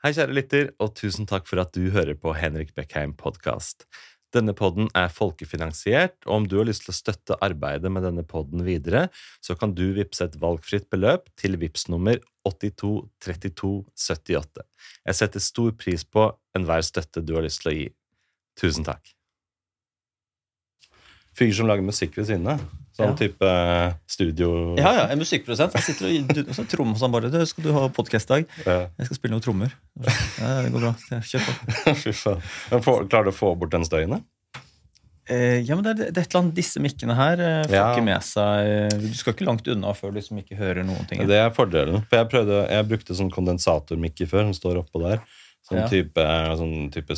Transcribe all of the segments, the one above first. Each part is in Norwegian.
Hei, kjære lytter, og tusen takk for at du hører på Henrik Beckheim podkast. Denne podden er folkefinansiert, og om du har lyst til å støtte arbeidet med denne podden videre, så kan du vippse et valgfritt beløp til VIPS nummer 823278. Jeg setter stor pris på enhver støtte du har lyst til å gi. Tusen takk. Fyr som lager musikk ved siden av. Sånn type eh, studio... Ja, ja, en musikkprodusent. Jeg sitter og så trommer sånn bare. Du, 'Skal du ha podkast i dag?' Ja. Jeg skal spille noen trommer. Ja, det går bra. Kjør på. Fy faen. Klarer du å få bort den støyen? Eh, ja, men det er, det er et eller annet Disse mikkene her eh, får Ja. ikke med seg eh, Du skal ikke langt unna før du liksom ikke hører noen ting. Det er fordelen. For jeg, prøvde, jeg brukte sånn kondensatormikker før, som står oppå der. Sånn Ja. type, sånn type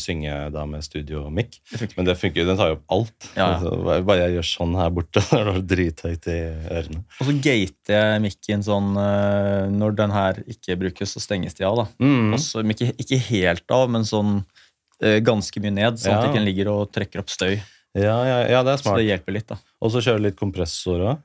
studio og mic. Men det funker, jo, den tar jo opp alt. Ja, ja. Så bare- jeg gjør sånn her borte, så er det drithøyt i ørene. Og så gater jeg mikken sånn eh, Når den her ikke brukes, så stenges de av. da Mm. Også, ikke, ikke helt av, men sånn eh, ganske mye ned, sånn at den ikke ligger og trekker opp støy. Ja, ja, ja, det er Så det hjelper litt, da. Og så kjøre litt kompressor òg.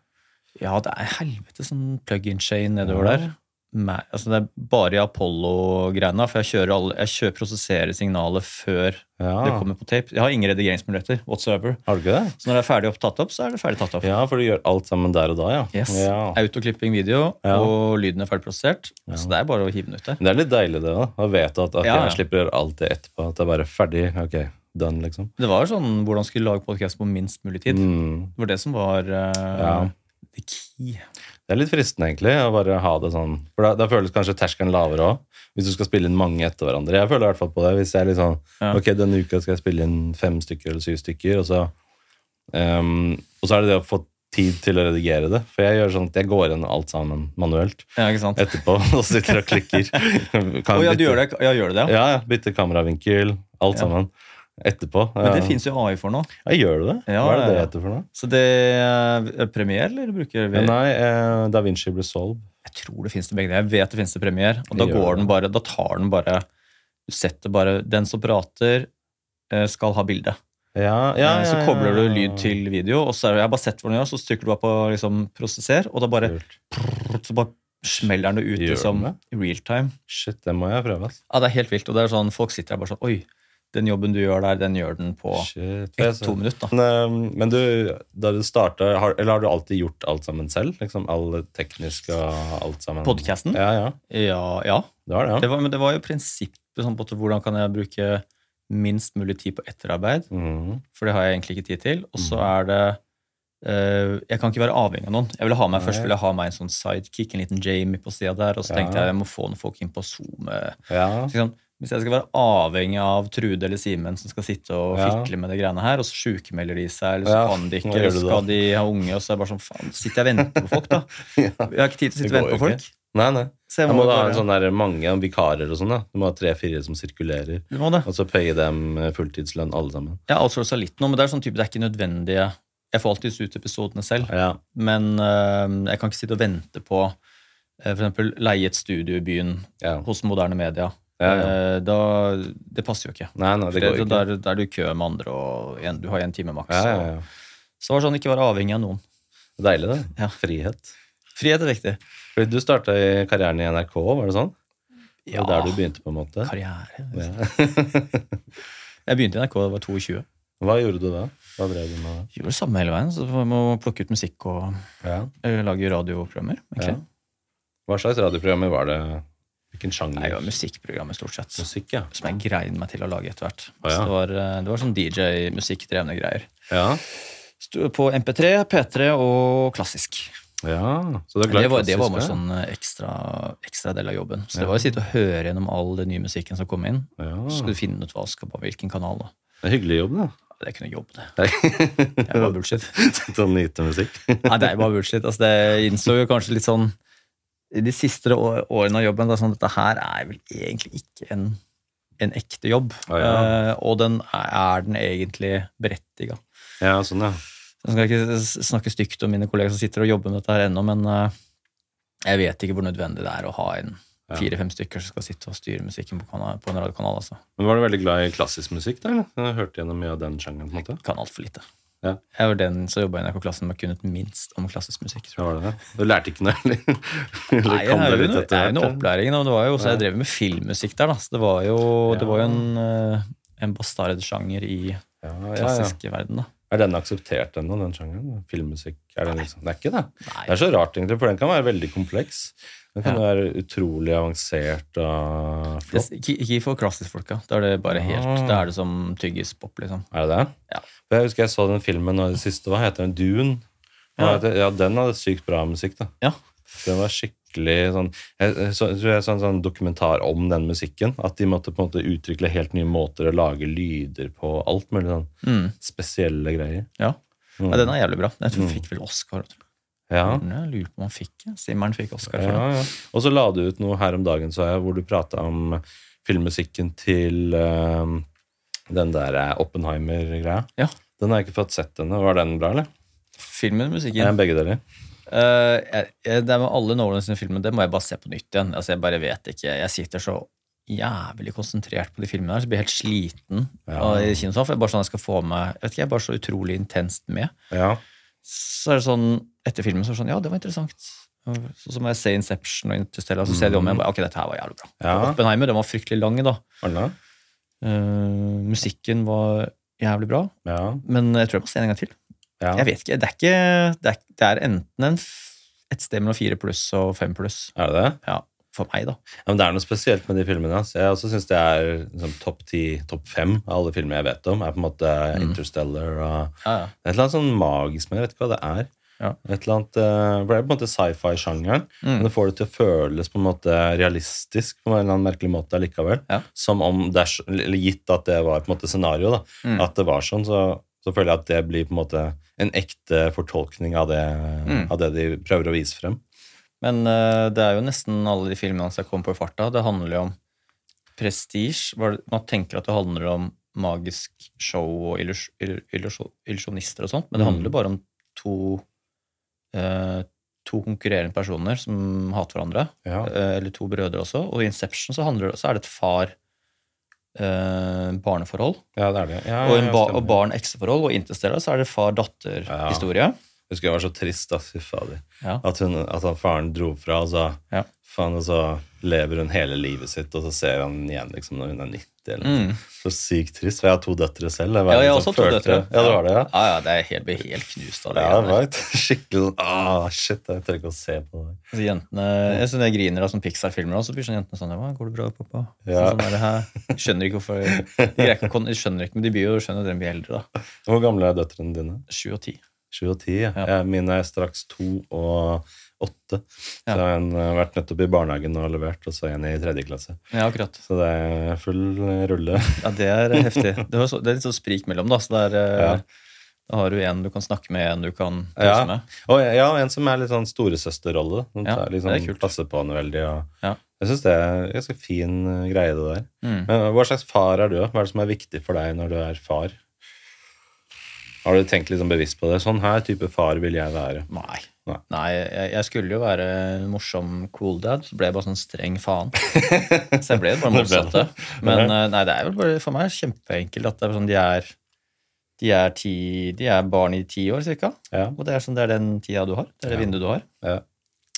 Ja, det er helvete sånn plug-in chain nedover Ja. der. Altså det er bare i Apollo-greiene, for jeg kjører, alle, jeg kjører prosesserer signalet før Ja. det kommer på tape. Jeg har ingen redigeringsmuligheter whatsoever. Har du ikke det? Så når det er ferdig opp, tatt opp, så er det ferdig tatt opp. Ja, for du gjør alt sammen der og da, ja. Yes. ja. Autoklipping video, Ja. og lyden er ferdig prosessert. Så det er bare å hive den ut der. Det er litt deilig, det da. Å vite at ok, Ja, ja. jeg slipper å gjøre alt det etterpå. At det er bare ferdig. Ok, done, liksom. Det var sånn hvordan skulle lage podkast på minst mulig tid. Mm. Det var det som var uh, the key. Det er litt fristende, egentlig, å bare ha det sånn. For da, da føles kanskje terskelen lavere òg, hvis du skal spille inn mange etter hverandre. Jeg føler i hvert fall på det. Hvis jeg er litt sånn Ja. Ok, denne uka skal jeg spille inn fem stykker eller syv stykker, og så um, Og så er det det å få tid til å redigere det. For jeg gjør sånn at jeg går gjennom alt sammen manuelt Ja, etterpå, og sitter og klikker. oh, ja, du gjør det, ja, gjør det? Ja. Ja. Bytte kameravinkel, alt sammen. Etterpå. Men det fins jo AI for nå. Ja, gjør du det? Ja, Hva er det det heter for noe? Så det er Premiere, eller bruker vi Ja, nei, eh, Da Vinci Resolve. Jeg tror det finnes det begge. Jeg vet det finnes det Premiere. Og da går det. den bare, da tar den bare Du setter bare Den som prater, eh, skal ha bilde. Ja, ja, ja, Så kobler du lyd til video, og så er det, jeg bare sett hvordan den gjør, så trykker du bare på liksom, prosesser, og da bare, prrr, så bare smeller den ut Gjør liksom, i real time. Shit, det må jeg prøve. Ja, det er helt vilt. Og det er sånn, folk sitter der bare sånn Oi, den jobben du gjør der, den gjør den på ett-to minutter. Men, eh, men du, da du starta, har, eller har du alltid gjort alt sammen selv? Liksom All teknisk og alt sammen? Podcasten? Ja, ja. Ja, ja. Det var det, ja. Det var, men det var jo prinsippet sånn på at hvordan kan jeg bruke minst mulig tid på etterarbeid. mm. For det har jeg egentlig ikke tid til. Og så Mhm. er det eh, Jeg kan ikke være avhengig av noen. Jeg ville ha meg, Nei. Først ville jeg ha meg en sånn sidekick, en liten Jamie på sida der, og så Ja. tenkte jeg jeg må få noen folk inn på Zoom. eh, ja. Liksom, hvis jeg skal være avhengig av Trude eller Simen som skal sitte og Ja. fikle med det greiene her, og så sjukmelder de seg, eller så Ja, kan de ikke, eller så skal de ha unge, og så er det bare sånn faen, sitter jeg og venter på folk, da. ja. Jeg har ikke tid til å sitte og vente på folk. Nei, nei. Så jeg må, må da ha en sånn der mange vikarer og sånn. da. Du må ha tre-fire som sirkulerer. du må det. Og så paye dem eh, fulltidslønn, alle sammen. Jeg outsourca litt nå, men det er sånn type, det er ikke nødvendige Jeg får alltid ut episodene selv. Ja. Men øh, jeg kan ikke sitte og vente på øh, for eksempel leie et studio i byen ja. hos moderne media. Ja, ja. Eh, Da, det passer jo ikke. Nei, nei, det går det, ikke. der, der er du i kø med andre, og en, du har én time maks. Ja, ja, ja. Så var det sånn ikke være avhengig av noen. Deilig, det. Ja. Frihet. Frihet er viktig. Fordi du starta karrieren i NRK, var det sånn? Ja, var der du begynte, på en måte? karriere. Ja. Jeg begynte i NRK da jeg var 22. Hva gjorde du da? Hva drev du med? Gjorde det samme hele veien. Så jeg må plukke ut musikk og Ja. eh, lage radioprogrammer. egentlig. Ja. Hva slags radioprogrammer var det? Hvilken sjanger? Nei, det var musikkprogrammer, stort sett. Musikk, ja. Som jeg greide meg til å lage etter hvert. Ah, ja. Så det var, eh, det var sånn DJ-musikkdrevne greier. Ja. Sto på MP3, P3 og klassisk. ja. Så Det er Det var, det var klassisk, bare sånn eh, ekstra, ekstra del av jobben. Så det var å sitte og høre gjennom all den nye musikken som kom inn. Så skulle du finne ut hva skal på hvilken kanal. da. Det er hyggelig jobb, da. Det er ikke noe jobb, det. Det er bare bullshit. Sitte og nyte musikk. Nei, det er bare bullshit. Altså, det innså jo kanskje litt sånn de siste årene av jobben, det er sånn, dette her er vel egentlig ikke en, en ekte jobb. Ah, ja. Eh, og den er, er den egentlig berettiga. Ja, sånn, ja. Jeg skal ikke snakke stygt om mine kollegaer som sitter og jobber med dette her ennå, men eh, jeg vet ikke hvor nødvendig det er å ha en fire-fem stykker som skal sitte og styre musikken på, kanal, på en radiokanal. Altså. Men Var du veldig glad i klassisk musikk, da? eller? Jeg hørte gjennom mye av den sjangeren. på en måte. Kan altfor lite. Ja. Jeg var den som jobba i NRK-klassen med kunnet minst om klassisk musikk. jeg. Ja, var det det? Du lærte ikke noe, eller? Eller Nei, jeg er jo noe, det er noe opplæring. da, Det var jo også, Jeg drev med filmmusikk der, da. Så det var jo, det var jo en, eh, en bastard-sjanger i klassisk verden, da. Er den akseptert ennå, den sjangeren? Filmmusikk? Er den liksom, det er ikke det. Nei. Det er så rart, egentlig, for den kan være veldig kompleks. Den kan Ja. være utrolig avansert og Det, flott. ikke, ikke for klassisk-folka. Da er det bare helt Ah. Da er det som tyggis-pop, liksom. Er det det? Ja. For jeg husker jeg så den filmen nå i det siste. Hva heter den? Dune? Ja. Ja. den hadde sykt bra musikk, da. Ja. Den var skikkelig sånn Jeg, så, tror jeg så en sånn dokumentar om den musikken. At de måtte på en måte utvikle helt nye måter å lage lyder på. Alt mulig sånn Mm. spesielle greier. Ja. Mm. ja, den er jævlig bra. Jeg tror Mm. fikk vel Oscar. Tror jeg. Ja. Jeg lurer på om han fikk. Simmeren fikk Oscar Ja, ja. Og så la du ut noe her om dagen, så jeg, hvor du prata om filmmusikken til eh, den der eh, Oppenheimer-greia. Ja. Den har jeg ikke fått sett ennå. Var den bra, eller? Filmen, eller musikken Ja, begge deler. Uh, jeg, jeg, Det med alle Nolan sine filmer, det må jeg bare se på nytt igjen. Altså, jeg bare vet ikke. Jeg sitter så jævlig konsentrert på de filmene her, så jeg blir helt sliten Ja. av i kinosalen. For jeg bare sånn jeg skal få meg Jeg vet ikke, jeg er bare så utrolig intenst med. Ja. Så er det sånn, etter filmen så er det sånn Ja, det var interessant. Så, så må jeg se Inception og Interstellar, så ser jeg de om igjen. Ok, dette her var jævlig bra. Ja. Oppenheimer den var fryktelig lang, da. Arne? Eh, musikken var jævlig bra, Ja. men jeg tror jeg må se den en gang til. ja. Jeg vet ikke, Det er, ikke, det er, det er enten en, et sted mellom fire pluss og fem pluss. Er det det? Ja, for meg, da. Ja, men det er noe spesielt med de filmene. Så Jeg også syns det er liksom, topp ti, topp fem av alle filmer jeg vet om. er på en måte Mm. Interstellar og Ja, ja. Det et eller annet sånn magisk men. Jeg vet ikke hva det er. Ja. Et eller annet, eh, Det er på en måte sci-fi-sjangeren, men Mm. det får det til å føles på en måte realistisk på en eller annen merkelig måte allikevel. Ja. Som om det er, gitt at det var på en måte scenario, da, Mm. at det var sånn, så, så føler jeg at det blir på en måte en ekte fortolkning av det, Mm. av det de prøver å vise frem. Men uh, det er jo nesten alle de filmene som kom på i farta. Det handler jo om det- Man tenker at det handler om magisk show og illus- illusjonister og sånt, men det Mm. handler bare om to eh, to konkurrerende personer som hater hverandre. Ja. eh, eller to brødre også. Og i Inception så, det- så er det et far-barneforhold. ja, det er det. Ja, og, en ja, ba, og barn-ekteforhold. Og i Interstellar så er det far-datter-historie. Jeg husker jeg var så trist, da. Fy fader. Ja. At, hun, at han, faren dro fra, og så, Ja. faen, og så lever hun hele livet sitt, og så ser han igjen liksom, når hun er 90. Eller. Mm. Så sykt trist. For jeg har to døtre selv. Jeg, Ja, jeg har liksom også to følte- døtre. Ja, det var det, ja. Ja, ja, det er helt, helt knust av det. Ja, der. right. Skikkelig sånn ah, Shit, jeg tør ikke å se på det. Altså, jentene, jeg, synes jeg griner av sånne Pixar-filmer, og så blir sånn jentene sånn «Hva, 'Går det bra, pappa?' Ja. Sånn, der, «Hæ?» De skjønner ikke hvorfor De, greier ikke, å skjønner ikke, men de blir jo skjønner når de blir eldre. da. Hvor gamle er døtrene dine? Sju og ti. Sju og ti? Ja. Mine er straks to og åtte. Så Ja. jeg har eh, vært nettopp i barnehagen og levert, og så en i tredje klasse. Ja, akkurat. Så det er full rulle. Ja, det er eh, heftig. Det, er, så, det er litt sånn sprik mellom, da. Så det er, eh, Ja. Da har du en du kan snakke med, en du kan Ja. tøyse med. Og ja, en som er litt sånn storesøsterrolle. Ja, liksom, det er kult. passer på henne veldig. Og. Jeg syns det er en ganske fin greie, det der. Mm. Men Hva slags far er du? Hva er det som er viktig for deg når du er far? Har du tenkt liksom bevisst på det? Sånn her type far vil jeg være. Nei. Nei. Nei, jeg, jeg skulle jo være morsom cool dad, så ble jeg bare sånn streng faen. Så jeg ble bare Det motsatte. det. Men eh, nei, det er vel bare for meg kjempeenkelt at det er sånn, de er de er, ti, de er barn i ti år, cirka. Ja. Og det er, sånn, det er den tida du har. Det er det Ja. vinduet du har. Ja.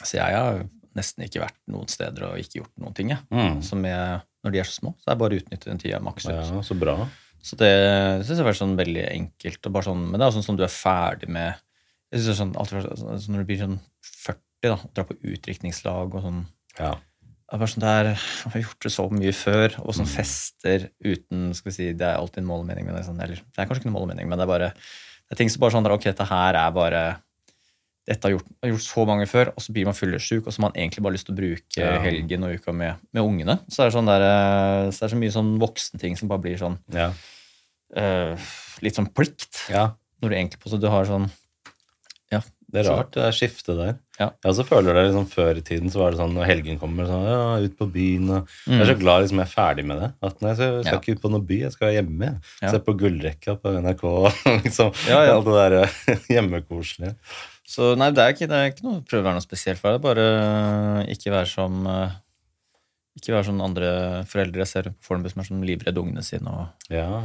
Så jeg har nesten ikke vært noen steder og ikke gjort noen ting. Jeg. Mm. Som jeg, når de er så små. Så det er bare å utnytte den tida maks ut. ja, så bra. Så det syns jeg har vært sånn veldig enkelt. Og sånn, men det er sånn som du er ferdig med jeg synes det er sånn, alltid, sånn, sånn Når du blir sånn 40 da, og drar på utdrikningslag og sånn Ja. det er bare sånn der, Jeg har gjort det så mye før, og Mm. sånn fester uten skal vi si, Det er alltid en målmening, men det sånn, eller, det er kanskje ikke noen mål og mening, men det er bare det er ting som bare sånn der, Ok, dette her er bare Dette har gjort, gjort så mange før, og så blir man fyllesyk, og så har man egentlig bare lyst til å bruke Ja. helgen og uka med, med ungene. Så er sånn der, eh, så er det så mye sånn voksenting som bare blir sånn Ja. uh, litt sånn plikt. ja. Når du egentlig på så du har sånn Det er rart, det er skiftet der. Ja. Jeg også føler det liksom Før i tiden så var det sånn når helgen kommer, sånn, ja, ut på byen og Jeg er så glad liksom jeg er ferdig med det. At nei, jeg skal Mm. Ja. ikke ut på noen by, jeg skal være hjemme. Ja. Se på gullrekka på NRK. liksom, Ja, ja. Alt det der hjemmekoselige. Så nei, det er ikke, det er ikke noe prøve å være noe spesielt for deg. Bare eh, ikke være som eh, Ikke være sånn andre foreldre jeg ser på Fornebu som er sånn livredde ungene sine. og Ja.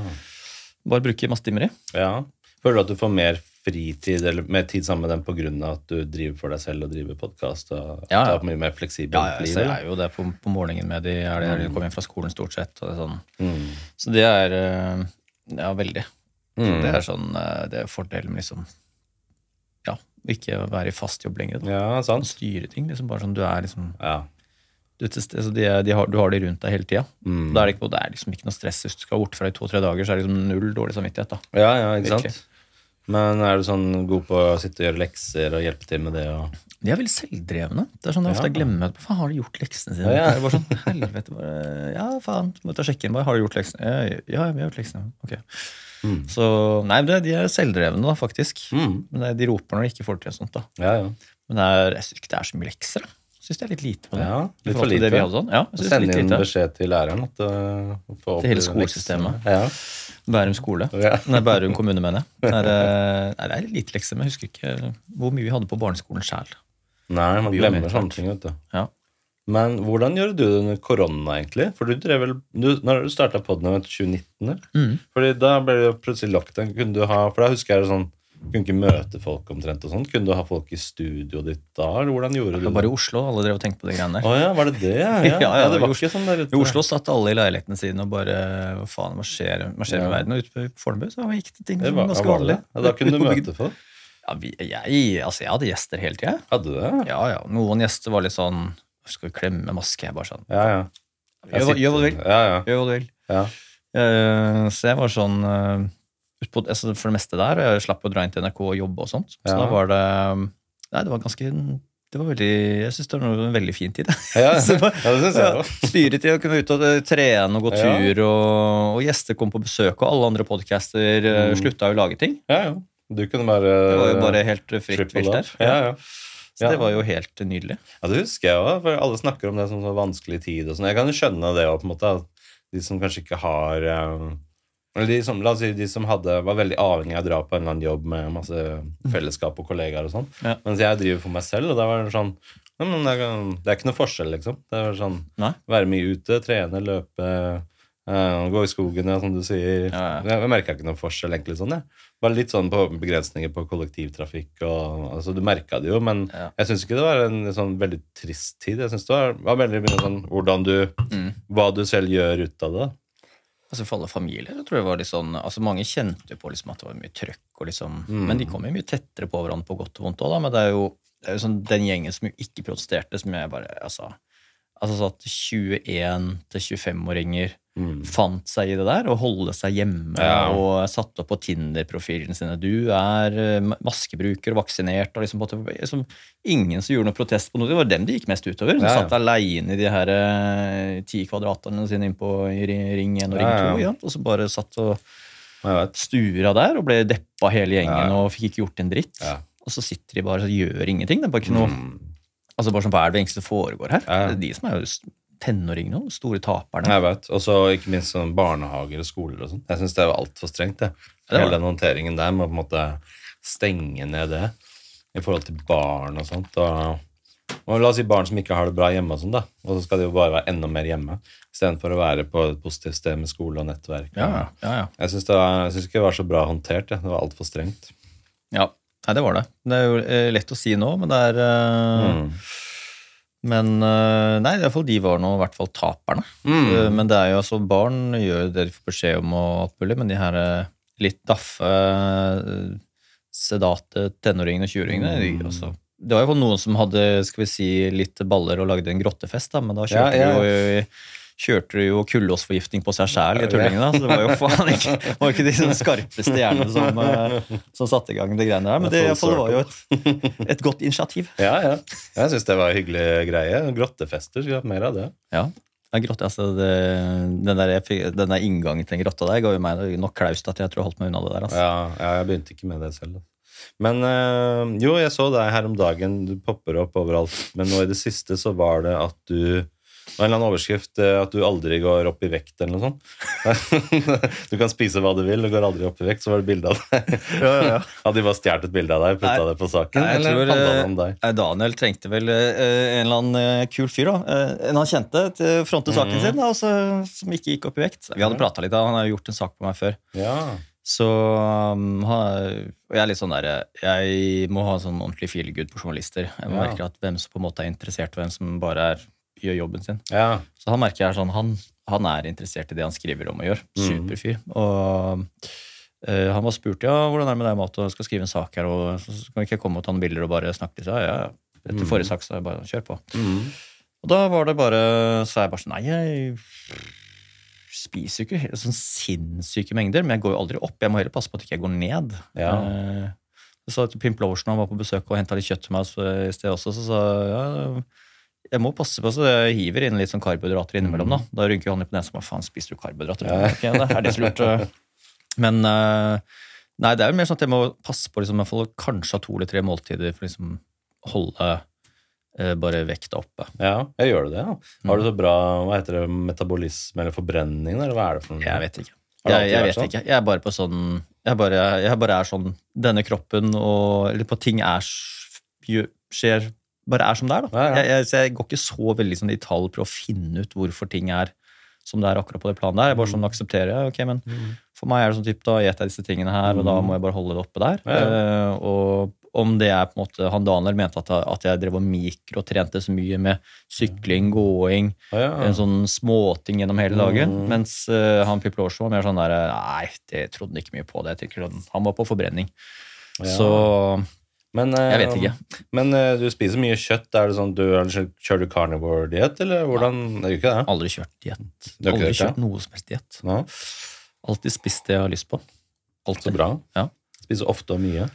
Bare bruke masse timer i. ja. Føler du at du får mer fritid eller mer tid sammen med dem pga. at du driver for deg selv og driver podkast? Og Ja, ja. er mye mer fleksibelt Ja, jeg liv? eller? jeg jo det på, på morgenen med de, er de, er de kommer hjem fra skolen stort sett. Det er sånn. Mm. Så det er eh, Ja, veldig. Mm. Det er sånn Det er fordelen med liksom Ja, ikke være i fast jobb lenger. Da. Ja, sant. styre ting. Liksom bare sånn, du er liksom Ja. du, er til sted, så de, de har, du har de rundt deg hele tida. Mm. Da er det, det er liksom ikke noe stress. Hvis du skal bort fra i to-tre dager, så er det liksom null dårlig samvittighet. da. ja, ja, ikke Virkelig. sant? Men er du sånn god på å sitte og gjøre lekser og hjelpe til med det? Og... De er veldig selvdrevne. Det er sånn jeg ofte Ja. glemmer at, Faen, har de gjort leksene sine? Ja, ja. Det er bare sånn, helvete, bare, Ja, faen, må ta sjekke inn. Bare, har du gjort leksene? Ja, ja, vi har gjort leksene. Ok. Mm. Så nei, det, de er selvdrevne, da, faktisk. Mm. Men det, de roper når de ikke får til sånt. da. Ja, ja. Men er, jeg syns ikke det er så mye lekser. da. Syns det er litt lite på det. Ja, litt for lite. Det sånn. Ja, Sende inn beskjed til læreren. At, uh, få opp Til hele skolesystemet. Ja. Bærum skole. Ja. Nei, Bærum kommune, mener jeg. Det er, eh, nei, det er lite lekser, men jeg husker ikke hvor mye vi hadde på barneskolen sjæl. Nei, man glemmer mer sånne ting. vet du. Ja. Men hvordan gjør du det under korona, egentlig? For du drev vel, du, Når du starta podden i 2019? eller? Mm. Fordi da ble det jo plutselig lockdown. Kunne du ha, for da husker jeg det sånn Kunne ikke møte folk omtrent og sånn. Kunne du ha folk i studioet ditt da? eller Hvordan gjorde Det du var det? bare i Oslo alle drev og tenkte på de greiene der. Oh, ja, var det det? Ja, ja. Ja, ja, det var ikke sånn der ute. I Oslo satt alle i leilighetene sine og bare Hva faen, hva skjer, hva skjer med verden? Og ute på Fornebu så gikk det ting som var, ganske vanlig. Ja, da kunne du møte folk. Ja, vi, jeg, altså, jeg hadde gjester hele tida. Hadde du det? Ja, ja. Noen gjester var litt sånn Skal vi klemme maske? Jeg bare sånn Ja, ja. Gjør, hva- gjør hva du vil. Ja, ja. Gjør hva du vil. ja. Eh, så jeg var sånn eh, ut på, altså For det meste der. og Jeg slapp å dra inn til NRK og jobbe og sånt. Så Ja. da var det Nei, det var ganske det var veldig, Jeg syns det var en veldig fin tid. Ja, Så ja, det syns jeg Ja, òg. Styretid å kunne ut og eh, trene og gå Ja. tur, og, og gjester kom på besøk, og alle andre podcaster eh, Mm. slutta å lage ting. Ja, ja. Du kunne bare Det var jo bare helt fritt vilt der. Ja, ja. Så Ja. det var jo helt nydelig. Ja, det husker jeg òg, for alle snakker om det som sånn vanskelig tid. og sånn. Jeg kan jo skjønne det òg, på en måte. At de som kanskje ikke har eh, Eller de som, la oss si, de som hadde, var veldig avhengig av å dra på en eller annen jobb med masse fellesskap og kollegaer og sånn. Ja. Mens jeg driver for meg selv, og da var det sånn det, er, det er ikke noe forskjell, liksom. Det er sånn Nei. Være mye ute, trene, løpe, eh, gå i skogen, ja, som du sier. Ja, ja. Jeg, merka ikke noen forskjell, egentlig. sånn, ja. Bare litt sånn på begrensninger på kollektivtrafikk og altså, Du merka det jo, men Ja. jeg syns ikke det var en sånn veldig trist tid. Jeg synes det var, var veldig mye sånn hvordan du Mm. Hva du selv gjør ut av det. Altså For alle familier jeg tror jeg var litt sånn altså Mange kjente jo på liksom at det var mye trøkk, og liksom, Mm. men de kom jo mye tettere på hverandre på godt og vondt òg, Men det er jo, det er jo sånn den gjengen som jo ikke protesterte, som jeg bare Altså, altså så at 21-25-åringer Mm. fant seg i det der, og holde seg hjemme Ja. og satte opp på Tinder-profilene sine. Du er eh, maskebruker og vaksinert. og liksom, på liksom, Ingen som gjorde noe protest på noe. Det var dem det gikk mest utover. De Ja, ja. satt aleine i de her eh, ti kvadratene sine inn på i Ring 1 og Ring Ja, 2. ja. Ja, og så bare satt og stura der og ble deppa hele gjengen og fikk ikke gjort en dritt. Og så sitter de bare og gjør ingenting. Det er bare ikke noe Mm. Altså bare sånn, Hva er det egentlig som foregår her? Ja. Det er de som er jo tenåringene nå, store taperne. Jeg vet. Og så ikke minst sånn barnehager og skoler og sånn. Jeg syns det var altfor strengt. det. Ja, det Hele den håndteringen der med å på en måte stenge ned det i forhold til barn og sånt. Og, og la oss si barn som ikke har det bra hjemme, og sånn da. Og så skal de jo bare være enda mer hjemme. Istedenfor å være på et positivt sted med skole og nettverk. Ja, ja, ja. Jeg syns ikke det var så bra håndtert. Det, Det var altfor strengt. Ja, Nei, det var det. Det er jo eh, lett å si nå, men det er eh, Mm. Men eh, nei, i hvert fall de var nå i hvert fall taperne. Mm. Men det er jo altså barn gjør det de får beskjed om og alt mulig, men de her litt daffe, sedate tenåringene og 20-åringene de, også altså, Det var jo noen som hadde skal vi si, litt baller og lagde en grottefest, da, men da kjørte ja. de jo Kjørte de jo kullåsforgiftning på seg sjæl, de tullingene. Så det var jo faen ikke, var ikke de skarpeste hjernene som, eh, som satte i gang det greiene der. Men det, i det var jo et, et godt initiativ. Ja, ja. Jeg syns det var en hyggelig greie. Grottefester. Skulle hatt mer av det. Ja. Ja, grotte, altså det, den, der, den der inngangen til den grotta der ga jo meg nok klaust at jeg tror jeg holdt meg unna det der. Altså. Ja, ja, jeg begynte ikke med det selv. Men øh, jo, jeg så deg her om dagen. Du popper opp overalt. Men nå i det siste så var det at du en eller annen overskrift øh, at du aldri går opp i vekt, eller noe sånt. du kan spise hva du vil, du går aldri opp i vekt. Så var det bilde av deg. Hadde de bare stjålet et bilde av deg og putta det på saken? Nei, jeg eller eh, om deg? Daniel trengte vel eh, en eller annen eh, kul fyr, da. Eh, en han kjente, til å fronte saken mm. sin, da, også, som ikke gikk opp i vekt. Vi hadde prata litt, da. han har jo gjort en sak på meg før. Ja. Så um, ha- jeg er litt sånn der, jeg må ha sånn ordentlig feel good på journalister. Jeg Ja. merker at hvem som på en måte er interessert, og hvem som bare er, gjør jobben sin. Ja. Så han merker jeg er sånn, han, han er interessert i det han skriver om og gjør. Mhm. Superfyr. Og eh, han var spurt ja, hvordan er det med deg, Mato, jeg skal skrive en sak her, og så kan vi ikke komme og ta noen bilder og bare snakke litt. Ja, ja. Etter Mhm. forrige sak, så jeg bare kjør på. Mm. Og da var det bare, så er jeg bare sånn, nei, jeg spiser jo ikke helt sånn sinnssyke mengder, men jeg går jo aldri opp. Jeg må heller passe på at ikke jeg går ned. Ja. Eh, Så sa Pimp Lotion han var på besøk og henta litt kjøtt til meg i sted også, så sa jeg, ja, jeg må passe på så jeg hiver inn litt sånn karbohydrater innimellom. Da Da rynker jo han litt på og bare faen, spiser du karbohydrater? Ja. Okay, det er det så lurt. Men eh, nei, det er jo mer sånn at jeg må passe på liksom, i kanskje to eller tre måltider for liksom holde eh, bare vekta oppe. ja, jeg gjør det, ja. Har Mm. du så bra hva heter det, metabolisme eller forbrenning, eller hva er det for noe? Jeg vet ikke. Jeg, jeg vet sånn? ikke. Jeg er bare på sånn Jeg bare, jeg bare er sånn Denne kroppen og Eller på ting er skjer Bare er som det er, da. Jeg, jeg, jeg går ikke så veldig sånn i tall for å finne ut hvorfor ting er som det er akkurat på det planet der. Jeg bare sånn aksepterer ja, ok, men Mm. for meg er det sånn typ, da gjeter jeg disse tingene her, og da Mm. må jeg bare holde det oppe der. Eh, og om det er på en måte Han Daniel mente at, at jeg drev og mikrotrente så mye med sykling, gåing, ja, ja. en sånn småting gjennom hele dagen. Mm. Mens uh, han Pippi Lorsen var mer sånn der Nei, det trodde han ikke mye på. det. Jeg tenker sånn, Han var på forbrenning. Så Men, eh, jeg vet ikke. Men eh, du spiser mye kjøtt. Er det sånn, du, Kjører du carnivore-diett, eller hvordan? Det er ikke det. Aldri kjørt diett. Aldri det? kjørt noe som helst diett. Ja, Alltid spist det jeg har lyst på. så bra. Ja. Spiser ofte og mye.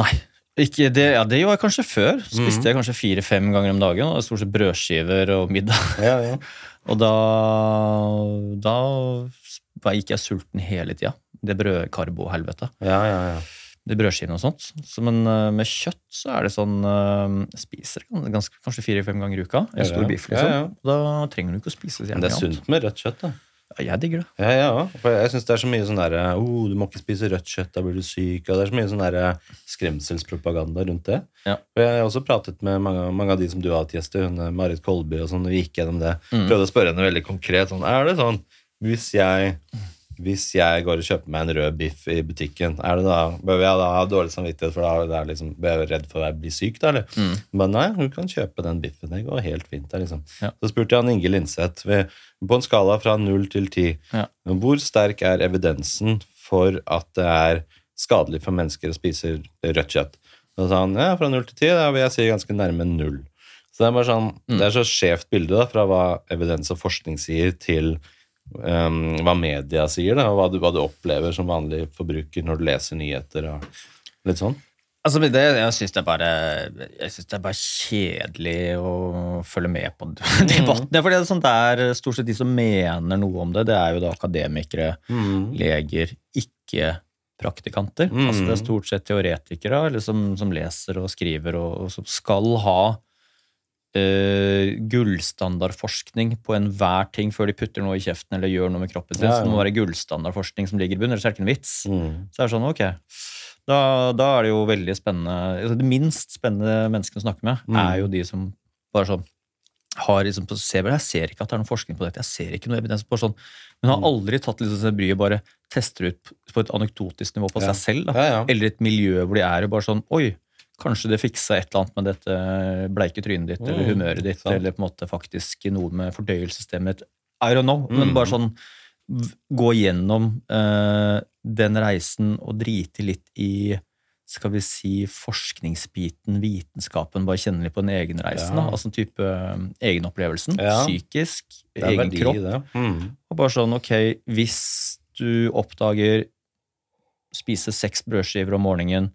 Nei. Ikke det, ja, det gjorde jeg kanskje før. Spiste Mhm. jeg kanskje fire-fem ganger om dagen. og Stort sett brødskiver og middag. Ja, ja. Og da, da gikk jeg sulten hele tida. Det brødkarbohelvetet. ja, ja, ja. Det brødskivene og sånt. Så, men eh, med kjøtt så er det sånn eh, Jeg spiser ganske, kanskje fire-fem ganger i uka. En stor biff, liksom. Ja, ja. Da trenger du ikke å spise så Men det er sunt med rødt kjøtt, da. Ja, jeg digger det. Ja, ja, for jeg syns det er så mye sånn derre oh, Du må ikke spise rødt kjøtt, da blir du syk. Og det er så mye sånn derre skremselspropaganda rundt det. Ja. Og jeg har også pratet med mange, mange av de som du har hatt gjester, hun eh, Marit Kolby og sånn, og vi gikk gjennom det. Mm. Prøvde å spørre henne veldig konkret sånn Er det sånn hvis jeg hvis jeg går og kjøper meg en rød biff i butikken, er det da, bør jeg da ha dårlig samvittighet for da er det liksom, bør jeg redd for å bli syk? da, eller? Mm. Men nei, hun kan kjøpe den biffen. Det går helt fint. Der, liksom. Ja. Så spurte jeg han Inge Lindseth på en skala fra null til ti. Ja. Hvor sterk er evidensen for at det er skadelig for mennesker å spise rødt kjøtt? Da sa han ja, fra null til ti, vil jeg si ganske nærme null. Så det er bare sånn, Mm. det er så skjevt bilde da, fra hva evidens og forskning sier, til um, hva media sier, da, og hva du, hva du opplever som vanlig forbruker når du leser nyheter og litt sånn. Altså, det, jeg syns det, er det er bare kjedelig å følge med på debattene. For det er sånn der, stort sett de som mener noe om det, det er jo da akademikere, leger, ikke praktikanter. Mm. Altså det er stort sett teoretikere eller som, som leser og skriver og, og som skal ha eh, gullstandardforskning på enhver ting før de putter noe i kjeften eller gjør noe med kroppen sin. Ja, Så det må ja. være gullstandardforskning som ligger i bunnen, ellers er det ikke en vits. Mm. Så er det sånn, ok. Da, da er det jo veldig spennende altså Det minst spennende menneskene å snakke med, Mm. er jo de som bare sånn har liksom ser, Jeg ser ikke at det er noe forskning på dette, jeg ser ikke noe evidens på sånn, men har Mm. aldri tatt liksom seg bryet bare tester ut på et anekdotisk nivå på Ja. seg selv. da. Ja, ja. Eller et miljø hvor de er og bare sånn Oi, kanskje det fiksa et eller annet med dette bleike trynet ditt, eller Mm, humøret ditt, sant. eller på en måte faktisk noe med fordøyelsessystemet. I don't know. Mm. Men bare sånn gå gjennom uh, den reisen og drite litt i skal vi si forskningsbiten, vitenskapen, bare kjenne litt på den egen reisen. Ja. Da. Altså type eh, egenopplevelsen. Ja. Psykisk, egen verdi kropp. Mm. Og bare sånn, ok, hvis du oppdager spise seks brødskiver om morgenen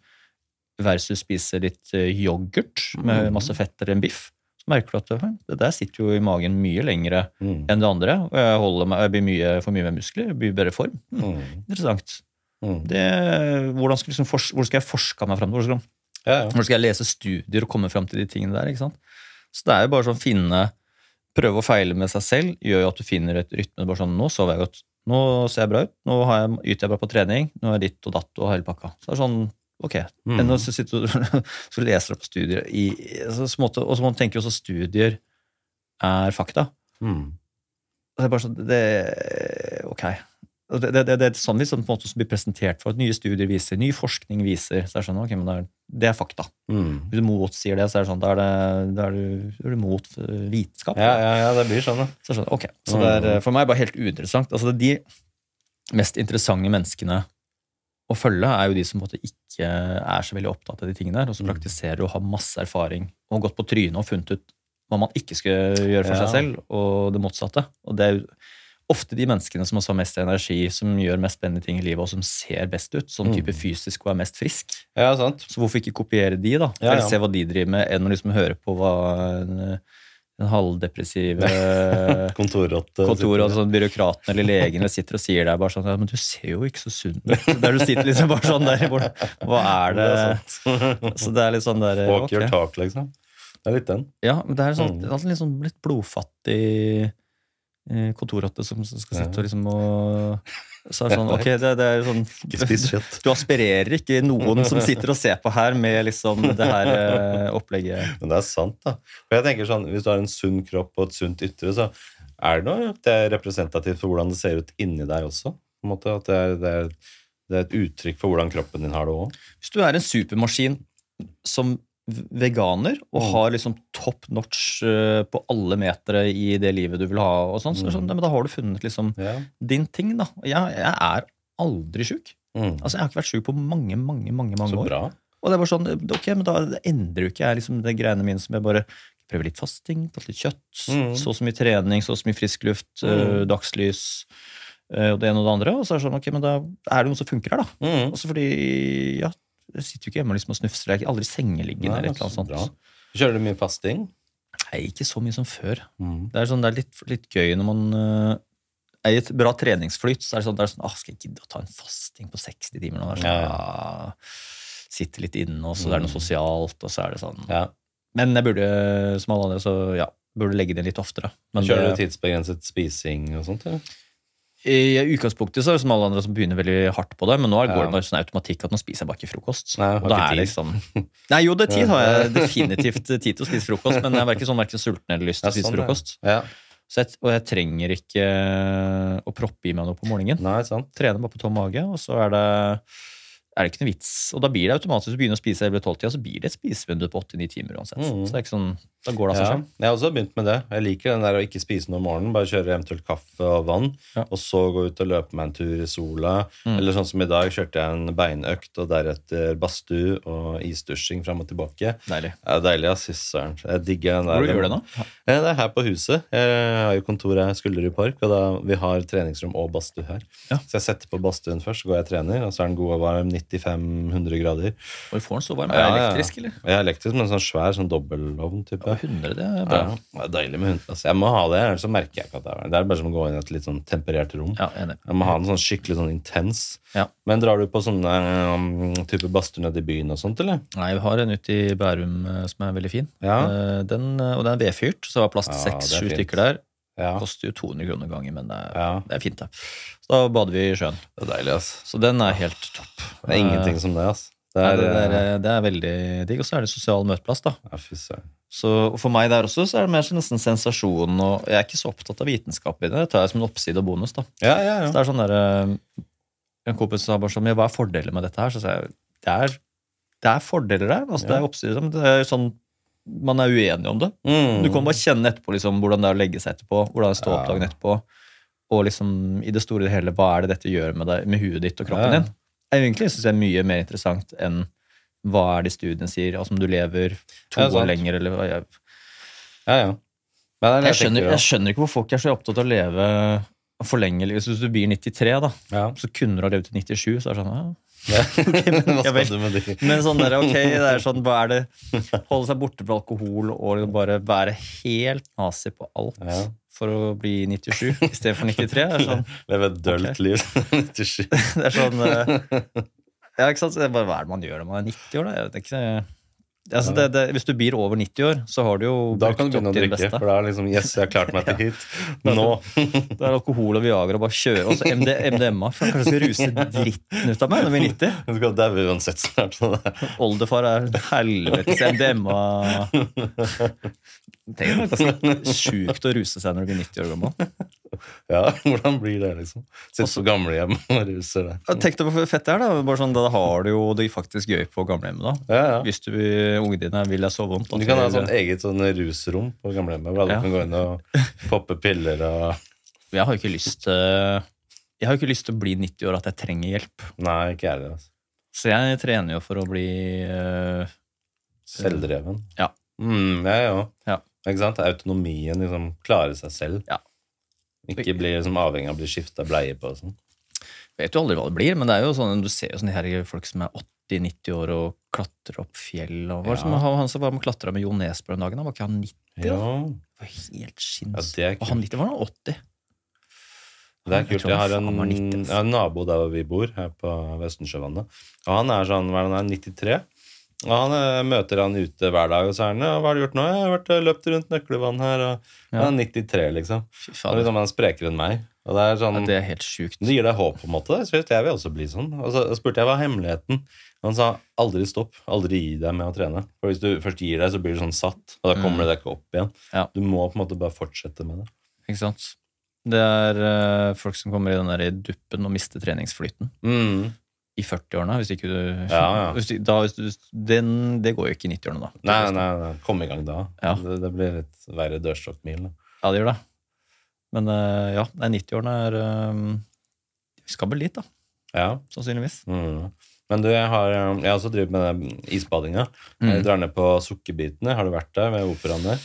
versus spise litt eh, yoghurt med Mhm. masse fett eller en biff, så merker du at «Hm, det der sitter jo i magen mye lengre Mm. enn det andre. Og jeg, meg, jeg blir mye, for mye mer muskler, jeg blir i bedre form. Hm, Mm. Interessant. Mm. Det, hvordan, skal, liksom, hvor skal jeg forske meg fram til? Hvor skal, Ja, ja. hvor skal jeg lese studier og komme fram til de tingene der? ikke sant? Så det er jo bare sånn finne Prøve å feile med seg selv gjør jo at du finner et rytme. bare sånn, Nå sover jeg godt. Nå ser jeg bra ut. Nå har jeg, yter jeg bra på trening. Nå er jeg ditt og datt og hele pakka. Så det er sånn, ok. Mm. Enn å sitte og så leser opp studier i, altså, så småte, Og så man tenke også studier er fakta. Mm. Og det er bare sånn, det, ok. Det, det, det, det er sånn sånn på en måte blir presentert for at nye studier viser, ny forskning viser. så er Det sånn, ok, men det er, det er fakta. Mm. Hvis du motsier det, så er det sånn, da er, det, da er, du, er du mot eh, vitenskap. Ja, ja, ja, det blir sånn, da. Så sånn, okay. så det er eh, for meg bare helt uinteressant. Altså, det er de mest interessante menneskene å følge er jo de som ikke er så veldig opptatt av de tingene der, og som Mm. praktiserer og har masse erfaring og har gått på trynet og funnet ut hva man ikke skal gjøre for Ja. seg selv, og det motsatte. Og det er jo ofte de menneskene som også har mest energi, som gjør mest spennende ting i livet, og som ser best ut, sånn type Mm. fysisk og er mest frisk. Ja, sant. Så hvorfor ikke kopiere de, da? Ja, Eller ja. se hva de driver med, enn å liksom høre på hva en, halvdepressive halvdepressiv Kontorrotte. kontor sånn byråkraten eller legen eller sitter og sier er bare sånn Men du ser jo ikke så sunn ut. Der du sitter liksom bare sånn der Hva er det? Så det er litt sånn der Walk okay. your talk, liksom. Det er litt den. Ja, men det er sånn, Mm. altså litt sånn litt blodfattig eh, kontorrotte som som skal sitte og liksom og Så er det sånn, ok, det, det er sånn du. Du aspirerer ikke noen som sitter og ser på her med liksom det her eh, opplegget. Men det er sant, da. Og jeg tenker sånn, Hvis du har en sunn kropp og et sunt ytre, så er det noe det er representativt for hvordan det ser ut inni deg også. På en måte, at det er, det, er, det er et uttrykk for hvordan kroppen din har det òg. Hvis du er en supermaskin som veganer og Mm. har liksom top notch eh, på alle metere i det livet du vil ha, og sånn, så sånn, Mm. men da har du funnet liksom Ja. din ting, da. Jeg, jeg er aldri sjuk. Mm. Altså, jeg har ikke vært sjuk på mange, mange, mange mange Så år. bra. Og det bare sånn, ok, men da endrer jo ikke jeg liksom det greiene mine som jeg bare prøver litt fasting, tatt litt kjøtt, Mm. så så mye trening, så så mye frisk luft, eh, Mm. dagslys, eh, og det ene og det andre. Og så er det sånn, ok, men da er det noe som funker her, da. Mm. Også fordi, ja, jeg sitter jo ikke hjemme og liksom og snufser. Jeg er aldri sengeliggende Nei, eller et eller annet bra. sånt. Kjører du mye fasting? Nei, ikke så mye som før. Mm. Det er, sånn, det er litt, litt gøy når man uh, er i et bra treningsflyt. Så er det sånn, det er sånn ah, Skal jeg gidde å ta en fasting på 60 timer nå? Sånn, Ja, ah, sitte litt inne, og så det er noe Mm. sosialt, og så er det sånn Ja. Men jeg burde, som alle andre, så ja, burde legge det inn litt oftere. Men Kjører du tidsbegrenset spising og sånt? Eller? I utgangspunktet så er det som alle andre som begynner veldig hardt på det, men nå går det bare sånn automatikk at nå spiser jeg bare ikke frokost. Nei, og da er det liksom Nei, jo, det er tid har jeg definitivt tid til å spise frokost, men jeg er verken sånn verken sulten eller lyst til å spise sånn, frokost. Ja. Så jeg, og jeg trenger ikke eh, å proppe i meg noe på morgenen. Nei, sant. Trener bare på tom mage, og så er det, er det ikke noe vits. Og da blir det automatisk, å du begynner å spise ved tolvtida, så blir det et spisevindu på åtte-ni timer uansett. Mm. Så det er ikke sånn, da går det av seg Ja. selv. Jeg har også begynt med det. Jeg liker den der å ikke spise noe om morgenen. Bare kjøre eventuelt kaffe og vann, Ja. og så gå ut og løpe meg en tur i sola. Mm. Eller sånn som i dag, kjørte jeg en beinøkt og deretter badstue og isdusjing fram og tilbake. Deilig. Er deilig, ass. Fy søren. Jeg digger den der. Hvor du det nå? Ja, Det er her på huset. Jeg har jo kontor her, Skullerud Park, og da, vi har treningsrom og badstue her. Ja. Så jeg setter på badstuen først, så går jeg og trener, og så er den god og varm 95-100 grader. Og vi får den så varm. Er Ja, ja. elektrisk, eller? Er elektrisk, men en sånn svær sånn dobbeltovn. type. Ja, 100, det er bra. Ja, det er deilig med hund. Altså, jeg må ha det, ellers så merker jeg ikke at det er varmt. Det er bare som å gå inn i et litt sånn temperert rom. Ja, enig. Jeg må ha den sånn skikkelig sånn intens. Ja. Men drar du på sånne um, type badstuer nede i byen og sånt, eller? Nei, vi har en ute i Bærum eh, som er veldig fin. Ja. Eh, Den, eh, og den er vedfyrt, så det var plass til Ja, seks-sju stykker der. Ja. Koster jo 200 kroner gangen, men det er, ja. det er fint, det. Så da bader vi i sjøen. Det er deilig, ass. Så den er helt topp. Det er ingenting som det, ass. Det er, det, det, eh, er, det er veldig digg. Og så er det sosial møteplass, da. ja, fy søren. Så for meg der også så er det mer sånn nesten sensasjon. Og jeg er ikke så opptatt av vitenskap i det. Det tar jeg som en oppside og bonus. da. Ja, ja, ja. Så det er sånn der, eh, En kompis sa bare sånn «Men Hva er fordeler med dette her? Så sa jeg det er, det er fordeler der. altså Det er oppsider. Det er sånn, man er uenig om det. Mm. Du kan bare kjenne etterpå liksom, hvordan det er å legge seg etterpå. Hvordan det er å stå opp etterpå. Og liksom i det store og hele, hva er det dette gjør med, deg, med huet ditt og kroppen Ja. din? Egentlig syns det er mye mer interessant enn hva er det studien sier. Altså om du lever to Ja, år lenger, eller hva jeg, Ja, ja. Jeg, skjønner, jeg skjønner ikke hvor folk er så opptatt av å leve for lenge. Hvis du blir 93, da, ja. så kunne du ha levd til 97, så er det sånn ja. Ja. Hva skal du med de? Men sånn der, ok, det er sånn, hva er det Holde seg borte fra alkohol og liksom bare være helt nazi på alt Ja. for å bli 97 istedenfor 93. Det sånn, Leve et dølt okay. liv. 97. det er sånn eh, Ja, ikke sant? Så det er bare, hva er det man gjør når man er 90 år, da? Jeg vet ikke. Altså, det, det, hvis du blir over 90 år, så har du jo Da kan du begynne å drikke, for da er liksom Yes, jeg har klart meg til hit. Nå. Det er alkohol og Viagra og bare kjøre. Og så MD, MDMA. For kanskje skal ruse dritten ut av meg når vi er 90. Du skal daue uansett snart. så det er- Oldefar er helvetes MDMA Tenk deg ganske sjukt å ruse seg når du blir 90 år gammel. Ja, hvordan blir det, liksom? Sitte på gamlehjem og ruser deg. Tenk deg hvor fett det er, da. Bare sånn, Da har du jo det faktisk gøy på gamlehjemmet. da. Ja, ja. Hvis du ungene dine vil deg så vondt. Du kan ha sånn eget sånn rusrom på gamlehjemmet, hvor alle Ja. kan gå inn og poppe piller og Jeg har jo ikke lyst til Jeg har jo ikke lyst til å bli 90 år at jeg trenger hjelp. Nei, ikke jeg. Altså. Så jeg trener jo for å bli øh, Selvdreven. Ja. Mm, jeg òg. Ja. Ikke sant? Autonomien, liksom klare seg selv. Ja. Ikke bli liksom, avhengig av å bli skifta bleie på og sånn. Vet jo aldri hva det blir, men det er jo sånn, du ser jo sånne her folk som er 80-90 år og klatrer opp fjell. Og, hva det som, han som var med klatra med Jo Nesbø den dagen, han var ikke han 90? Ja. Det var helt sinns. Ja, og han 90 var han 80. det er kult. tror Jeg har en, 90, jeg har en nabo der vi bor, her på Vestensjøvannet. Og han er sånn, hva er han er, 93. Og han eh, møter han ute hver dag, og så er han ja, 'Hva har du gjort nå?' 'Jeg har vært løpt rundt Nøklevann her', og Ja. han er 93, liksom. Fy faen. liksom, han er sprekere enn meg. Og det er sånn Ja, det er helt sjukt. Det gir deg håp, på en måte. Synes, jeg vil også bli sånn. Og så spurte jeg hva er hemmeligheten. Han sa aldri stopp. Aldri gi deg med å trene. For hvis du først gir deg, så blir du sånn satt, og da kommer du deg ikke opp igjen. Ja. Du må på en måte bare fortsette med det. Ikke sant? Det er øh, folk som kommer i den der duppen og mister treningsflyten Mm. I 40-årene. Hvis ikke du, Ja, ja. Hvis da, hvis du den, Det går jo ikke i 90-årene, da. Nei, nei, nei, kom i gang da. Ja. Det, det blir litt verre dørstokkmil. Ja, det gjør det. Men øh, ja, 90-årene er øh, skal vel dit, da. Ja. Sannsynligvis. Mm. Men du, jeg har jeg har også drevet med den isbadinga. Mm. Jeg drar ned på Sukkerbitene. Har du vært der ved operaen der?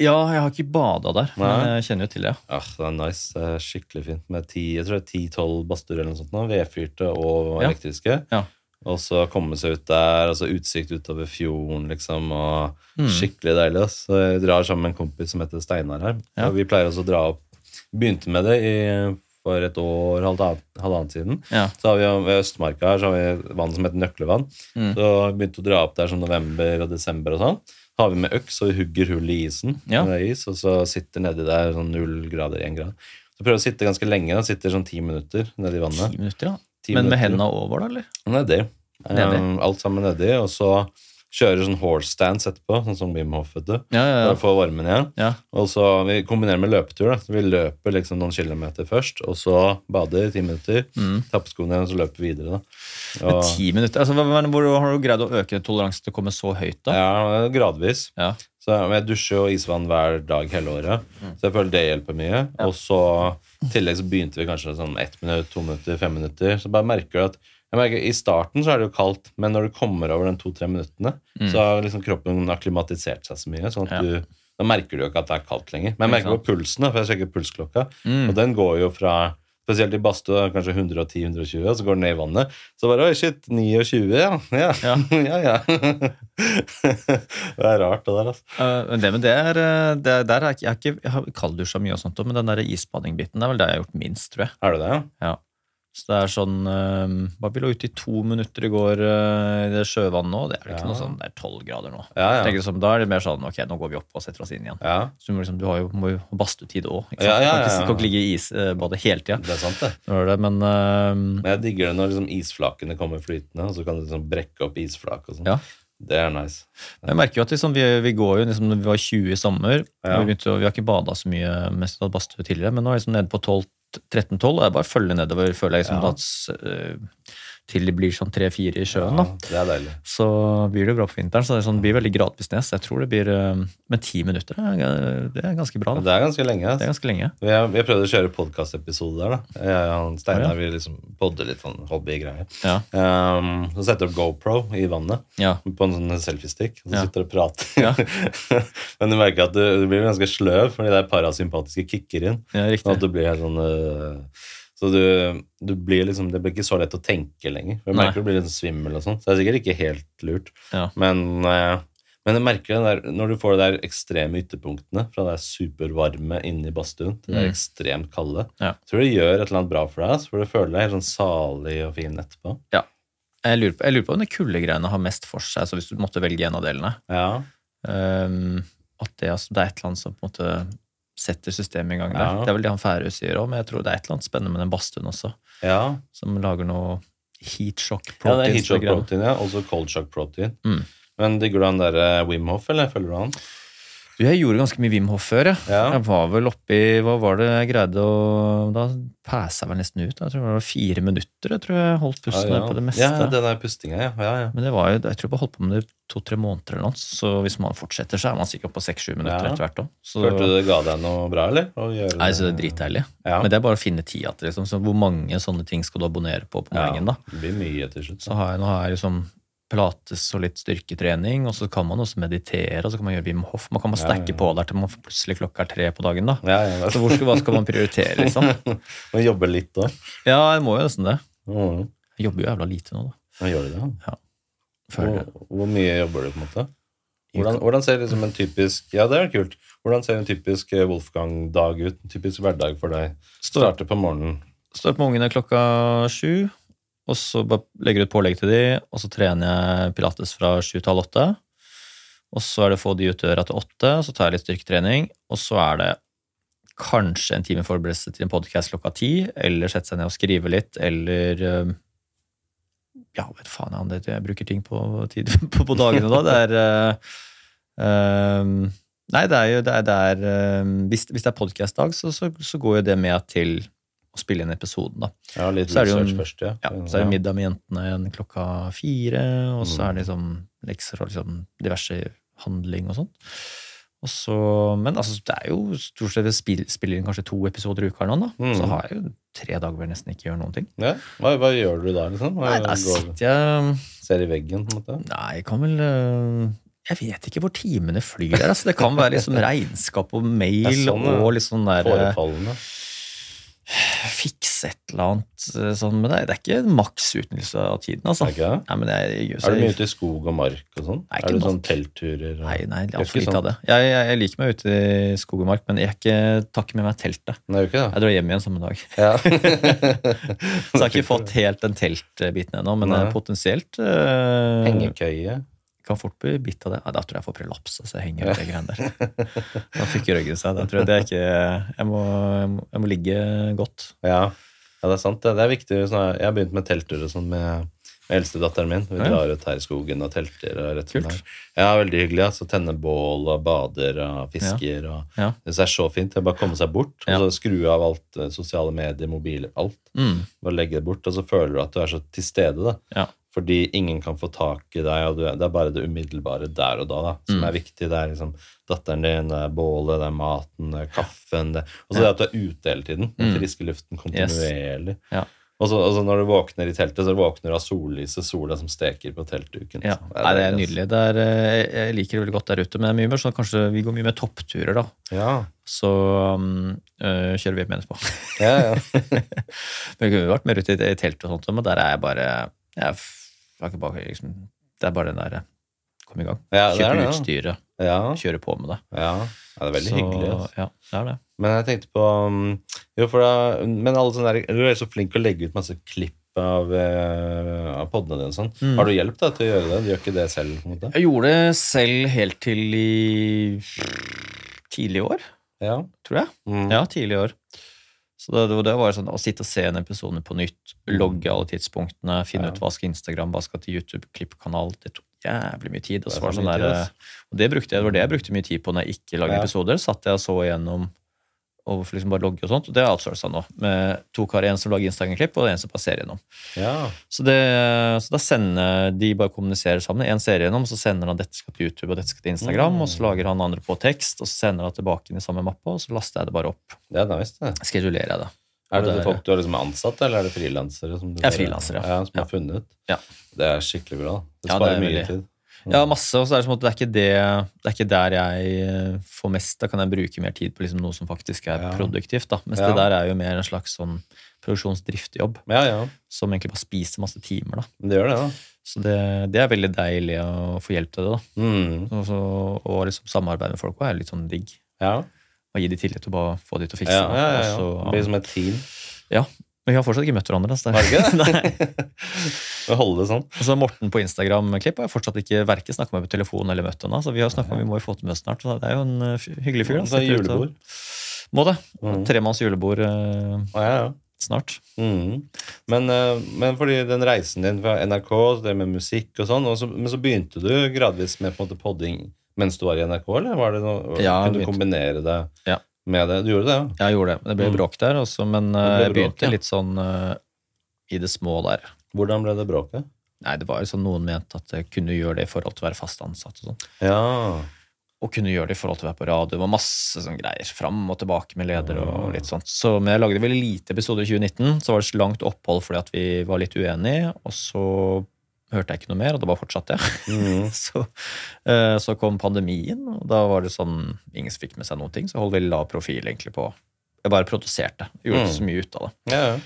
Ja, jeg har ikke bada der, men jeg kjenner jo til det. ja. Ah, det er nice. Det er skikkelig fint med ti, jeg tror det er 10-12 badstuer eller noe sånt. Vedfyrte og elektriske. Ja. Og så komme seg ut der, altså utsikt utover fjorden, liksom. og Mm. Skikkelig deilig. ass. Så jeg drar sammen med en kompis som heter Steinar her. Ja. Og vi pleier også å dra opp Begynte med det i, for et år, halvannet, halvannet siden. Ja. Så har vi ved Østmarka her, så har vi vann som heter Nøklevann. Mm. Så begynte å dra opp der som november og desember og sånn. Har vi med øks, og vi hugger hull i isen. Ja. is, og så sitter nedi der sånn null grader, én grad. Så prøver å sitte ganske lenge. da, Sitter sånn ti minutter nedi vannet. Ti minutter, ja. 10 Men med hendene over, da, eller? Nedi. Um, alt sammen nedi. Og så kjører sånn horse stands etterpå, sånn som Wim Hoff. vet. Ja, ja, ja. å få varmen igjen. ja. Og så Vi kombinerer med løpetur. da, så Vi løper liksom noen kilometer først, og så bader i ti minutter. Mm. Tapper skoene igjen, og så løper vi videre. da. Men Og, ti minutter? Altså, hvor har du greid å øke toleransen til å komme så høyt, da? ja, gradvis. Ja. Så Jeg dusjer jo isvann hver dag hele året, Mm. så jeg føler det hjelper mye. Og så i tillegg så begynte vi kanskje sånn ett minutt, to minutter, fem minutter. Så bare merker du at jeg merker, I starten så er det jo kaldt, men når du kommer over de to-tre minuttene, så har liksom kroppen akklimatisert seg så mye. sånn at Mm. Ja. du, Da merker du jo ikke at det er kaldt lenger. Men jeg merker på pulsen, for jeg sjekker pulsklokka, Mm. og den går jo fra Spesielt i badstue, kanskje 110-120, og så går den ned i vannet. Så bare Oi, shit, 29, ja. Ja, Ja. ja. ja. det er rart, det der, altså. Uh, men det, med det er, eh, det er, der er ikke, jeg, har ikke, jeg har kalddusja mye, og sånt, men den der isbadingbiten er vel det jeg har gjort minst, tror jeg. Er det det, ja? Ja. Så det er sånn uh, Bare vi lå ute i to minutter i går øh, i det sjøvannet nå. Det er vel ikke Ja. noe sånn, det er tolv grader nå. Ja, ja. Sånn, Da er det mer sånn ok, nå går vi opp og setter oss inn igjen. ja. Så du må, liksom, du har jo, må jo ha badstutid òg. Ja, ja, ja. kan ikke ligge i isbadet hele tida. Det er sant, det. Men øh, Men jeg digger det når liksom isflakene kommer flytende, og så kan du liksom brekke opp isflak og sånn. Ja. Det er nice. jeg merker jo at liksom, vi, vi går jo liksom, vi var 20 i sommer Ja. vi, begynte, vi har ikke bada så mye mens vi hadde badstue tidligere, men nå er vi liksom nede på 12 13-12, og jeg bare følger nedover, føler jeg liksom Ja. at eh, til det blir sånn 3-4 i sjøen. Ja, det er deilig. Så blir det bra på vinteren, så det, sånn, det blir veldig gradvis ned. Så jeg tror det blir eh, Men ti minutter, er- det er ganske bra. Da. det er ganske lenge. Det er ganske lenge. Vi har, prøvd å kjøre podkastepisode der. da. Jeg og Steinar ja. vi liksom podder litt sånn hobbygreier. Ja. Um, så setter opp GoPro i vannet ja. på en sånn selfiestick, og så sitter du og prater. Ja. Men du merker at du, du blir ganske sløv fordi det er parasympatiske kicker inn. ja riktig. Og at du blir helt sånn øh, Så du, du blir liksom Det blir ikke så lett å tenke lenger. Jeg Nei. merker du blir litt svimmel og sånn. Så det er sikkert ikke helt lurt. Ja. Men, øh, men jeg merker det der, når du får de der ekstreme ytterpunktene fra det supervarme inne i badstuen til det Mm. ekstremt kalde, Ja. jeg tror det gjør et eller annet bra for deg. For du føler deg helt sånn salig og fin etterpå. Jeg lurer på, jeg lurer på om de kuldegreiene har mest for seg, så hvis du måtte velge en av delene. Ja. um, at det, altså, det er et eller annet som på en måte setter systemet i gang der. Ja. Det er vel det han Færøy sier òg, men jeg tror det er et eller annet spennende med den badstuen også, ja. som lager noe heat shock ja, det er heat shock protein, ja. Også cold shock protein. Mm. Men digger du han der Wimhoff, Wim Hof, eller følger du han? Du, jeg gjorde ganske mye Wim Hof før, jeg. Ja. Jeg var vel oppi Hva var det jeg greide å Da passa jeg vel nesten ut. Jeg tror det var fire minutter. Jeg tror jeg holdt pusten ja, ja. på det meste. Ja, den der pustinga, ja. Men det var jo, jeg tror jeg bare holdt på med det to-tre måneder eller noe. Så hvis man fortsetter, så er man sikkert på seks-sju minutter etter hvert òg. Følte du det ga deg noe bra, eller? Nei, så det er dritdeilig. Men det er bare å finne tida til liksom. Så hvor mange sånne ting skal du abonnere på på morgenen, da? Det blir mye til slutt. Så har jeg, nå har jeg liksom pilates og litt styrketrening, og så kan man også meditere, og så kan man gjøre Wim Hof. Man kan bare stacke på der til man plutselig klokka er tre på dagen, da. Ja, ja, Så hvor skal, hva skal man prioritere, liksom? man jobber litt da? Ja, jeg må jo nesten det. Mm. Jeg jobber jo jævla lite nå, da. Ja, gjør du det? ja? Hvor, hvor mye jobber du, på en måte? Hvordan, hvordan ser liksom en typisk Ja, det er kult. Hvordan ser en typisk eh, Wolfgang-dag ut? En typisk hverdag for deg? Starter på morgenen. Står på ungene klokka sju, og så bare legger jeg ut pålegg til de, og så trener jeg pilates fra sju til halv åtte. Og så er det å få de ut døra til åtte, så tar jeg litt styrketrening, og så er det kanskje en time forberedelse til en podkast klokka ti, eller sette seg ned og skrive litt, eller Ja, vet faen jeg om det jeg bruker ting på, tid, på, på dagene da. Det er øh, Nei, det er jo det er, det er, hvis, hvis det er podkastdag, så, så, så går jo det med til å spille inn episoden, da. Ja, litt Så det jo først, ja. Ja, så er det middag med jentene igjen klokka fire, og så er det liksom lekser og liksom diverse handling og sånt. Og så, men altså, det er jo stort sett spill, spiller inn kanskje to episoder i uka eller noe, da. Mm. Så har jeg jo tre dager hvor jeg nesten ikke gjør noen ting. Ja. Hva, hva gjør du da, liksom? Hva, Nei, da sitter jeg ser i veggen, på en måte? Nei, jeg kan vel øh, Jeg vet ikke hvor timene flyr. Altså, det kan være liksom regnskap og mail sånn, og litt sånn der øh, Forefallende. Fikse et eller annet øh, sånn. Men det er, det er ikke maks utnyttelse av tiden, altså. Er? Nei, men jeg, gjør Er du mye ute i skog og mark og sånn? Er, Er du det sånn teltturer? og- Nei, nei, altfor lite av det. Jeg, jeg, jeg liker meg ute i skog og mark, men jeg ikke, tar ikke med meg teltet. Nei, ikke? Jeg drar hjem igjen samme dag. Ja. Så jeg har ikke fått helt den teltbiten ennå, men Nei. eh, potensielt øh... Hengekøye? Kan fort bli bitt av det. Ja, da tror jeg jeg får prelaps, og så henger jeg ut det greiene der. Da fikk røggen seg. Da tror jeg det er ikke Jeg må, jeg må, ligge godt. Ja. ja, det er sant. Det, er viktig. Sånn, jeg har begynt med teltturer sånn med, med eldstedatteren min. Vi Ja. drar ut her i skogen og telter. Og rett Kult. er. Ja, veldig hyggelig. Altså, tenne bål og bader og fisker. Og, Ja. Det er så fint. Det er bare å komme seg bort. Ja. Og så skru av alt. eh, Sosiale medier, mobiler, alt. Mm. Bare legge det bort, og så føler du at du er så til stede. da. Fordi ingen kan få tak i deg, og er- det er bare det umiddelbare der og da da, som Mm. er viktig. Det er liksom datteren din, det er bålet, det er maten, det er kaffen. Det. Og så det at du er ute hele tiden. Den Mm. friske luften kontinuerlig. Ja. Og så, og så når du våkner i teltet, så våkner du av sollyset, sola som steker på teltduken. Ja. Det, Nei, det er nydelig. Det er, eh, jeg liker det veldig godt der ute, men det er mye mer sånn kanskje vi går mye mer toppturer, da. Ja, Så um, øh, kjører vi hjem etterpå. ja, ja. Men vi kunne vært mer ute i i teltet og sånt, men der er jeg bare jeg f- har ikke bare, liksom, Det er bare den derre Kom i gang. ja Kjøpe utstyret, Ja, kjøre på med det. ja. ja, det er veldig Så, hyggelig. Altså. Ja, det er det. Men jeg tenkte på um, Jo, for da Men alle sånne der, du er så flink til å legge ut masse klipp av, eh, av podene dine og sånn. Mm. Har du hjelp da, til å gjøre det? Du gjør ikke det selv? Jeg gjorde det selv helt til i tidlig år, Ja. tror jeg. Mm. Ja, tidlig år. Så det, det, det var sånn å sitte og se en episode på nytt, logge alle tidspunktene, finne Ja. ut hva skal Instagram, hva skal til YouTube-klippkanal. Det tok jævlig mye tid. Og Det så var det sånn der, tid, og det, brukte, jeg- det var det jeg brukte mye tid på når jeg ikke lagde Ja. episoder. Satt jeg og så igjennom og liksom bare logge og sånt. Og det er outsourca nå. Med to karer, en som lager Instagram-klipp, og en som bare ser gjennom. ja. Så, det, så da sender de bare kommuniserer sammen. En ser gjennom, så sender han dette skal til YouTube og dette skal til Instagram. Mm. Og så lager han andre på tekst, og så sender han tilbake inn i samme mappe, og så laster jeg det bare opp. Det er nice, det. Schedulerer jeg det. Er det, det folk du har liksom ansatt, eller er det frilansere? som du Jeg er frilansere, frilanser, ja. ja. Som har funnet? Ja. Det er skikkelig bra. Det Det Ja, det sparer mye tid. Ja, masse, og så er det det er ikke det, det er ikke der jeg eh, får mest. Da kan jeg bruke mer tid på liksom noe som faktisk er Ja. produktivt. da. Mens Ja. det der er jo mer en slags sånn produksjonsdriftjobb Ja, ja. som egentlig bare spiser masse timer. da. Det gjør det, da. Så det, det er veldig deilig å få hjelp til det. da. Mm. Og, så, og liksom samarbeide med folk også er litt sånn digg. Ja. Og gi de tillit til å bare få de til å fikse Ja, ja, ja, Det blir som et team. ja. Men vi har fortsatt ikke møtt hverandre. Altså. Var det ikke det? Nei. Holde det sånn. Og så Morten på Instagram-klipp har jeg fortsatt ikke verken snakka med på telefon eller møtt henne. Så vi har snakket om vi må jo få til møte snart. Så det er jo en eh, hyggelig fyr. da. Så det Sitter julebord. Må det. Mm. Tremanns julebord eh, ja, ja. snart. Mm. Men, eh, men fordi den reisen din fra NRK, det med musikk og sånn, og så, men så begynte du gradvis med på en måte podding mens du var i NRK, eller var det noe, Ja, kunne du kombinere det Ja. Med det? Du gjorde det, ja? Jeg gjorde det. Det ble Mm. bråk der også, men Det eh, jeg begynte ja. litt sånn uh, i det små der. Hvordan ble det bråket? Nei, det var jo sånn noen mente at jeg kunne gjøre det i forhold til å være fast ansatt og sånn. Ja. Og kunne gjøre det i forhold til å være på radio. Det var masse sånn greier. Fram og tilbake med leder og Ah. litt sånt. Så, men jeg lagde veldig lite episoder i 2019. Så var det så langt opphold fordi at vi var litt uenige. Og så hørte jeg ikke noe mer, og det bare fortsatte jeg. Mm. så, eh, så kom pandemien, og da var det sånn ingen fikk med seg noen ting. Så jeg holdt veldig lav profil egentlig på Jeg bare produserte. Gjorde ikke så mye ut av det. ja, ja.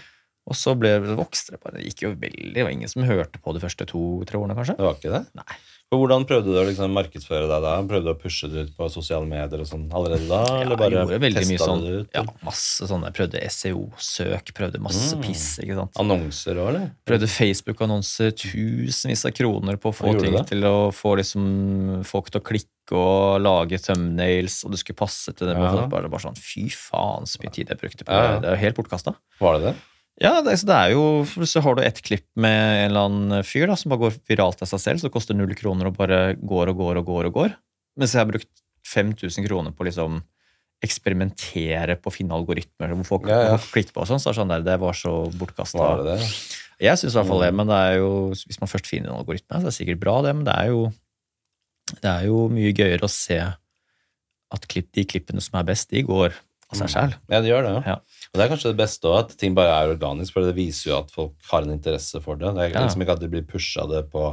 Og så ble det vokst. det bare. Det gikk jo veldig. Det var ingen som hørte på de første to-tre årene, kanskje. Det var ikke det? Nei. For hvordan prøvde du å liksom markedsføre deg da? Prøvde du å pushe det ut på sosiale medier og sånn allerede da? Ja, eller bare jeg gjorde mye sånn. det ut? Ja, masse sånne. Prøvde SEO-søk, prøvde masse Mm. piss. ikke sant? Annonser òg, eller? Prøvde Facebook-annonser, tusenvis av kroner på å få ting til å få liksom folk til å klikke og lage thumbnails, og det skulle passe til det. Ja. Bare, bare, sånn, Fy faen, så mye tid jeg brukte på det. Det er jo helt bortkasta. Var det det? Ja, det, det er jo Så har du ett klipp med en eller annen fyr da, som bare går viralt av seg selv, så det koster null kroner og bare går og går og går og går. Mens jeg har brukt 5000 kroner på å liksom eksperimentere på å finne algoritmer hvor folk, Ja, ja. klikker på og sånn. Så er det sånn der, det var så bortkasta. Jeg syns i hvert fall det, Mm. men det er jo, hvis man først finner en algoritme, så er det sikkert bra, det, men det er jo, det er jo mye gøyere å se at klipp, de klippene som er best, de går av seg sjæl. Ja, det gjør det. Ja. Og det er kanskje det beste òg, at ting bare er organisk, for det viser jo at folk har en interesse for det. Det er liksom ikke at de blir pusha det på,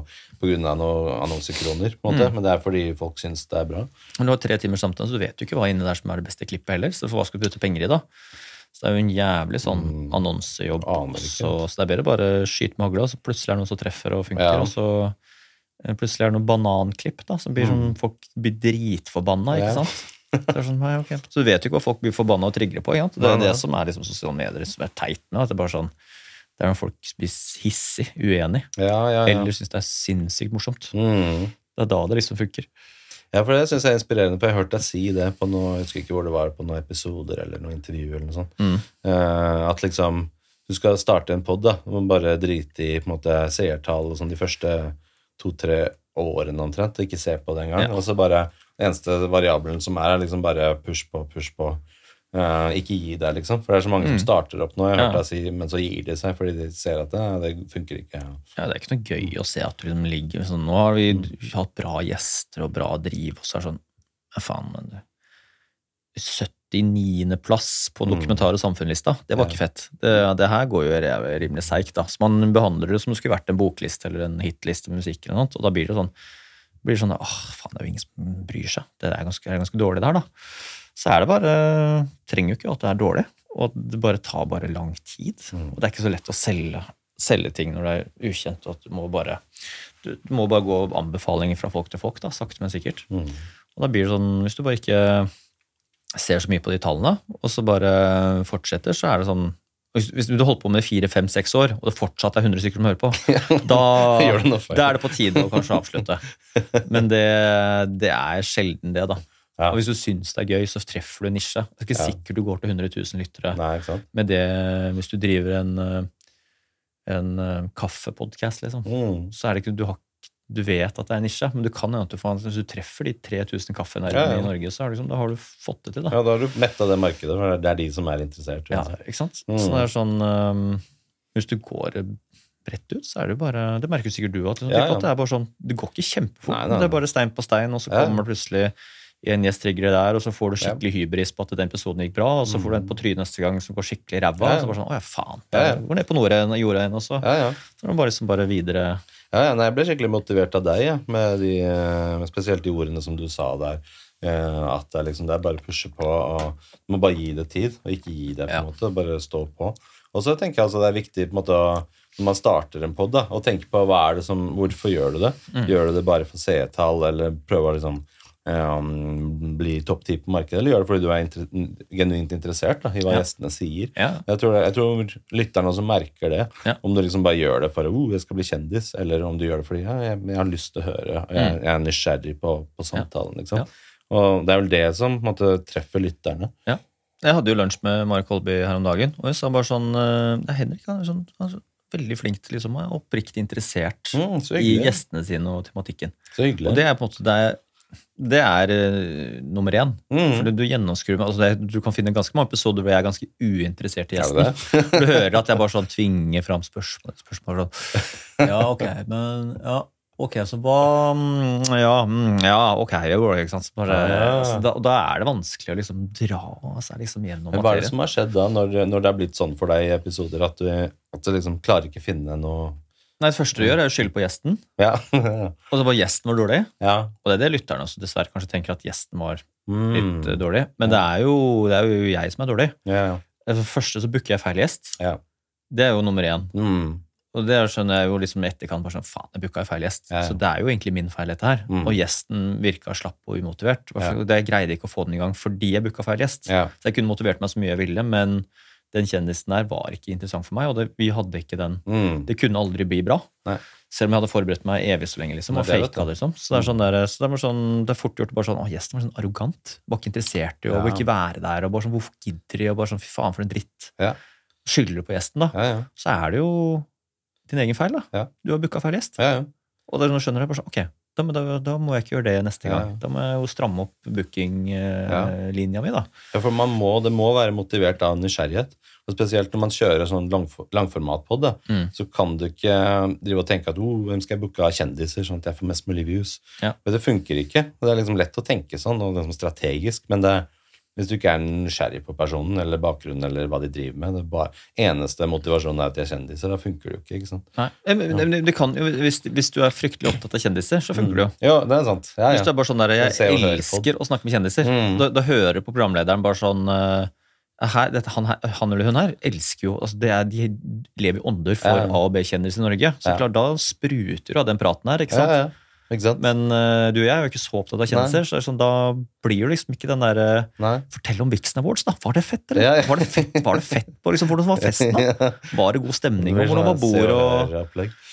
pga. noen annonsekroner, på en måte, Mm. men det er fordi folk syns det er bra. Men du har tre timers samtale, så du vet jo ikke hva inni der som er det beste klippet heller. Så for hva skal du putte penger i, da? Så det er jo en jævlig sånn Mm. annonsejobb. Så, så det er bedre bare skyte med hagla, så plutselig er det noen som treffer og funker. Ja. Og så eh, plutselig er det noen bananklipp da, som blir sånn folk blir dritforbanna. Ikke sant? Det sånn, nei, okay. Så du vet jo ikke hva folk blir forbanna og trigger på. Det er det som er liksom sosiale medier som er teit med. At det er bare sånn, det er når folk blir hissig, uenig, Ja, ja, ja. eller syns det er sinnssykt morsomt. Mm. Det er da det liksom funker. Ja, for det syns jeg er inspirerende, for jeg har hørt deg si det på noe, jeg husker ikke hvor det var, på noen episoder eller noen intervju eller noe sånt. Mm. Uh, at liksom du skal starte en pod, da, og bare drite i på en måte seertall og sånn de første to-tre årene omtrent, og ikke se på det engang. Ja. Og så bare eneste variabelen som er, er liksom bare push på, push på. Uh, ikke gi deg, liksom. For det er så mange som starter opp nå, jeg har Mm. Ja. hørt deg si, men så gir de seg fordi de ser at det, det funker ikke. Ja, Det er ikke noe gøy å se at du liksom ligger sånn Nå har vi Mm. hatt bra gjester og bra driv, og så er det sånn Ja, faen, men du 79.-plass på Mm. dokumentar- og samfunnslista. Det var Ja. ikke fett. Det, det her går jo rimelig seigt, da. Så man behandler det som om det skulle vært en bokliste eller en hitliste med musikk, eller noe, sånt, og da blir det sånn blir sånn Åh, faen, det er jo ingen som bryr seg. Det er ganske, er ganske dårlig der, da. Så er det bare Trenger jo ikke at det er dårlig, og det bare tar bare lang tid. Mm. Og det er ikke så lett å selge, selge ting når det er ukjent, og at du må bare du, du må bare gå anbefalinger fra folk til folk, da, sakte, men sikkert. Mm. Og da blir det sånn, hvis du bare ikke ser så mye på de tallene, og så bare fortsetter, så er det sånn hvis, du holder på med det fire, fem, seks år, og det fortsatt er 100 stykker som hører på, da, da er det på tide å kanskje avslutte. Men det, det er sjelden det, da. Ja. Og hvis du syns det er gøy, så treffer du en nisje. Det er ikke Ja. sikkert du går til 100 000 lyttere Nei, med det hvis du driver en, eh, en kaffepodkast, kaffepodcast, liksom. Mm. Så er det ikke du, har, du vet at det er en nisje, men du kan hende at hvis du treffer de 3000 kaffenerdene Ja, ja. i Norge, så har, liksom, da har du fått det til, da. Ja, da har du metta det markedet, for det er de som er interessert. Ja, ikke sant? Mm. Så det er sånn um, Hvis du går bredt ut, så er det jo bare Det merker sikkert du òg. Ja, ja. Det er bare sånn, det går ikke kjempefort. Nei, nei, nei. Det er bare stein på stein, og så kommer det plutselig en gjest trigger der, og så får du skikkelig hybris på at den episoden gikk bra, og så får du en på trynet neste gang som går skikkelig ræva. Og så bare sånn, å ja, faen. Jeg går ned på jorda igjen, jorda igjen, og så, Ja, ja. så er det bare liksom bare videre Ja, ja, nei, jeg ble skikkelig motivert av deg, ja, med de, eh, med spesielt de ordene som du sa der. eh, At det er, liksom, det er bare å pushe på, og du må bare gi det tid, og ikke gi det, på en Ja. måte. Bare stå på. Og så tenker jeg altså det er viktig på en måte å når man starter en pod, å tenke på hva er det som, hvorfor gjør du det. Mm. Gjør du det bare for seertall, eller prøver å liksom eh, bli topp ti på markedet, eller gjør det fordi du er inter genuint interessert da, i hva Ja. gjestene sier? Ja. Jeg tror, jeg tror lytterne også merker det. Ja. Om du liksom bare gjør det for å oh, jeg skal bli kjendis, eller om du gjør det fordi jeg, jeg har lyst til å høre, og jeg, jeg er nysgjerrig på, på samtalen. Liksom. Mm. Og det er vel det som måte, treffer lytterne. Ja. Jeg hadde jo lunsj med Mark Holby her om dagen, og jeg sa bare sånn ja Det er Henrik han er sånn, han er veldig flink til liksom, å være oppriktig interessert Mm, i gjestene sine og tematikken. Og det er på en måte det er, Det er uh, nummer én. Mm. For du, gjennomskuer. Altså det, du kan finne ganske mange episoder hvor jeg er ganske uinteressert i Er gjesten. Du hører at jeg bare sånn tvinger fram spørsmål. spørsmål sånn. Ja, ok, men ja, ok, så hva mm, Ja, mm, ja ok, går det, ikke sant. Bare, Ja. så da, da er det vanskelig å liksom dra seg liksom gjennom materien. hva er det som har skjedd da, når, når det har blitt sånn for deg i episoder, at du, at du liksom klarer ikke finne noe Nei, Det første du gjør, er å skylde på gjesten, Ja. og så bare gjesten var dårlig. ja. Og det er det lytterne også dessverre kanskje tenker at gjesten var Mm. litt eh, dårlig. Men det er, jo, det er jo jeg som er dårlig. Ja, ja. For det første så booker jeg feil gjest. Ja. Det er jo nummer én. Mm. Og det skjønner jeg jo liksom etterkant. bare sånn, faen, jeg booka feil gjest. Så det er jo egentlig min feil, dette her. Mm. Og gjesten virka slapp og umotivert. Jeg greide ikke å få den i gang fordi jeg booka feil gjest. Så jeg kunne motivert meg så mye jeg ville, men den kjendisen der var ikke interessant for meg. Og det, vi hadde ikke den Mm. Det kunne aldri bli bra. Nei. Selv om jeg hadde forberedt meg evig så lenge. liksom, Nei, og det vet faka det, liksom. Så det er sånn der, så det er, sånn, det er fort gjort bare sånn Å, gjesten var sånn arrogant. Var ikke interessert i å Ja. ikke være der. og bare sånn, Hvorfor gidder de? Og bare sånn, Fy faen, for en dritt. Ja. Skylder du på gjesten, da, Ja, ja. så er det jo din egen feil. da. Ja. Du har booka feil gjest. Og da skjønner du bare sånn, ok, da, da, da må jeg ikke gjøre det neste gang. ja. Da må jeg jo stramme opp bookinglinja mi, da. Ja, for man må, Det må være motivert av nysgjerrighet. Og Spesielt når man kjører sånn langfor, langformatpod, Mm. så kan du ikke drive og tenke at oh, hvem skal jeg booke av kjendiser, sånn at jeg får mest mulig views. Ja. Men det funker ikke. og Det er liksom lett å tenke sånn, og liksom strategisk, men det, hvis du ikke er nysgjerrig på personen eller bakgrunnen eller hva de driver med, det bare, eneste motivasjonen er at de er kjendiser, da funker det jo ikke. ikke sant? Nei, men, men- men det kan, jo- hvis, hvis du er fryktelig opptatt av kjendiser, så funker det jo. Ja, det er sant. Ja, Hvis ja. du er bare sånn der, Jeg Jeg elsker å snakke med kjendiser. Mm. Da, da hører du på programlederen bare sånn eh, her, dette, han, her, han eller hun her elsker jo altså det er, De lever i ånder for Ja. A- og B-kjendiser i Norge. Så Ja. klart, da spruter du av den praten her. ikke Ja, sant? Ja. Ikke sant? Men uh, du og jeg er jo ikke så opptatt av kjendiser, så det er sånn, da blir jo liksom ikke den derre uh, Fortell om Vixen Awards, da. Var det fett, eller? Ja, ja. Var, det fett, var det fett på liksom, hvordan var festen? da? Var det god stemning? Og hvordan var bord? Og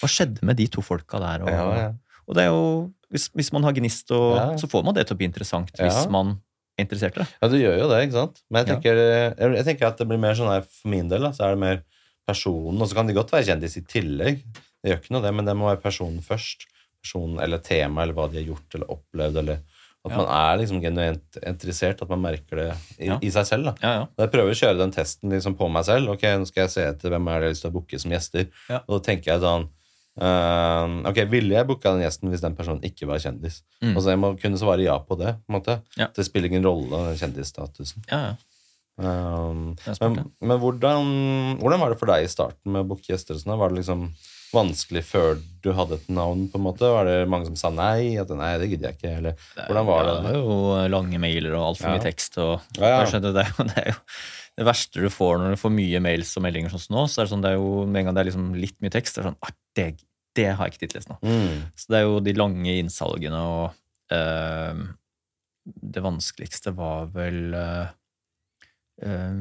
hva skjedde med de to folka der? Og, Ja, ja. og det er jo, hvis, hvis man har gnist, og, Ja. så får man det til å bli interessant hvis Ja. man er interessert i det. Ja, du gjør jo det, ikke sant? Men jeg tenker, jeg, jeg tenker at det blir mer sånn her for min del, da, så er det mer personen, og så kan de godt være kjendis i tillegg. Det gjør ikke noe det, men det må være personen først. Personen eller tema, eller hva de har gjort eller opplevd, eller at Ja. man er liksom genuint interessert, at man merker det i, Ja. i seg selv. da. Ja, Jeg prøver å kjøre den testen liksom på meg selv. Ok, nå skal jeg se etter hvem er det jeg har lyst til å booke som gjester. Og da tenker jeg sånn uh, Ok, ville jeg booka den gjesten hvis den personen ikke var kjendis? Mm. Og så jeg må kunne svare ja på det. på en måte. Det spiller ingen rolle, den kjendisstatusen. ja, ja. Um, men men hvordan, hvordan var det for deg i starten med å booke gjester? sånn? Var det liksom vanskelig før du hadde et navn? på en måte? Var det mange som sa nei? At nei, det gidder jeg ikke? Eller hvordan var det? Ja, det er jo lange mailer og altfor Ja. mye tekst. Og, Ja, ja. Skjønner, det, er jo- det er jo det verste du får når du får mye mails og meldinger sånn som nå. Så er det sånn, det er jo, Med en gang det er liksom litt mye tekst, det er sånn det, det har jeg ikke tid til å lese nå. Mm. Så det er jo de lange innsalgene og øh, Det vanskeligste var vel øh, eh,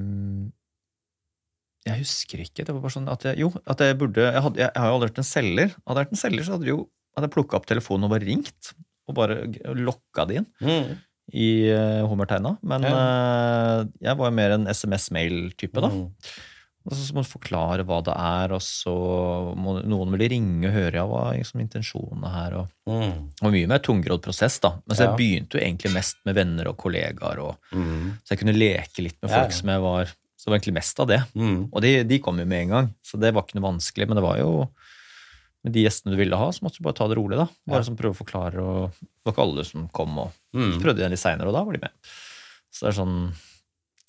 Jeg husker ikke. Det var bare sånn at jeg, Jo, at jeg burde Jeg, hadde, jeg, har jo aldri vært en selger. Hadde jeg vært en selger, så hadde jo hadde jeg plukka opp telefonen og bare ringt. Og bare lokka det inn Mm. i uh, hummertegna. Men eh, jeg var jo mer en SMS-mail-type, da. Mm. Og så må du forklare hva det er, og så må noen vil ringe og høre ja, hva er liksom intensjonene her. Og, Mm. og mye mer tungrodd prosess, da. Men så jeg begynte jo egentlig mest med venner og kollegaer, og, Mm. så jeg kunne leke litt med Ja, folk ja. som jeg var Så det var egentlig mest av det. Mm. Og de, de kom jo med en gang, så det var ikke noe vanskelig. Men det var jo med de gjestene du ville ha, så måtte du bare ta det rolig, da. Bare Ja. som prøve å forklare, og det var ikke alle som kom, og Mm. så prøvde jeg litt seinere, og da var de med. Så det er sånn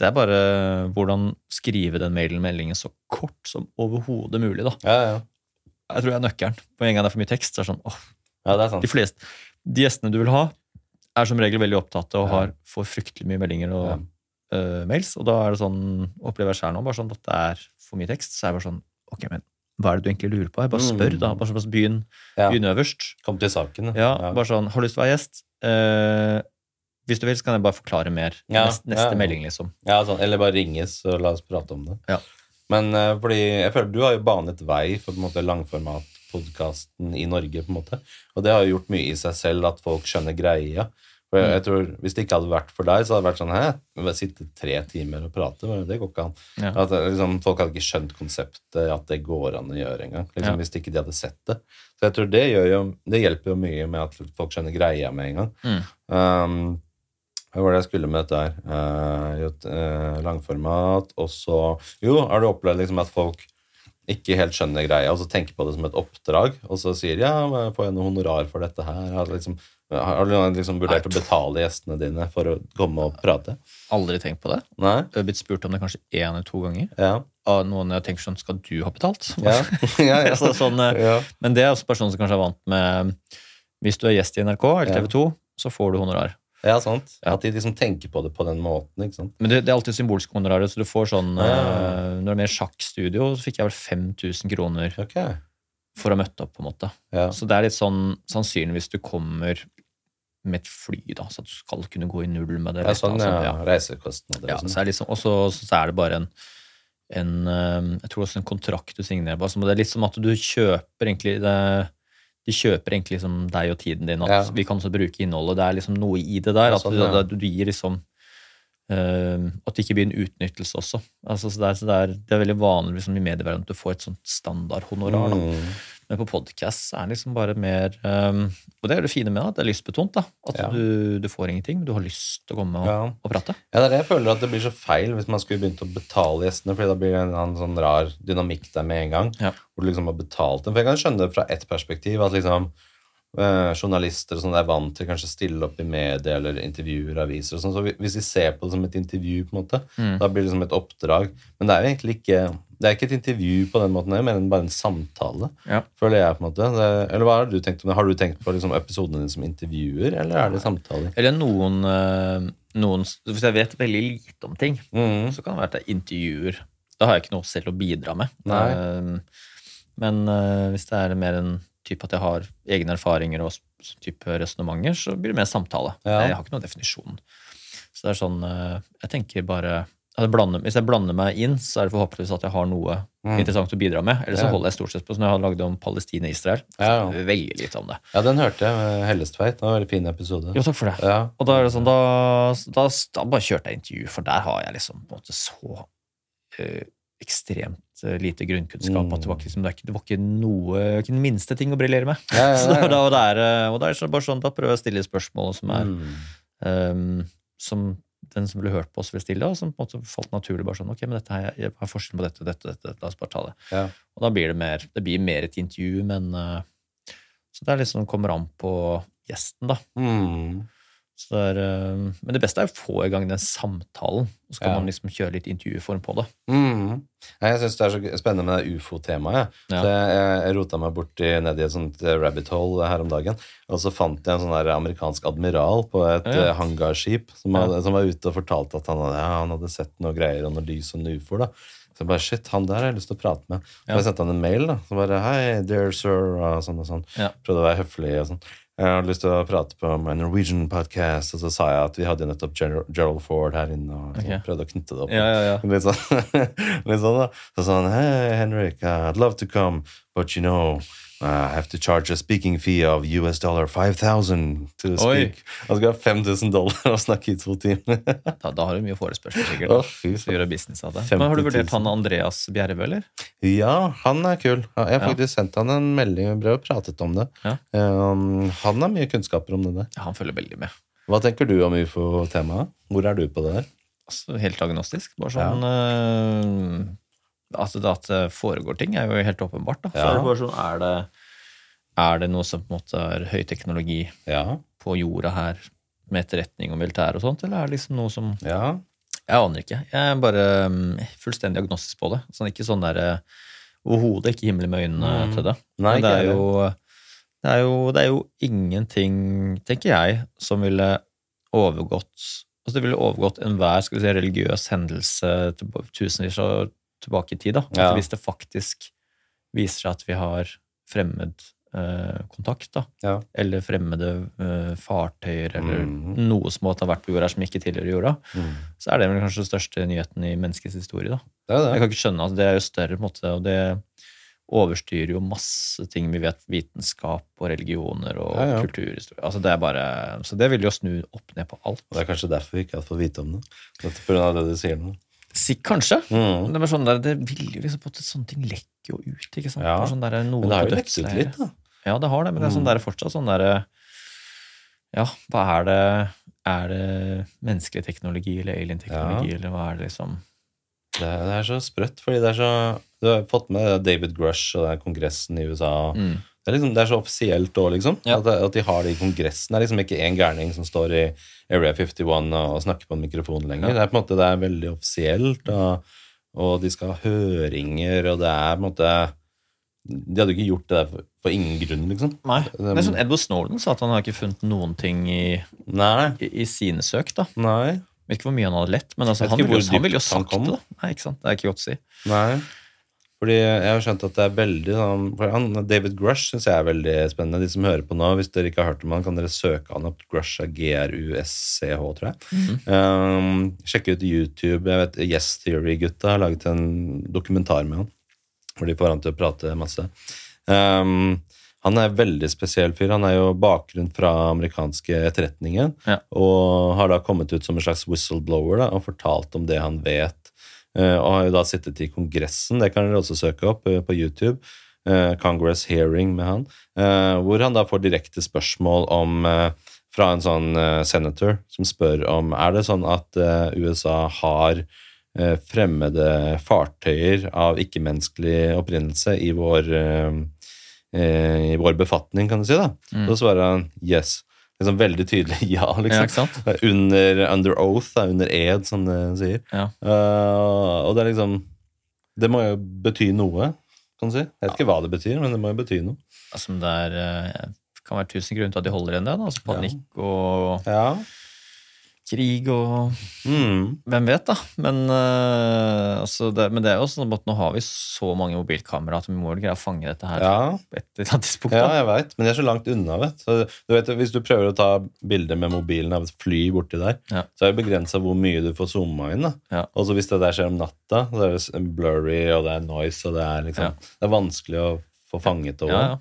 Det er bare hvordan skrive den mailen meldingen så kort som overhodet mulig, da. Ja, ja. Jeg tror jeg er nøkkelen. På en gang det er for mye tekst, så er det sånn åh, ja, det er sant. De fleste De gjestene du vil ha, er som regel veldig opptatt og har, får fryktelig mye meldinger og Ja. øh, mails, og da er det sånn, opplever jeg selv nå, bare sånn at det er for mye tekst, så er jeg bare sånn Ok, men hva er det du egentlig lurer på? Jeg bare spør, Mm. da. Bare sånn, begynn, Ja. begynn øverst. Kom til saken. Ja, bare sånn Har du lyst til å være gjest? Uh, hvis du vil, så kan jeg bare forklare mer. Ja, neste, neste ja. melding, liksom. Ja, sånn, eller bare ringes og la oss prate om det. Ja. Men uh, fordi jeg føler du har jo banet vei for på en måte langformatpodkasten i Norge, på en måte. Og det har jo gjort mye i seg selv at folk skjønner greia. For jeg, Mm. jeg tror, Hvis det ikke hadde vært for deg, så hadde det vært sånn Hæ, sitte tre timer og prate? Det går ikke an. Ja. At, liksom, folk hadde ikke skjønt konseptet, at det går an å gjøre engang. Liksom, Ja. Hvis ikke de hadde sett det. Så jeg tror det, gjør jo, det hjelper jo mye med at folk skjønner greia med en gang. Mm. Um, hva var det jeg skulle med dette her? Uh, eh, langformat, og så Jo, har du opplevd liksom at folk ikke helt skjønner greia, og så tenker på det som et oppdrag, og så sier ja, får jeg noe honorar for dette her? altså liksom, har du liksom vurdert å betale gjestene dine for å komme og prate? Aldri tenkt på det. Nei? Jeg har blitt spurt om det kanskje én eller to ganger. Ja. Av noen jeg tenker sånn Skal du ha betalt? Ja. ja. Så sånn, eh. Men det er også personer som kanskje er vant med Hvis du er gjest i NRK eller TV 2, så får du honorar. ja, sant. Ja. At de liksom tenker på det på den måten, ikke sant. Men det, det er alltid symbolske honorarer. Så du får sånn eh, Når det er mer sjakkstudio, så fikk jeg vel 5000 kroner Ok. for å ha møtt opp, på en måte. Ja. Så det er litt sånn sannsynligvis du kommer med et fly, da, så at du skal kunne gå i null med det. Ja, sånn, Altså, ja. Reisekostnader Ja, og så sånn. er liksom, og så, så er det bare en, en eh, Jeg tror også en kontrakt du signerer på. Så det er litt som at du kjøper egentlig det, De kjøper egentlig liksom deg og tiden din. At Ja. vi kan også bruke innholdet. Det er liksom noe i det der. At sånn, du, ja. du, du gir liksom uh, At det ikke blir en utnyttelse også. Altså, så det, er, så det, er, det er veldig vanlig liksom, i medieverdenen at du får et sånt standardhonorar. da. Mm. Men på podkast er det liksom bare mer um, Og det er det fine med det, at det er lystbetont. da. At Ja. du, du får ingenting, men du har lyst til å komme og, Ja. og prate. Ja, det er det jeg føler at det blir så feil hvis man skulle begynt å betale gjestene, fordi da blir det en annen sånn rar dynamikk der med en gang. Ja. Hvor du liksom har betalt dem. For jeg kan skjønne det fra ett perspektiv, at liksom eh, journalister og sånn er vant til kanskje stille opp i media eller intervjuer, aviser og sånn. Så hvis de ser på det som et intervju, på en måte, Mm. da blir det som et oppdrag. Men det er jo egentlig ikke det er ikke et intervju på den måten, men bare en samtale. Ja. Føler jeg på en måte. Det, eller hva har du tenkt om det? Har du tenkt på liksom, episodene dine som intervjuer, eller er det samtaler? Eller noen, eh, noen Hvis jeg vet veldig lite om ting, Mm. så kan det være at det er intervjuer. Da har jeg ikke noe selv å bidra med. Nei. Eh, Men hvis det er mer en type at jeg har egne erfaringer og type resonnementer, så blir det mer samtale. Ja. Jeg har ikke noen definisjon. Så det er sånn eh, Jeg tenker bare jeg blander, Hvis jeg blander meg inn, så er det forhåpentligvis at jeg har noe Mm. interessant å bidra med. Eller så Ja. holder jeg stort sett på som jeg har lagd om Palestina og Israel. Ja. Veldig lite om det. Ja, den hørte jeg med Hellestveit. Det var en veldig fin episode. Jo, takk for det. Ja. Og da er det sånn, da, da, da bare kjørte jeg intervju, for der har jeg liksom på en måte så eh, ekstremt eh, lite grunnkunnskap Mm. at det var, liksom, det, var ikke, det var ikke noe, ikke den minste ting å briljere med. Ja, ja, ja. da, og, da er, det- og det er så bare sånn, da prøver jeg å stille spørsmål som er Mm. um, som den som ble hørt på oss, vil stille, og som på en måte falt naturlig. bare sånn, ok, men dette her, jeg har forskjell på dette, dette, dette, la oss bare ta det. Ja. Og da blir det mer, det blir mer et intervju, men uh, så det er liksom kommer an på gjesten, da. Mm. Det er, eh, men det beste er å få i gang den samtalen, og så kan Ja. man liksom kjøre litt intervjuform på det. Mm. Jeg syns det er så spennende med det ufo-temaet. Ja. Jeg, jeg, rota meg borti nedi et sånt eh, rabbit hole her om dagen, og så fant jeg en sånn amerikansk admiral på et Ja. eh, hangarskip som, hadde, som var ute og fortalte at han han hadde sett noe greier og noe lys og noe ufoer. da. Så jeg bare, shit, han der har jeg lyst til å prate med. Så jeg sendte han en mail. da, så bare, hei, dear sir, og sånn og sånn. Prøvde å være høflig og sånn. Jeg hadde lyst til å prate på en Norwegian podcast, og så sa jeg at vi hadde nettopp Ger Gerald Ford her inne, og så prøvde å knytte det opp. Ja, ja, ja. Litt sånn, litt sånn da. Så sa han, hey, Henrik, I'd love to come, but you know, uh, I have to charge a speaking fee of US dollar 5000 to Oi. speak. Han skal ha 5000 dollar og snakke i to timer. Da, da har du mye forespørsel, sikkert. Oh, gjøre business av det. Men har du vurdert han Andreas Bjerve, eller? Ja, han er kul. Jeg har Ja. faktisk sendt han en melding og brev og pratet om det. Ja. Um, han har mye kunnskaper om det der. Ja, han følger veldig med. Hva tenker du om ufo-temaet? Hvor er du på det der? Altså, helt agnostisk. Bare sånn eh, at, det, at det foregår ting, er jo helt åpenbart. Da. Så Ja. er det bare sånn, er det, er det noe som på en måte er høyteknologi Ja, på jorda her, med etterretning og militær og sånt, eller er det liksom noe som ja. Jeg aner ikke. Jeg er bare mm, fullstendig agnostisk på det. Sånn, ikke sånn der eh, Overhodet ikke himmel med øynene Mm. til det. Nei, Men det er, jo, det, er jo, det er jo ingenting, tenker jeg, som ville overgått Altså det ville overgått enhver skal vi si, religiøs hendelse tusenvis år tilbake i tid. da. Ja. Hvis det faktisk viser seg at vi har fremmed eh, kontakt, da, Ja. eller fremmede eh, fartøyer, eller Mhm. noe som måtte ha vært på jorda som ikke tilhører jorda, Mm. så er det vel kanskje den største nyheten i menneskets historie. da. Det er Jeg kan ikke skjønne at det er jo større, på en måte, og det overstyrer jo masse ting vi vet. Vitenskap og religioner og Ja, ja. kulturhistorie. Altså det er bare, så det vil jo snu opp ned på alt. Og det er kanskje derfor vi ikke har fått vite om det. Dette grunn det du sier nå. Si, kanskje. Mm. Det, er sånn der, det vil jo liksom at sånne ting lekker jo ut. ikke sant? Ja. Det Sånn der, noe Men det har jo lekket ut litt, da. Ja, det har det, men det er sånn Mm. der, fortsatt sånn derre Ja, hva er det Er det menneskelig teknologi eller alien-teknologi, eller hva er det liksom Det, det er så sprøtt, fordi det er så Du har fått med David Grush og den kongressen i USA. mm. Det, er liksom, det er så offisielt òg, liksom. Ja. At, at de har det i kongressen. Det er liksom ikke én gærning som står i Area 51 og snakker på en mikrofon lenger. Ja. Det er på en måte det er veldig offisielt, og, og de skal ha høringer, og det er på en måte De hadde jo ikke gjort det der for, for ingen grunn, liksom. Nei. Det- Men sånn Edward Snowden sa at han har ikke funnet noen ting i, i, i sine søk. da. Nei. Vet ikke hvor mye han hadde lett, men altså, han ville jo, han vil jo sagt det. Nei, ikke sant? Det er ikke godt å si. Nei. Fordi jeg har skjønt at det er veldig sånn han, David Grush syns jeg er veldig spennende. De som hører på nå, Hvis dere ikke har hørt om han, kan dere søke han opp. Grush er G-R-U-S-C-H, tror jeg. Mhm. Um, sjekk ut YouTube. Jeg vet Yes Theory-gutta har laget en dokumentar med han. Hvor de får han til å prate masse. Um, han er en veldig spesiell fyr. Han er jo bakgrunn fra amerikanske etterretningen. Ja. Og har da kommet ut som en slags whistleblower da, og fortalt om det han vet. Eh, og har jo da sittet i Kongressen, det kan dere også søke opp eh, på YouTube. eh, Congress Hearing med han. hvor han da får direkte spørsmål om fra en sånn senator som spør om er det sånn at USA har fremmede fartøyer av ikke-menneskelig opprinnelse i vår, i vår befatning, kan du si. da. Mm. Så svarer han yes. Liksom veldig tydelig ja, liksom. Ja. Under, under oath, da, under ed, som det sier. Ja. Uh, og det er liksom Det må jo bety noe, kan du si. Jeg vet ikke hva det betyr, men det må jo bety noe. Altså, det er, det kan være tusen grunner til at de holder igjen det. Da. Altså, panikk og Ja. Krig og Mm. Hvem vet, da. Men, uh, altså det, men det er jo sånn at nå har vi så mange mobilkameraer at vi må greie å fange dette her ja. et eller annet tidspunkt. Ja, jeg veit, men de er så langt unna, vet så, du. vet Hvis du prøver å ta bilder med mobilen av et fly borti der, Ja. så er det begrensa hvor mye du får zooma inn. Ja. Og så hvis det der skjer om natta, så er det blurry, og det er noise, og det er liksom. Det er vanskelig å få fanget over.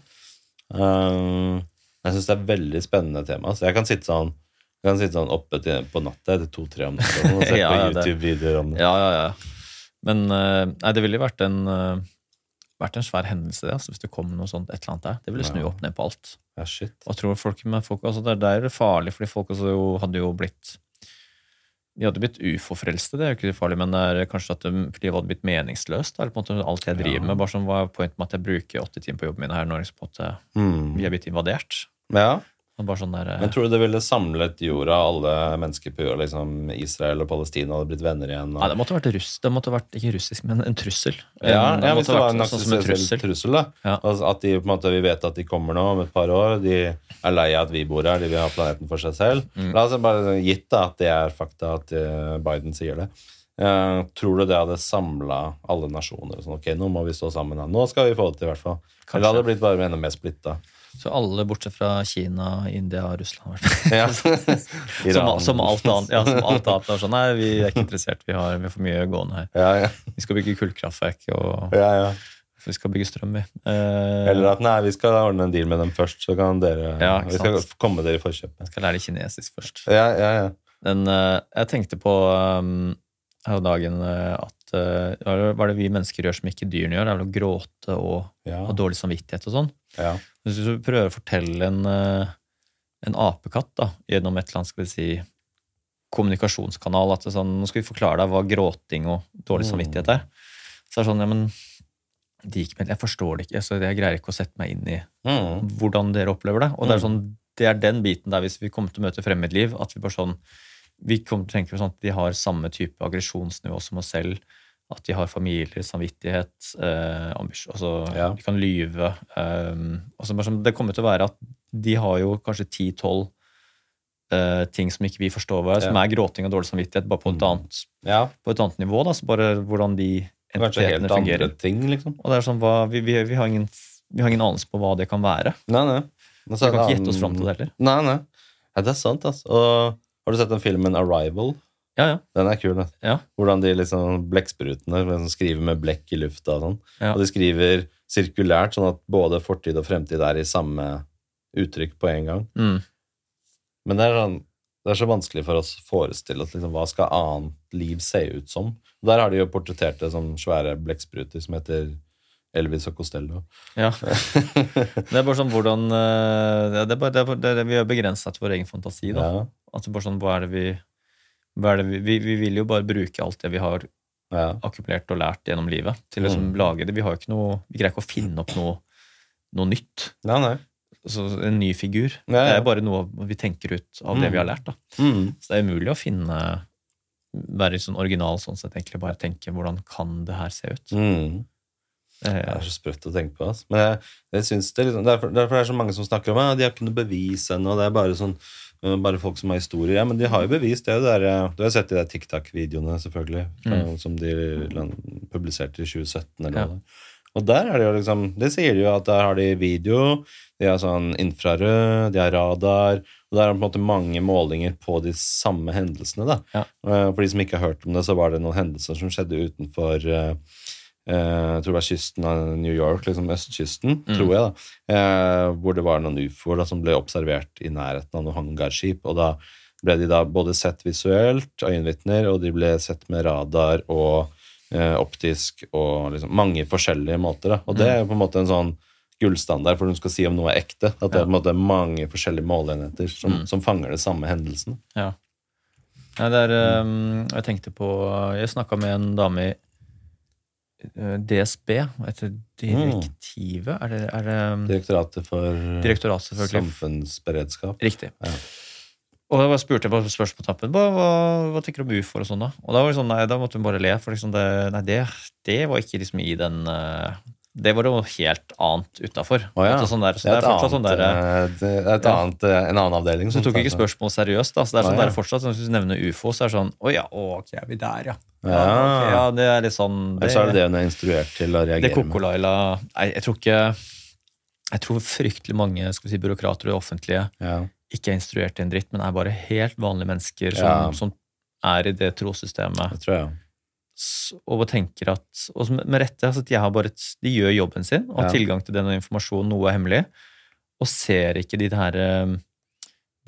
Um, jeg syns det er et veldig spennende tema. Så jeg kan sitte sånn jeg kan sitte sånn oppe til, på natta etter to-tre om natta og se Ja, på YouTube-videoer om det. ja, ja, ja. Men eh, nei, det ville jo vært en, eh, vært en svær hendelse, det, altså, hvis det kom noe sånt, et eller annet der. Det ville snu opp ned på alt. Ja, shit. Og tror folk med folk, altså Det er jo farlig, fordi folk altså, jo, hadde jo blitt De hadde blitt ufo-frelste, det er jo ikke farlig, men det er kanskje at de, de hadde blitt meningsløst. Eller på en måte alt jeg driver Ja. med. bare som Hva er poenget med at jeg bruker åtte timer på jobben min her når liksom på en måte, Mm. vi er blitt invadert? Ja. Og sånn der, eh, Men tror du det ville samlet jorda, alle mennesker på jorda, liksom Israel og Palestina hadde blitt venner igjen? Nei, det måtte vært russ, det måtte vært ikke russisk, men en trussel. ja, det, ja, hvis det var en sånn som en trussel, da. Ja. Altså at de, på en måte, Vi vet at de kommer nå om et par år, de er lei av at vi bor her, de vil ha planeten for seg selv. Mm. La oss bare gitt da, at det er fakta at eh, Biden sier det. Uh, tror du det hadde samla alle nasjoner? og Sånn, ok, nå må vi stå sammen. Da. Nå skal vi få det til, i hvert fall. Eller hadde det blitt bare enda mer splitta? Så alle bortsett fra Kina, India og Russland. Ja. Som, som alt annet. Ja, som alt annet. Sånn, nei, vi er ikke interessert, vi har, vi har for mye gående her. Ja, ja. Vi skal bygge kullkraftverk, og ja, ja. vi skal bygge strøm, vi. Eh, Eller at nei, vi skal ordne en deal med dem først, så kan dere Ja, Vi skal komme dere i forkjøpet. skal lære kinesisk først. Ja, ja, ja. Men eh, jeg tenkte på um, her om dagen eh, at eh, hva er det- vi mennesker gjør som ikke dyrene gjør? Det er vel å gråte og ja, ha dårlig samvittighet og sånn. ja. Hvis du prøver å fortelle en, eh, en apekatt da, gjennom et eller annet skal vi si, kommunikasjonskanal at sånn, nå skal vi forklare deg hva gråting og dårlig Mm. samvittighet er, så er det sånn, ja, men de gikk med, jeg forstår det ikke, så jeg greier ikke å sette meg inn i Mm. hvordan dere opplever det. Og det er Mm. sånn, det er den biten der hvis vi kommer til å møte fremmedliv, at vi bare sånn Vi kommer til å tenke på sånn at de har samme type aggresjonsnivå som oss selv. At de har familier, samvittighet, eh, ambisjon altså, Ja. De kan lyve. Eh, og så bare sånn, det kommer til å være at de har jo kanskje 10-12 eh, ting som ikke vi forstår hva er, som er gråting og dårlig samvittighet, bare på et, Mm. annet, ja. på et annet nivå. Da, så bare hvordan de entitetene fungerer. ting, liksom. Og det er sånn, hva, vi, vi, vi, har ingen, vi har ingen anelse på hva det kan være. Nei, nei. Altså, Vi kan ikke gjette oss fram til det heller. Nei, nei. Ja, det er sant, altså. Og har du sett den filmen Arrival? Ja, ja. Den er kul. Ja. Hvordan de liksom blekksprutene liksom skriver med blekk i lufta og sånn. Ja. Og de skriver sirkulært, sånn at både fortid og fremtid er i samme uttrykk på en gang. Mm. Men det er, sånn, det er så vanskelig for oss å forestille oss liksom, hva skal annet liv se ut som. Der har de jo portrettert det som svære blekkspruter som heter Elvis og Costello. Ja. Det er bare sånn hvordan eh, det er bare, det er, det er, Vi er begrensa til vår egen fantasi. da. Ja, Altså bare sånn, hva er det vi er det vi, vi, vi vil jo bare bruke alt det vi har ja. akkumulert og lært gjennom livet, til å liksom Mm. lage det. Vi har ikke noe, vi greier ikke å finne opp noe, noe nytt. Nei, nei. Så en ny figur. Ja. Det er bare noe vi tenker ut av det Mm. vi har lært. da. Mm. Så det er umulig å finne være sånn original sånn sett, egentlig bare tenke hvordan kan det her se ut. Mm. Det Det er, så sprøtt å tenke på. Altså. Men jeg, jeg synes det liksom, derfor, derfor er det så mange som snakker om at de har ikke noe bevis ennå. Det er bare sånn øh, bare folk som har historier. Ja, men de har jo bevis. Det er jo der, øh, Du har sett de der TikTok-videoene, selvfølgelig, mm. som de publiserte i 2017. eller Ja. noe. Og der er det jo liksom Det sier de jo at der har de video, de har sånn infrarød, de har radar Og der er på en måte mange målinger på de samme hendelsene. da. Ja. Eh, For de som ikke har hørt om det, så var det noen hendelser som skjedde utenfor eh, eh, jeg tror det var kysten av New York, liksom østkysten, Mm. tror jeg, da. Eh, hvor det var noen ufoer som ble observert i nærheten av noen hangarskip. Og da ble de da både sett visuelt, øyenvitner, og de ble sett med radar og eh, optisk og liksom mange forskjellige måter. Da. Og det er på en måte en sånn gullstandard for når du skal si om noe er ekte. At det er på en måte mange forskjellige måleenheter som, Mm. som fanger det samme hendelsen. ja. Nei, det er, um, jeg tenkte på Jeg snakka med en dame i DSB. etter direktivet? Er det, er det um, Direktoratet for eh, Direktoratet, samfunnsberedskap. Riktig. Ja. Og jeg spurte jeg på spørsmål på tappen hva, hva, hva tenker du om ufoer og sånn. Da Og da var det sånn, nei, da måtte hun bare le. For liksom det, nei, det, det var ikke liksom i den uh, Det var noe helt annet utafor. Oh, ja. Sånn Det det sånn eh, det er et Ja. annet, eh, en annen avdeling. så du tok ikke spørsmål seriøst. da, så det er sånn oh, ja. der fortsatt, sånn, Hvis du nevner ufo, så er det sånn Å ja, å, ok, er vi der, ja. Ja. okay, ja det er litt sånn Eller så er det det hun er instruert til å reagere med. Koko-Laila Nei, jeg tror ikke Jeg tror fryktelig mange skal vi si, byråkrater og offentlige Ja. ikke er instruert til en dritt, men er bare helt vanlige mennesker som, Ja. som er i det trossystemet. Det tror jeg. Og tenker at Og med rette, altså at de, har bare de gjør jobben sin og har Ja. tilgang til den informasjonen, noe er hemmelig, og ser ikke de her eh,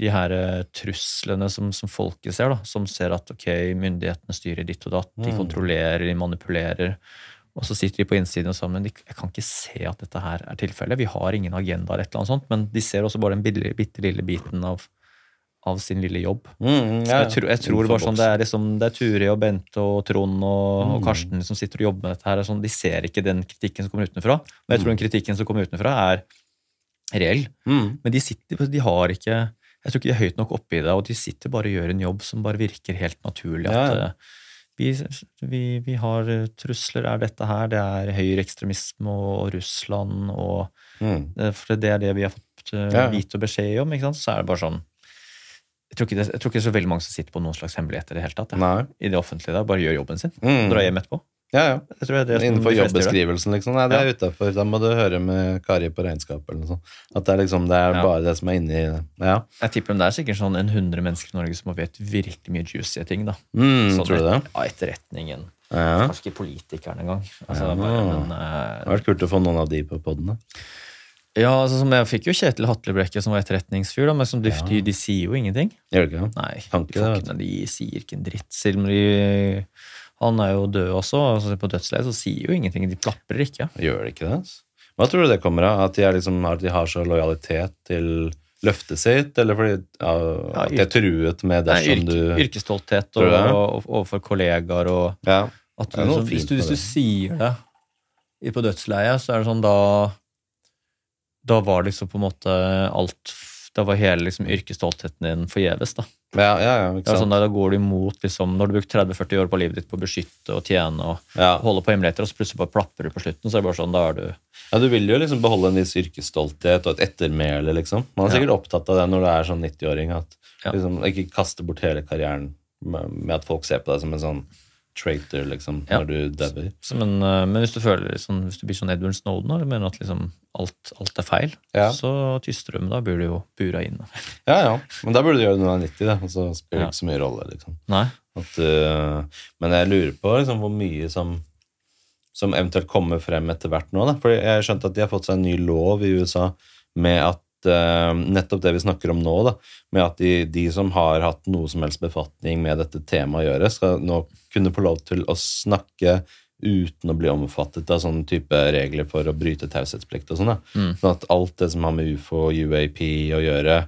de her eh, truslene som, som folket ser, da, som ser at ok, myndighetene styrer ditt og datt, de Mm. kontrollerer, de manipulerer, og så sitter de på innsiden og sier men de, jeg kan ikke se at dette her er tilfellet. Vi har ingen agenda eller et eller annet sånt, men de ser også bare den bitte, bitte lille biten av, av sin lille jobb. Mm, ja, ja, jeg, tror, jeg tror bare sånn, det er liksom, det er Turi og Bente og Trond og, og Mm. Karsten som sitter og jobber med dette her. er Sånn, de ser ikke den kritikken som kommer utenfra. Men jeg tror Mm. den kritikken som kommer utenfra, er reell. Mm. Men de sitter, de har ikke Jeg tror ikke de er høyt nok oppe i det, og de sitter bare og gjør en jobb som bare virker helt naturlig. At Ja, eh, vi, vi, vi har eh, trusler, er dette her, det er høyreekstremisme og Russland og Mm. eh, For det er det vi har fått vite og beskjed om, ikke sant? så er det bare sånn jeg tror, ikke det, jeg tror ikke det så veldig mange som sitter på noen slags hemmeligheter i det hele tatt. Ja. I det offentlige der, Bare gjør jobben sin. Mm. Dra hjem etterpå. Ja, ja. Det tror det det Innenfor det. jobbeskrivelsen, liksom. Nei, det er utafor. Da må du høre med Kari på regnskap eller noe sånt. At det er liksom, det er Ja. bare det som er inni det. Ja. Jeg tipper det er sikkert sånn en hundre mennesker i Norge som vet virkelig mye juicy ting. da. Mm, Sånn tror du det? Ja, etterretningen. Ja. Kanskje ikke politikerne engang. Altså, Ja. bare, men, Det hadde vært kult å få noen av de på poden. Ja, altså, som jeg fikk jo Kjetil Hatlebrekke, som var etterretningsfyr, da, men som de, Ja. de, de sier jo ingenting. Gjør det ikke det? Nei, Tanker, de, det, de sier ikke en dritt. Selv om de Han er jo død også, altså på dødsleiet, så sier jo ingenting. De plaprer ikke. Gjør de ikke det? altså? Hva tror du det kommer av? At de, liksom, at de har så lojalitet til løftet sitt, eller fordi ja, at de er truet med Nei, dersom yrke, du Yrkesstolthet og, og, overfor kollegaer og Ja. at du, liksom, hvis, du, hvis du sier det på dødsleiet, så er det sånn da Da var liksom på en måte alt Da var hele liksom yrkesstoltheten din forgjeves, da. Ja, ja, ja, Det ikke er sånn, da, går du imot liksom Når du har brukt 30-40 år på livet ditt på å beskytte og tjene og Ja. holde på hemmeligheter, og så plutselig bare plapper du på slutten, så er det bare sånn Da er du ja, du vil jo liksom beholde en viss yrkesstolthet og et ettermæle, liksom. Man er Ja. sikkert opptatt av det når du er sånn 90-åring, at Ja. liksom, ikke kaste bort hele karrieren med, med at folk ser på deg som en sånn traitor, liksom, Ja. når du dauer. men, eh, men hvis du føler sånn, Hvis du blir sånn Edward Snowden og mener at liksom alt, alt er feil, Ja. så tyster du, men da blir du jo bura inn. Ja, ja. Men da burde du gjøre det når du er 90, da, og så spiller det Ja. ikke så mye rolle, liksom. Nei? At, uh, men jeg lurer på liksom, hvor mye som som eventuelt kommer frem etter hvert nå. Da. For jeg skjønte at de har fått seg en ny lov i USA med at eh, nettopp det vi snakker om nå, da, med at de, de som har hatt noe som helst befatning med dette temaet å gjøre, skal nå kunne få lov til å snakke uten å bli omfattet av sånne type regler for å bryte taushetsplikt og sånn. Mm. Sånn at alt det som har med ufo og UAP å gjøre,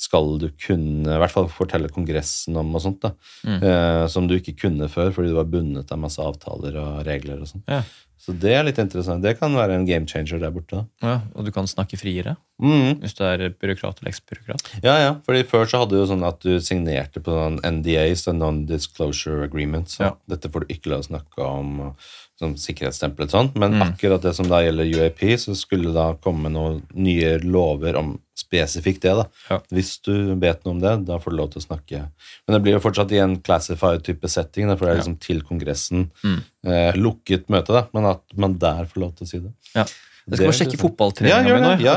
skal du kunne i hvert fall fortelle Kongressen om og sånt, da. Mm. Eh, som du ikke kunne før fordi du var bundet av masse avtaler og regler og sånn. Ja. Så det er litt interessant. Det kan være en game changer der borte. da. Ja, og du kan snakke friere mm. hvis du er byråkrat eller eksbyråkrat. Ja, ja. Fordi før så hadde du jo sånn at du signerte på sånn NDAs, Non-Disclosure Agreements. Så Ja. Dette får du ikke lov å snakke om, sånn sikkerhetsstempel og sånn. Men Mm. akkurat det som da gjelder UAP, så skulle det da komme noen nye lover om spesifikt det. da. Ja. Hvis du vet noe om det, da får du lov til å snakke. Men det blir jo fortsatt i en classified type setting, da, for det er liksom til Kongressen. Mm. Eh, lukket møte, da, men at man der får lov til å si det. Ja. Jeg skal bare sjekke fotballtreninga ja, mi nå. Ja,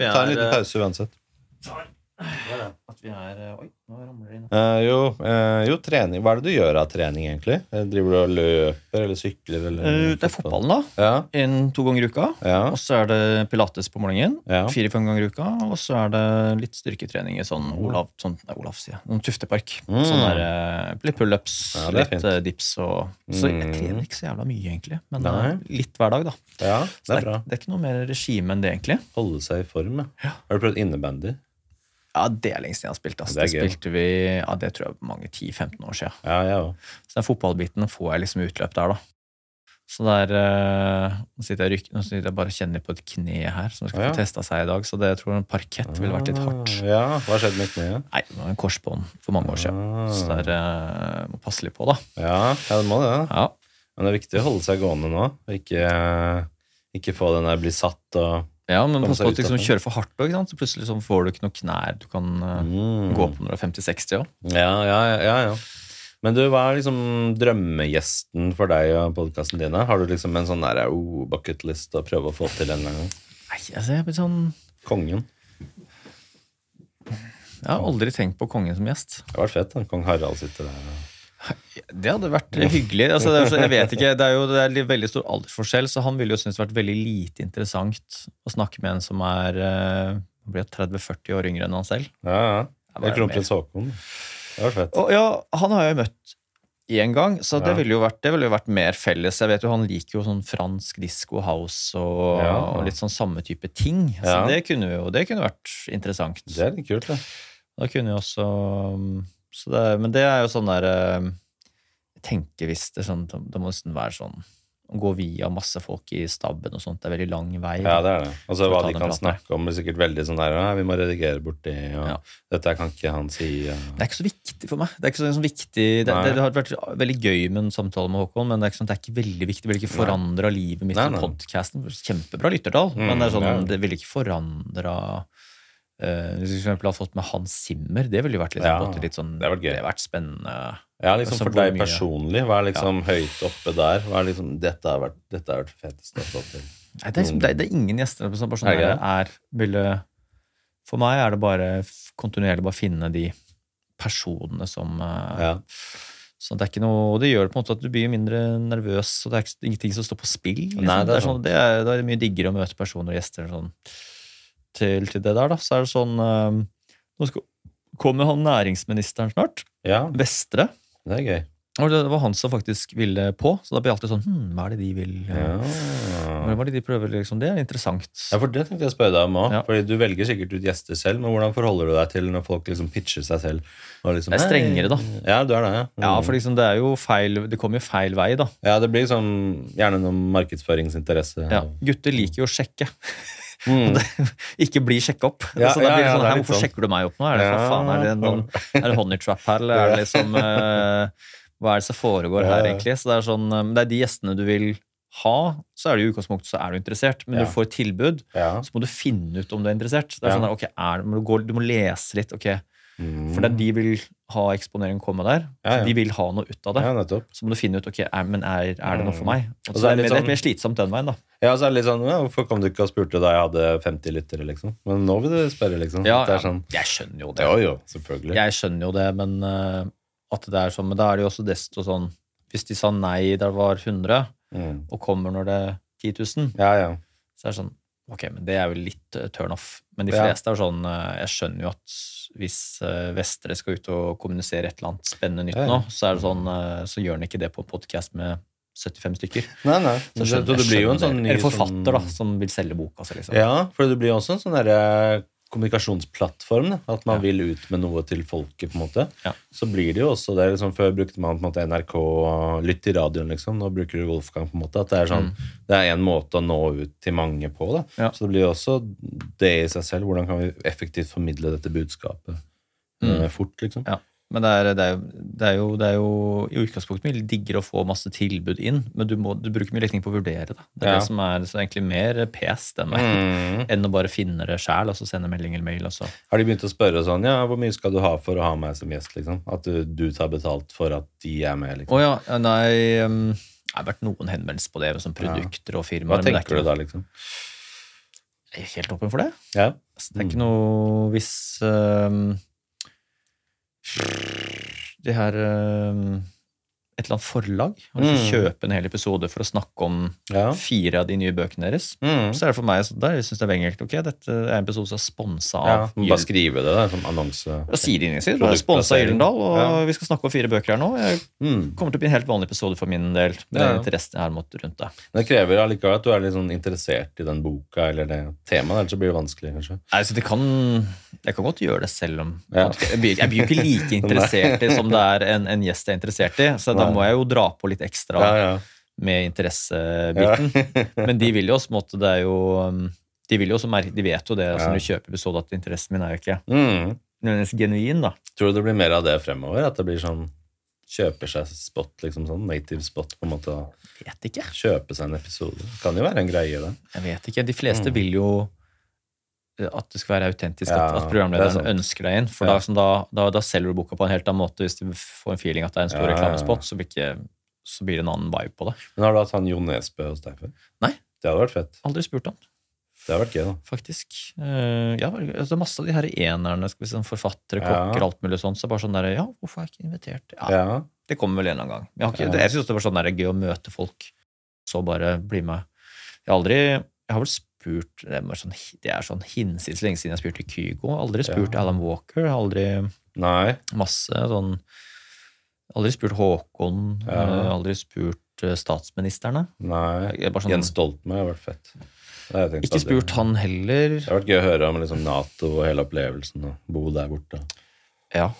Ja, ja, Ta en liten eh, pause uansett. At vi er eh, Oi, nå ramler det inn. Uh, jo, uh, jo, trening. Hva er det du gjør av trening, egentlig? Driver du og løper eller sykler? Eller uh, Det er fotballen, da. Ja, En to ganger i uka. ja, Og så er det pilates på morgenen. ja. Fire-fem ganger i uka. Og så er det litt styrketrening i sånn Olav, sånn, nei, Olav sier jeg. Noen Tuftepark. Mm. Sånn der, litt pullups, Ja, er litt fint. dips og Så jeg Mm. trener ikke så jævla mye, egentlig. Men Nei. litt hver dag, da. ja Så det er bra. det er ikke noe mer regime enn det, egentlig. Holde seg i form, ja. Ja. Har du prøvd innebandy? Ja, det er lenge siden jeg har spilt. Altså. Det Det, spilte vi ja, det tror jeg mange 10-15 år siden. Ja, ja. Så den fotballbiten får jeg liksom utløp der, da. Så der er eh, Nå sitter jeg, ryk, nå sitter jeg bare og kjenner på et kne her, som skal Ja. få testa seg i dag. Så det jeg tror en parkett ville vært litt hardt. Ah, Ja, Hva skjedde med kneet? Nei, det var en korsbånd for mange år siden. Ah. Så det er, eh, må passe litt på, da. Ja, ja, det må det. Ja. Men det er viktig å holde seg gående nå. og Ikke, ikke få den der bli satt og ja, men pass på at du liksom kjører for hardt òg, så plutselig sånn, får du ikke noen knær du kan eh, mm. gå på når du er 50-60 òg. Ja, ja, ja, ja. Men du, hva er liksom drømmegjesten for deg og podkasten din? Har du liksom en sånn der, oh, bucket list å prøve å få til en gang? Nei, altså, jeg, blir sånn, Kongen. jeg har aldri tenkt på kongen som gjest. Det hadde vært fett. da. Kong Harald sitter der. Det hadde vært hyggelig. Altså, jeg vet ikke, det er jo det er veldig stor aldersforskjell, så han ville jo synes det vært veldig lite interessant å snakke med en som er eh, blir 30-40 år yngre enn han selv. Ja, ja. Ja, Det er kronprins Haakon. Det var fett. Og ja, han har jeg jo møtt én gang, så det Ja. ville jo vært, det ville jo vært mer felles. Jeg vet jo Han liker jo sånn fransk disco house og, Ja. og litt sånn samme type ting. Så Ja. det kunne jo det kunne vært interessant. Det er litt kult, det. Da kunne jo også så det, Men det er jo sånn der eh, Jeg tenker hvis det sånn Det må nesten være sånn å gå via masse folk i stabben og sånt. Det er veldig lang vei. Ja, det er det. Og så hva de kan praten. snakke om, blir sikkert veldig sånn der «Ja, Vi må redigere bort det, og Ja. dette kan ikke han si. Ja. Det er ikke så viktig for meg. Det er ikke så, så viktig det, det, det har vært veldig gøy med en samtale med Håkon, men det er ikke, sånn, det er ikke veldig viktig. Det vil ikke forandra livet mitt Nei, nei. podkasten. Kjempebra lyttertall, Mm, men det er sånn, ja. det ville ikke forandra uh, Hvis vi for hadde fått med Hans Zimmer, det ville jo vært litt, Ja, litt sånn det har vært. Det vært spennende. Ja, liksom For deg mye- personlig, hva er liksom høyt oppe der? Hva er liksom, dette har vært, dette har vært fetest å få til. Nei, det, er, liksom- det, er, det er ingen gjester som sånn Er ville, For meg er det bare kontinuerlig bare finne de personene som eh, Ja. Så det er ikke noe, og det gjør det på en måte at du blir mindre nervøs, og det er ingenting som står på spill. Liksom. Nei, det er er sånn, det er, det er mye diggere å møte personer og gjester sånn, til, til det der. da, Så er det sånn eh, Nå skal, kommer han næringsministeren snart. ja, Vestre. det er gøy. Og det var han som faktisk ville på, så da blir jeg alltid sånn hm, Hva er det de vil eh, Ja. Hva er det de prøver, liksom? Det er interessant. ja, for det tenkte jeg å spørre deg om òg. Ja. Fordi du velger sikkert ut gjester selv, men hvordan forholder du deg til når folk liksom pitcher seg selv? Liksom, det er strengere, da. Ja, du er det, ja. Ja, Mm. for liksom det er jo feil Det kommer jo feil vei, da. ja, det blir liksom gjerne noen markedsføringsinteresse. Ja, Gutter liker jo å sjekke. Mm. Ikke bli sjekka opp. Ja, så da blir det sånn, er her, Hvorfor sånn. sjekker du meg opp nå? Er det, for faen, er det, noen, er det honey trap her, eller er det liksom uh, Hva er det som foregår her, egentlig? Så Det er sånn, eh, det er de gjestene du vil ha, så er det i utgangspunktet så er du interessert. Men Ja. du får et tilbud, Ja. så må du finne ut om du er interessert. Det er Ja. sånn der, ok, er, du, må du må lese litt, ok, Mm. for de vil ha eksponering komme der. Ja, ja. De vil ha noe ut av det. Ja. Så må du finne ut ok, er, men er, er det noe for meg. Og så er det litt mer- sånn- mer slitsomt den veien, da. Ja, så er det litt sånn Hvorfor kom du ikke og spurte da jeg hadde 50 lyttere, liksom? Men nå vil du spørre, liksom. Ja, sånn jeg skjønner jo det. Jo, jo, selvfølgelig. Jeg skjønner jo det, men uh, at det er sånn, men da er det jo også desto sånn Hvis de sa nei der det var 100, Mm. og kommer når det er 10 000, Ja, ja. så er det sånn Ok, men det er jo litt turnoff. turn off. Men de Ja. fleste er sånn eh, Jeg skjønner jo at hvis uh, Vestre skal ut og kommunisere et eller annet spennende nytt Ja, ja. nå, så er det sånn eh, Så gjør han ikke det på podkast med 75 stykker. Nei, nei. Så Så, skjønner- det det blir jo en sånn ny Eller forfatter, da, sånn- som vil selge boka si, liksom. Ja, for det blir jo også en sånn derre kommunikasjonsplattform. Da. At man Ja. vil ut med noe til folket, på en måte. Ja. Så blir det jo også det. Liksom, før brukte man på en måte NRK lytt i radioen, liksom. Nå bruker du Wolfgang, på en måte. At det er sånn Det er en måte å nå ut til mange på, da. Mm. Ja. Så det blir jo også det i seg selv. Hvordan kan vi effektivt formidle dette budskapet Mm. eh, fort, liksom? Ja. Men det er, det, er jo, det, er jo, det er jo i utgangspunktet mye diggere å få masse tilbud inn, men du, må, du bruker mye letning på å vurdere det. Det er Ja. det som er så egentlig mer pes enn, Mm. enn å bare finne det sjæl og så sende melding eller mail. Også. Har de begynt å spørre sånn Ja, hvor mye skal du ha for å ha meg som gjest, liksom? At du, du tar betalt for at de er med, Å liksom? ja, ja, nei um, Det har vært noen henvendelser på det, som produkter og firmaer. Hva er tenker du da, liksom? Jeg er helt åpen for det. Ja? Altså, Det er ikke noe hvis um, Det her um, Et eller annet forlag og liksom Mm. kjøpe en hel episode for å snakke om Ja. fire av de nye bøkene deres. Mm. Så er det for meg så der, jeg synes det er veldig enkelt. Ok, dette er en episode som er sponsa av ja, Bare skrive det da, som annonse. Da sier de innledningsvis. Det er sponsa av. Gyldendal, og Ja. vi skal snakke om fire bøker her nå. Jeg Mm. kommer til å bli en helt vanlig episode for min del. Med Ja. interessen jeg har måttet rundt det. Men det krever allikevel at du er litt sånn interessert i den boka eller det temaet, ellers så blir det vanskelig, kanskje. Nei, så det kan, Jeg kan godt gjøre det selv om Ja. Jeg blir jo ikke like interessert i som det er en, en gjest jeg er interessert i, så da Nei. må jeg jo dra på litt ekstra med interessebiten. Men de vil jo også på måte, det er jo um, De vil jo også merke, de vet jo det altså, Ja. når de kjøper episode, at interessen min er jo ikke Mm. nødvendigvis genuin, da. Tror du det blir mer av det fremover? At det blir sånn Kjøper seg spot, liksom sånn native spot, på en måte. Vet ikke. Kjøpe seg en episode. Kan jo være en greie, det. Jeg vet ikke. De fleste Mm. vil jo at det skal være autentisk, Ja, at, at er programlederen ønsker deg inn. For Ja. da, sånn, da, da, da selger du boka på en helt annen måte. Hvis du får en feeling at det er en stor Ja, reklamespot, så, blir ikke, så blir det en annen vibe på det. Men har du hatt han Jon Nesbø hos deg før? Nei. Det hadde vært fett. Aldri spurt han, Det hadde vært gøy, da. faktisk. Uh, ja, det er masse av de her enerne, skal vi si, sånn forfattere, kokker, alt mulig sånt. Så bare sånn der, ja, hvorfor er jeg ikke invitert? Ja. Det kommer vel en eller annen gang. Jeg, har ikke, Ja. jeg synes det var sånn der, gøy å møte folk, så bare bli med. Jeg har aldri Jeg har vel spurt Det er, sånn, det er sånn hinsides lenge siden jeg spurte Kygo. Aldri spurt Ja. Alan Walker. Aldri Nei. masse sånn Aldri spurt Håkon. Ja. eh, Aldri spurt statsministrene. statsministerne. Nei. Sånn, Jens Stoltenberg har vært fett. Ikke spurt han heller. Det har vært gøy å høre om liksom Nato og hele opplevelsen, og bo der borte. Ja.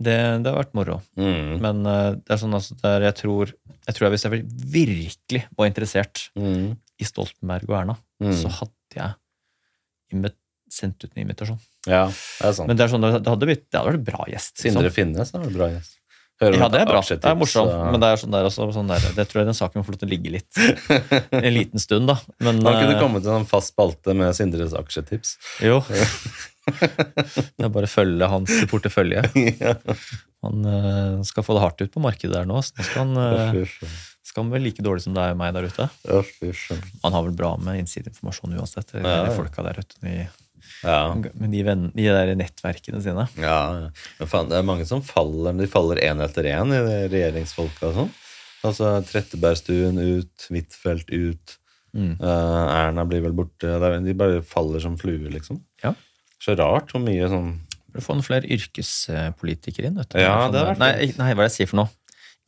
Det, det har vært moro. Mm. Men uh, det er sånn altså, det jeg, tror, jeg tror jeg hvis jeg virkelig var interessert Mm. i Stoltenberg og Erna, Mm. så hadde jeg sendt ut en invitasjon. Ja, det er sant. Men det, er sånn, det hadde, blitt, det hadde vært bra gjest. liksom. Sindre Finnes er vel bra gjest. Hører Ja, det er bra. Det er morsomt. Men det er sånn der også, sånn der, det tror jeg den saken må få lov til å ligge litt en liten stund, da. Men Han kunne komme til en fast spalte med Sindres aksjetips. jo. Det er bare å følge hans portefølje. Han eh, skal få det hardt ut på markedet der nå. Så nå skal han, Skal han vel like dårlig som det er meg der ute. Han har vel bra med innsideinformasjon uansett. Eller, Ja, ja. folka der ute. De, Ja. med de, venn, de der nettverkene sine. Ja, ja. Men faen, det er mange som faller. De faller én etter én i regjeringsfolka og sånn. Altså Trettebergstuen ut, Huitfeldt ut. Mm. Uh, Erna blir vel borte. De bare faller som fluer, liksom. Ja. Så rart hvor mye sånn Burde få noen flere yrkespolitikere inn. Vet du. Ja, Sånn det er nei, nei, hva er det jeg sier for noe?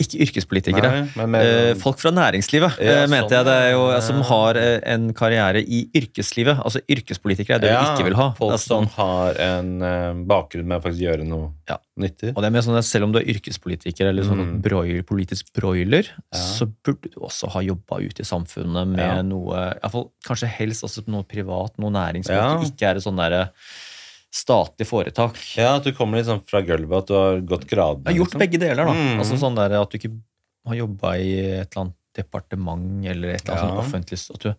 Ikke yrkespolitikere. Nei, mer- Eh, folk fra næringslivet, Ja, eh, mente sånn, jeg. Det er jo, ja. Som har eh, en karriere i yrkeslivet. Altså yrkespolitikere er det Ja, vi ikke vil ha. Folk Altså, som har en eh, bakgrunn med å faktisk gjøre noe Ja. nyttig. og det er mer sånn at Selv om du er yrkespolitiker eller sånn Mm. broiler, politisk broiler, så burde du også ha jobba ute i samfunnet med noe i hvert fall, Kanskje helst også noe privat, noe næring, Ja. ikke er det sånn derre statlig foretak. Ja, at du kommer litt sånn fra gulvet, at du har gått gradene. Jeg har gjort liksom. begge deler, da. Mm. Altså sånn der At du ikke har jobba i et eller annet departement eller et eller annet Ja. sånt offentlig At du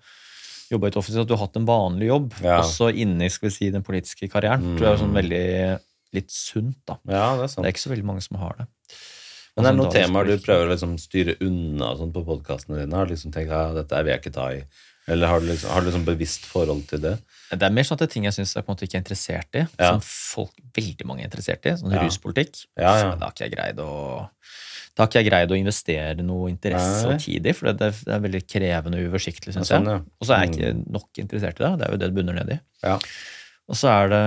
jobba i et offentlig, at du har hatt en vanlig jobb, Ja. også inni skal vi si, den politiske karrieren. Mm. Tror jeg er sånn veldig litt sunt, da. Ja, det er sant. Det er ikke så veldig mange som har det. Men det er det noen temaer du prøver å liksom styre unna sånn på podkastene dine? Har liksom tenkt ja, dette vil jeg ikke ta i? Eller har du liksom, har du liksom bevisst forhold til det? Det er mer sånn at det er ting jeg syns jeg på en måte ikke er interessert i, Ja. som folk, veldig mange er interessert i. Sånn Ja. ruspolitikk. Ja, ja. Da har ikke jeg greid å Da har ikke jeg greid å investere noe interesse og tid i, for det, det er veldig krevende og uoversiktlig, syns Sånn, jeg. Og så er jeg ikke nok interessert i det. Det er jo det det bunner ned i. Ja. Og så er det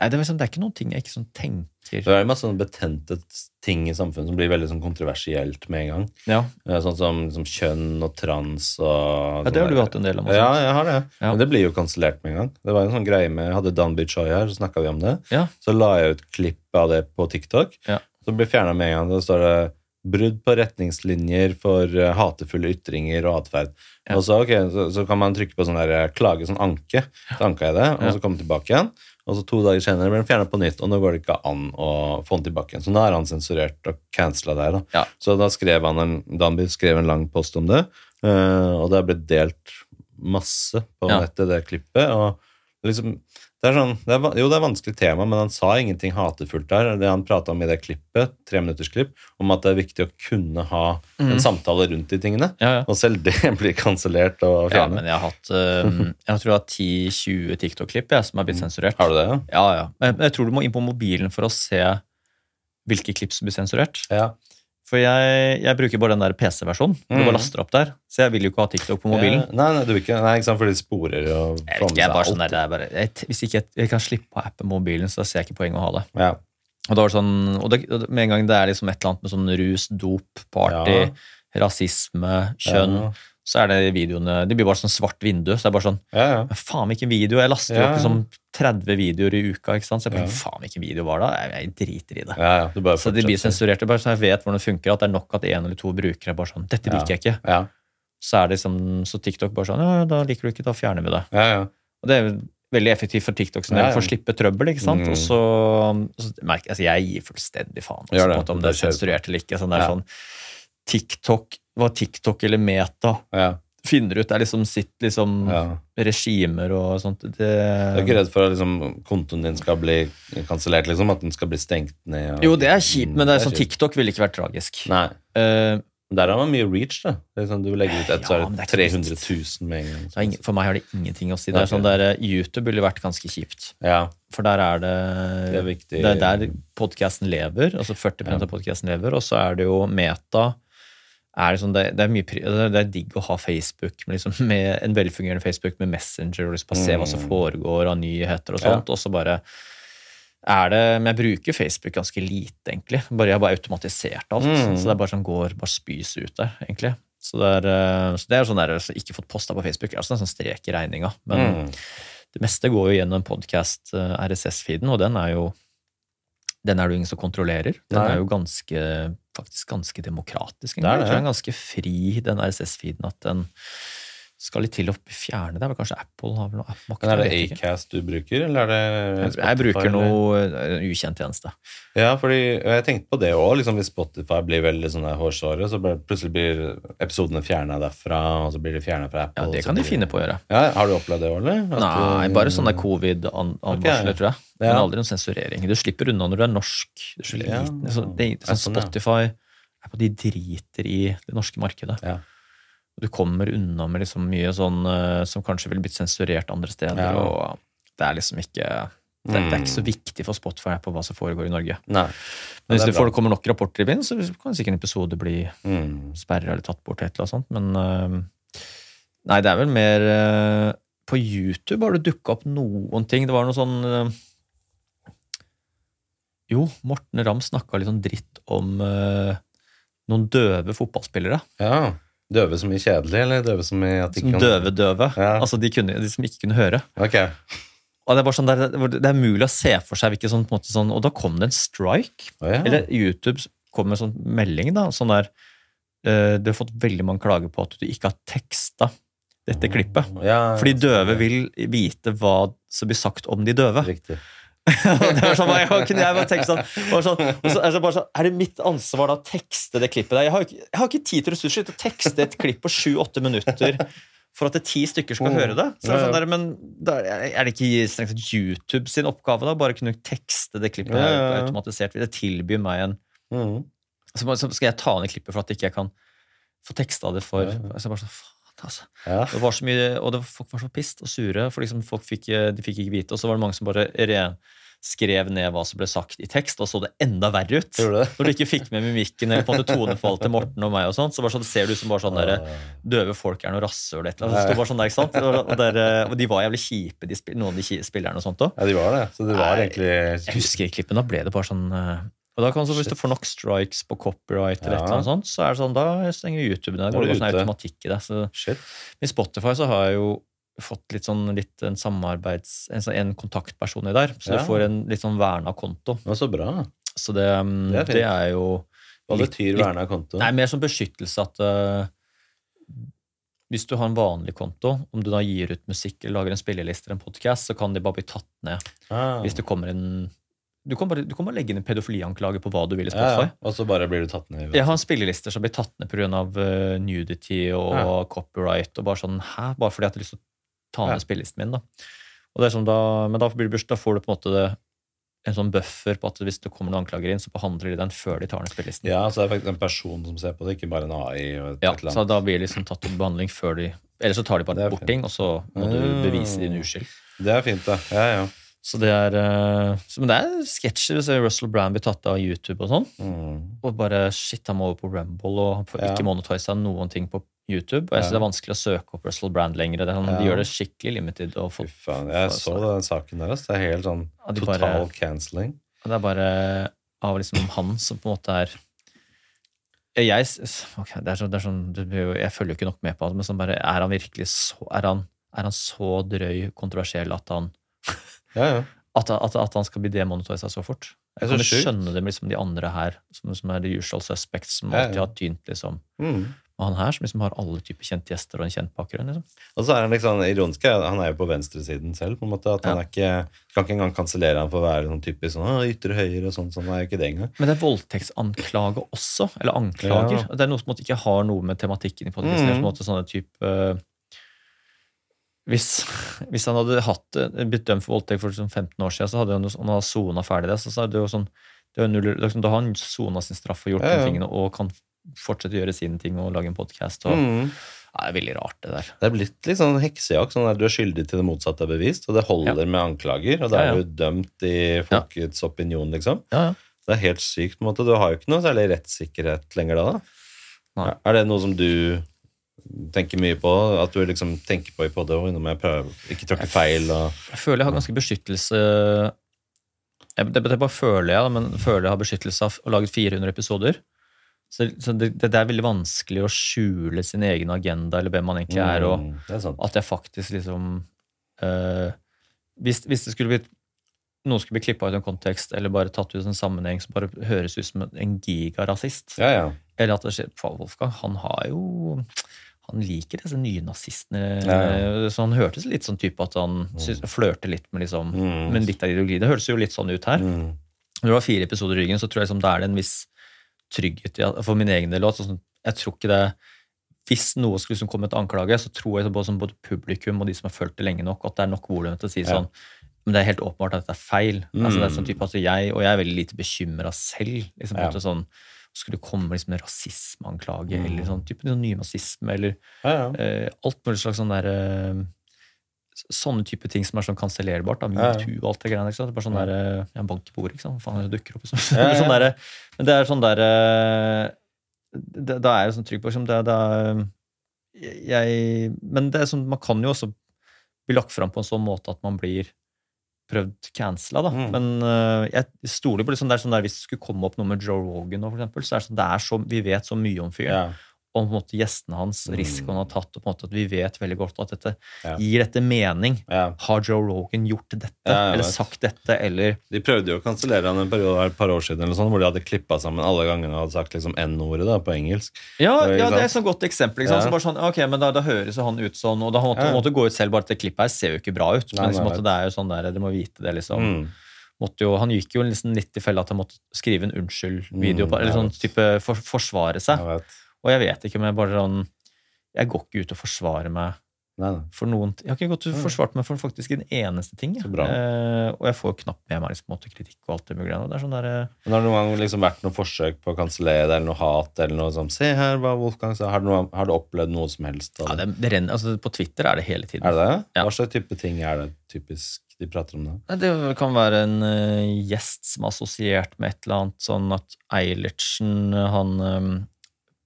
Nei, det er, liksom, det er ikke noen ting jeg ikke sånn tenker Det er masse sånn betente ting i samfunnet som blir veldig sånn kontroversielt med en gang. Ja, Eh, Sånn som, som kjønn og trans og ja det har sånn du hatt en del om. også. Ja, jeg har det. Ja. Men det blir jo kansellert med en gang. Det var en sånn greie med, Jeg hadde Dan Bichoy her, så snakka vi om det. Ja. Så la jeg ut klipp av det på TikTok. Ja. Så ble fjerna med en gang. Da står det 'brudd på retningslinjer for eh, hatefulle ytringer og atferd'. Og så, okay, så, så kan man trykke på sånn der eh, klage, sånn anke. Så anka jeg det, og så kom jeg tilbake igjen. Og så to dager senere ble den fjerna på nytt, og nå går det ikke an å få den tilbake igjen. Så nå er han sensurert og cancela der. da. Ja. Så da skrev han en, Danby skrev en lang post om det, eh, og det er blitt delt masse på Ja. nettet, det klippet. og liksom, det er sånn, det er, Jo, det er vanskelig tema, men han sa ingenting hatefullt der. Det han prata om i det klippet, tre minutters klipp, om at det er viktig å kunne ha en samtale rundt de tingene. Ja, ja. Og selv det blir kansellert og ja, men jeg har hatt um, Jeg tror jeg har 10-20 TikTok-klipp som har blitt sensurert. Har du det, ja? Ja, ja. Men jeg tror du må inn på mobilen for å se hvilke klipp som blir sensurert. Ja. For jeg, jeg bruker bare den der PC-versjonen. Du Mhm. bare laster opp der. Så jeg vil jo ikke ha TikTok på mobilen. Ja, Nei, nei, du vil ikke, nei, ikke sant, for de sporer og Jeg, vet ikke, jeg, bare sånn der, er bare, jeg, hvis ikke jeg, jeg kan slippe å appe mobilen, så ser jeg ikke poenget å ha det. Ja. Og, det sånn, og det, og med en gang det er liksom et eller annet med sånn rus, dop, party, Ja. rasisme, kjønn. Så er det videoene Det blir bare sånn svart vindu. Så det er bare sånn Ja, ja. Faen hvilken video? Jeg laster jo Ja. ikke sånn 30 videoer i uka. ikke sant? Så jeg bare, faen hvilken video var det? Jeg, jeg driter i det. ja, ja. Bare Så det blir sensurert. Bare så jeg vet hvordan det funker, at det er nok at en eller to brukere bare sånn Dette liker jeg ikke. Ja, Så er det liksom, så TikTok bare sånn Ja, da liker du ikke, da fjerner vi det. ja, ja. Og det er veldig effektivt for TikTok sin del, for å slippe trøbbel. ikke sant? Mm. Og så, så merker jeg, altså jeg gir fullstendig faen altså, det. om Det det er sensurert eller ikke. Sånn, det er sånn TikTok, hva TikTok eller Meta ja, finner ut, det er liksom sitt liksom ja. regimer og sånt. Det, Du er ikke redd for at liksom, kontoen din skal bli kansellert, liksom? At den skal bli stengt ned? og- Jo, det er kjipt, men det er sånn. TikTok ville ikke vært tragisk. Nei. Uh, Der har man mye reach, da. Sånn, du legger ut et, så Ja, er det det er 300 000 med en gang. ingen, for meg har det ingenting å si. Det er sånn der, eh, YouTube ville vært ganske kjipt. Ja, For der er det det er. Det er der podkasten lever. altså 40 Ja. av podkasten lever. Og så er det jo Meta. Er det, sånn, det, det, er mye, det er- digg å ha Facebook, med, liksom, med en velfungerende Facebook med Messenger, og liksom bare se hva som Mm. foregår av nyheter og Ja. sånt. Og så bare er det Men jeg bruker Facebook ganske lite, egentlig. Bare, jeg har bare automatisert alt. Mm. Så det er bare sånn går, bare spys ut der, egentlig. Så det er, eh, så det er sånn der, så ikke fått posta på Facebook. er altså en sånn strek i regninga. Men Mm. det meste går jo gjennom podkast RSS-feeden, og den er jo den er det jo ingen som kontrollerer. Den Nei. er jo ganske, faktisk ganske demokratisk. Det er det. Jeg tror den er ganske fri, den RSS-feeden, at den skal litt til å fjerne det. Kanskje Apple har vel noe app-makt? Er det. Acast du bruker, eller er det Spotify, jeg bruker noe eh, ukjent tjeneste. Ja, fordi jeg tenkte på det òg. Liksom, hvis Spotify blir veldig sånn hårsåre, så plutselig blir episodene fjerna derfra, og så blir de fjerna fra Apple. Ja, Det kan de finne på å gjøre. Ja, Har du opplevd det òg, eller? At Nei, du- bare sånne covid-advarsler, Ok. tror jeg. Men Ja. aldri noen sensurering. Du slipper unna når du er norsk. Du er så Ja. så det, sånn. Spotify de driter i det norske markedet. Ja. Du kommer unna med liksom mye sånn eh, som kanskje ville blitt sensurert andre steder. Ja. og Det er liksom ikke det, det er ikke så viktig for Spotify på hva som foregår i Norge. Nei. Men hvis det det, får, det kommer nok rapporter i bind, så kan sikkert en episode bli Mm. sperra eller tatt bort. eller annet sånt, Men eh, nei, det er vel mer eh, På YouTube har det dukka opp noen ting. Det var noe sånn Jo, Morten Ramm snakka litt sånn dritt om noen døve fotballspillere. Ja. Døve som i kjedelig, eller døve som i at de kan- døve-døve. Ja. Altså de, kunne, de som ikke kunne høre. Ok. Og det er bare sånn det er, det er mulig å se for seg hvilke sånn, på en måte sånn Og da kom det en strike. Oh, ja. Eller YouTube kom med en sånn melding, da. Sånn der uh, Du har fått veldig mange klager på at du ikke har teksta dette klippet. Ja, Fordi døve vil vite hva som blir sagt om de døve. Riktig. Det var sånn, jeg, kunne jeg bare tenke sånn, sånn og så, er sånn, Er det mitt ansvar da å tekste det klippet der? Jeg har ikke, jeg har ikke tid til ressurser til å tekste et klipp på sju-åtte minutter for at det ti stykker skal Mm. høre det. Så er Ja, ja. sånn der, men er det ikke strengt tatt YouTube sin oppgave da? Bare kunne tekste det klippet Ja, ja. automatisert? Vil det tilby meg en Mm. så, så skal jeg ta ned klippet for at ikke jeg kan få teksta det for Ja, ja. så bare sånn, altså. Ja. Det var så mye, og det, folk var så pissed og sure, for liksom folk fikk, de fikk ikke vite. Og så var det mange som bare re skrev ned hva som ble sagt i tekst, og så det enda verre ut. Det? Når du ikke fikk med mimikken eller på en måte tonefall til Morten og meg, og sånt, så sånn, ser du ut som bare sånn der, døve folk er noe rasshøl eller. Det sto bare sånn der, ikke sant? Og, der, og de var jævlig kjipe, de, noen av de spillerne og sånt òg. Ja, de var det. Så det var Nei, egentlig Jeg husker i klippen, da ble det bare sånn eh, Og da kan så Hvis du får nok strikes på copyright, eller Ja. eller annet sånt, så er det sånn, da stenger YouTube ned. Da går det sånn automatikk i det. Så Shit. I Spotify så har jeg jo fått litt sånn litt en samarbeids... En, sånn- en kontaktperson i der, så Ja. du får en litt sånn verna konto. Det så bra. Så det, um, Det er det er jo Hva Litt- betyr verna konto? Nei, mer som beskyttelse at uh, hvis du har en vanlig konto, om du da gir ut musikk eller lager en spilleliste eller en podkast, så kan de bare bli tatt ned ah. hvis det kommer en Du kan bare, du kan bare legge inn en pedofilianklage på hva du vil i Spotify. ja. Og så bare blir du tatt ned. Jeg har spillelister som blir tatt ned pga. Uh, nudity og Ja. copyright. og bare sånn, hæ? Bare fordi jeg har lyst til å ta ned Ja. spillelisten min. da. Og det er sånn da, Men da, blir det, da får du på en måte det, en sånn buffer på at hvis det kommer noen anklager inn, så behandler de den før de tar ned spillelisten. Ja, så det er faktisk en person som ser på det, ikke bare en AI. og et, Ja, et eller så da blir det liksom tatt til behandling før de Eller så tar de bare bort ting, og så må du Mm. bevise din uskyld. Det er fint, da. Ja, ja. Så det er eh, så, Men det er sketsjer. Du ser Russell Brand blir tatt av YouTube og sånn. Mm. Og bare shit, han må over på Rumble, og han får Ja. ikke monetize noen ting på YouTube. Og jeg Ja. synes det er vanskelig å søke opp Russell Brand lenger. Det sånn, De gjør det skikkelig limited. Fy faen. Jeg så den saken der. Det er helt sånn Ja, total bare- cancelling. og det er bare av liksom han som på en måte er jeg, okay, det er sånn, det er sånn Jeg følger jo ikke nok med på det, men sånn bare, er han virkelig så Er han, er han så drøy, kontroversiell at han Ja, ja. at, at, at han skal bli demonetisert så fort. Jeg kan jo skjønne det med liksom de andre her, som, som er the usual suspects, som alltid har tynt, liksom. Mm. Og han her, som liksom har alle typer kjente gjester og en kjent bakgrunn. liksom. Og så er han liksom ironisk. Han er jo på venstresiden selv. på en måte, at han er ikke, Kan ikke engang kansellere han for å være sånn typisk sånn, «Å, ytre høyre og sånn. Sånn er jo ikke det engang. Men det er voldtektsanklage også, eller anklager. Ja. Det er noe som ikke har noe med tematikken i podkasten Mm. Måte sånne type hvis, hvis han hadde hatt, eh, blitt dømt for voldtekt for liksom 15 år siden, så hadde han, han hadde sona ferdig det, så, så er det jo sånn det er null, liksom, Da har han sona sin straff og gjort Ja, ja. de tingene og kan fortsette å gjøre sine ting og lage en podkast. Det Mm. er veldig rart, det der. Det er blitt litt sånn heksejakt. Sånn du er skyldig til det motsatte er bevist, og det holder med anklager. Og da Ja, ja. er du dømt i folkets opinion, liksom. Ja, ja. Det er helt sykt. på en måte. Du har jo ikke noe særlig rettssikkerhet lenger da. da. Er det noe som du tenker mye på? At du liksom tenker på i podet? Nå når jeg prøver ikke tråkke feil. Og... Jeg føler jeg har ganske beskyttelse jeg, det, bare føler jeg, men føler jeg har beskyttelse av å lage 400 episoder. Så, så det, det er veldig vanskelig å skjule sin egen agenda, eller hvem man egentlig er, og Mm, at jeg faktisk liksom øh, hvis, hvis det skulle blitt noen skulle bli klippa ut av en kontekst eller bare tatt ut en sammenheng som bare høres ut som en gigarasist, Ja, ja. eller at det skjer Wolfgang, han har jo han liker disse nye nazistene. Ja, Så han hørtes litt sånn type at han mm. flørter litt med liksom Mm. med litt av ideologi. Det høres jo litt sånn ut her. Mm. Når det var fire episoder i ryggen, så tror jeg liksom, det er en viss trygghet for min egen del. også. Sånn, jeg tror ikke det Hvis noe skulle liksom komme til anklage, så tror jeg som både publikum og de som har fulgt det lenge nok, at det er nok volum til å si Ja. sånn Men det er helt åpenbart at dette er feil. Mm. Altså, det er sånn type, altså, jeg, og jeg er veldig lite bekymra selv. Liksom, på Ja. sånn, skulle det komme liksom en rasismeanklage Mm. eller sånn type nymasisme nynazisme eller ja, ja. eh, alt mulig slags sånn der eh, Sånne type ting som er sånn kansellerbart. Metoo og alt det greiene. ikke sant? Bare sånn der, eh, ja, bank i bordet, ikke sant? Faen, det dukker opp. Liksom. Sånn der, men det er sånn der eh, det- Da er jeg sånn trygg på liksom, det, det er, jeg, Men det er sånn, man kan jo også bli lagt fram på en sånn måte at man blir prøvd cancela, da. Mm. Men uh, jeg stoler på liksom, det er sånn der, hvis det skulle komme opp noe med Joe Rogan nå, for eksempel, så er det sånn, det er så, vi vet så mye om fyren ja. Og på en måte gjestene hans, Mm. risikoen han har tatt, og på en måte at vi vet veldig godt at dette Ja. gir dette mening. ja. Har Joe Rogan gjort dette, Ja, eller sagt dette, eller De prøvde jo å kansellere han en periode et par år siden, eller sånn, hvor de hadde klippa sammen alle gangene og hadde sagt liksom N-ordet da, på engelsk. Ja, det er et sånt godt eksempel. Ikke sant? Så bare sånn, ok, men da, da høres jo han ut sånn, og da måtte han måtte gå ut selv, bare at det klippet her ser jo ikke bra ut. Nei, men liksom nei, det er jo sånn der, dere må vite det, liksom. Mm. Jo, han gikk jo liksom litt i fella at han måtte skrive en unnskyld-video, Mm, eller sånn type for, forsvare seg. Og jeg vet ikke om jeg bare sånn Jeg går ikke ut og forsvarer meg Nei, nei. for noen Jeg har ikke gått og forsvart meg for faktisk en eneste ting. Ja. Eh, og jeg får jo knapt med meg liksom, måte, kritikk og alt det mulige. Det er sånn der, eh, Men har det noen gang liksom vært noe forsøk på å kansellere det, eller noe hat, eller noe sånn Se her hva Wolfgang sa. Har har du opplevd noe som helst? ja, det? det, det renner, altså, på Twitter er det hele tiden. Er det det? Ja. Hva slags type ting er det typisk de prater om? Nei, Det kan være en uh, gjest som er assosiert med et eller annet, sånn at Eilertsen, han eh,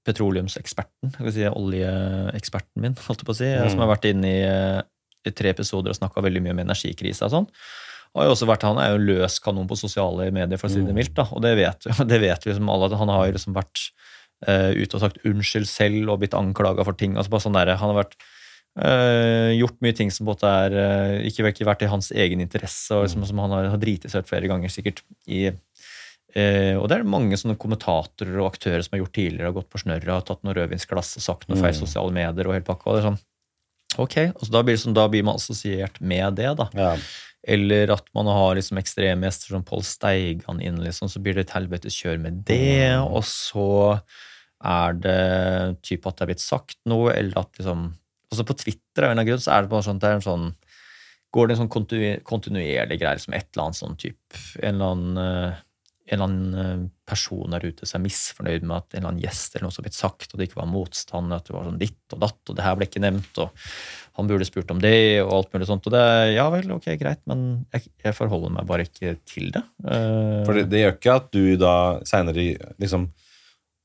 petroleumseksperten, skal vi si oljeeksperten min, holdt jeg på å si, Mm. som har vært inne i, i tre episoder og snakka veldig mye om energikrisa og sånn. Og har også vært, Han er jo løs kanon på sosiale medier, for å si det Mm. mildt. da, Og det vet, det vet vi liksom alle. at Han har liksom vært uh, ute og sagt unnskyld selv og blitt anklaga for ting. altså bare sånn der, Han har vært uh, gjort mye ting som måte er uh, ikke, ikke vært i hans egen interesse, og liksom, som han har, har driti seg ut flere ganger sikkert. i eh, og det er mange sånne kommentatorer og aktører som har gjort tidligere, har gått på snørret, har tatt noe rødvinsglass og sagt noe feil Mm. sosiale medier og hele pakka. og det er sånn, Ok, altså da, blir det sånn, da blir man assosiert med det, da. Ja. Eller at man har liksom ekstremgjester som Pål Steigan inn, liksom, så blir det et helvetes kjør med det. Mm. Og så er det typ at det er blitt sagt noe, eller at liksom Altså på Twitter av en grunn så er det bare sånn, det er en sånn Går det en sånn kontinuerlig greie som et eller annet sånn type En eller annen eh, en eller annen eh, person der ute som er misfornøyd med at en eller annen gjest eller noe som har blitt sagt, og det ikke var motstand, at det var sånn ditt og datt, og det her ble ikke nevnt, og han burde spurt om det, og alt mulig sånt. Og det, er ja vel, ok, greit, men jeg, jeg forholder meg bare ikke til det. Eh, For det, det gjør ikke at du da seinere liksom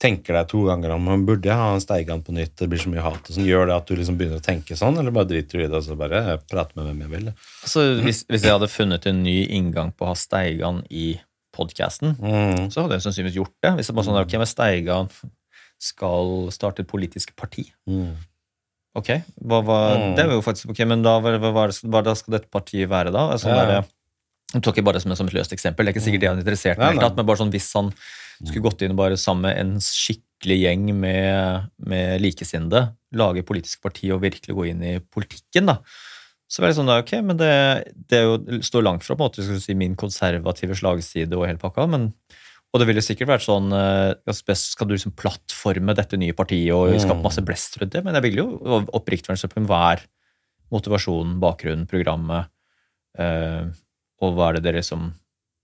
tenker deg to ganger om man burde jeg ha en Steigan på nytt, det blir så mye hat og sånn. Gjør det at du liksom begynner å tenke sånn, eller bare driter du i det og så bare prater med hvem jeg vil? altså, hvis, hvis jeg hadde funnet en ny inngang på å ha Steigan i podkasten, Mm. så hadde jeg sannsynligvis gjort det. Hvis det var sånn ok, men Steigan skal starte et politisk parti. Mm. Ok, hva, hva, Mm. det er jo faktisk ok, men da, hva, hva, hva, er da skal dette partiet være da? Altså, Ja. der, jeg tok ikke bare som, som et løst eksempel, det er ikke sikkert det han interesserte tatt, men bare sånn hvis han skulle gått inn bare sammen med en skikkelig gjeng med, med likesinnede, lage politisk parti og virkelig gå inn i politikken, da. Så var det sånn, da, ok, men det, det jo, står langt fra på en måte, skal si, min konservative slagside og hele pakka, men og det ville sikkert vært sånn eh, altså, Skal du liksom plattforme dette nye partiet og Mm. skape masse blest rundt det? Men jeg ville jo oppriktig vært på hva er motivasjonen, bakgrunnen, programmet, eh, og hva er det dere som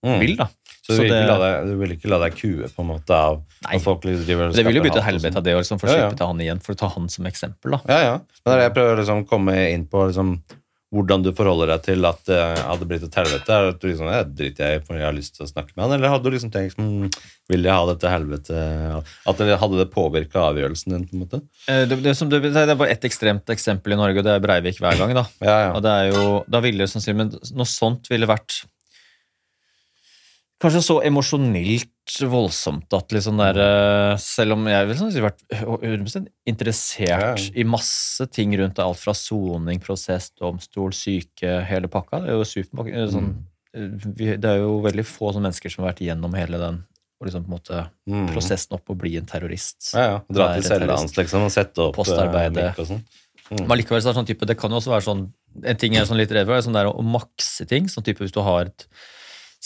Mm. vil, da? Så du vil, ikke det- la deg, vil ikke la deg kue på en måte av Nei. folk driver Det vil jo bli til helvete sånn? av det, og liksom, få slippe til han igjen, for å ta han som eksempel, da. Ja, ja. Men det er det jeg prøver å liksom komme inn på liksom, hvordan du forholder deg til at det hadde blitt et helvete. Er at du liksom, jeg driter jeg i, for jeg har lyst til å snakke med han, eller hadde du liksom tenkt mm, vil jeg ha dette helvete At det, Hadde det påvirka avgjørelsen din? på en måte? Eh, Det, det, som, du, det er bare ett ekstremt eksempel i Norge, og det er Breivik hver gang, da. Ja, ja. Og det er jo, da ville det sannsynlig, men noe sånt ville vært kanskje så emosjonelt voldsomt at liksom der, eh, selv om jeg ville si, vært 100 interessert Ja. i masse ting rundt det, alt fra soning, prosess, domstol, syke, hele pakka. Det er jo super, eh, sånn, Mm. det er jo veldig få sånne mennesker som har vært gjennom hele den og liksom på en måte Mm. prosessen opp å bli en terrorist. Ja, ja. Dra til cella hans liksom, og sette opp eh, Postarbeidet. og sånn. Men likevel så er det sånn type, det kan jo også være sånn En ting jeg er sånn litt redd for, er sånn der å makse ting. Sånn type hvis du har et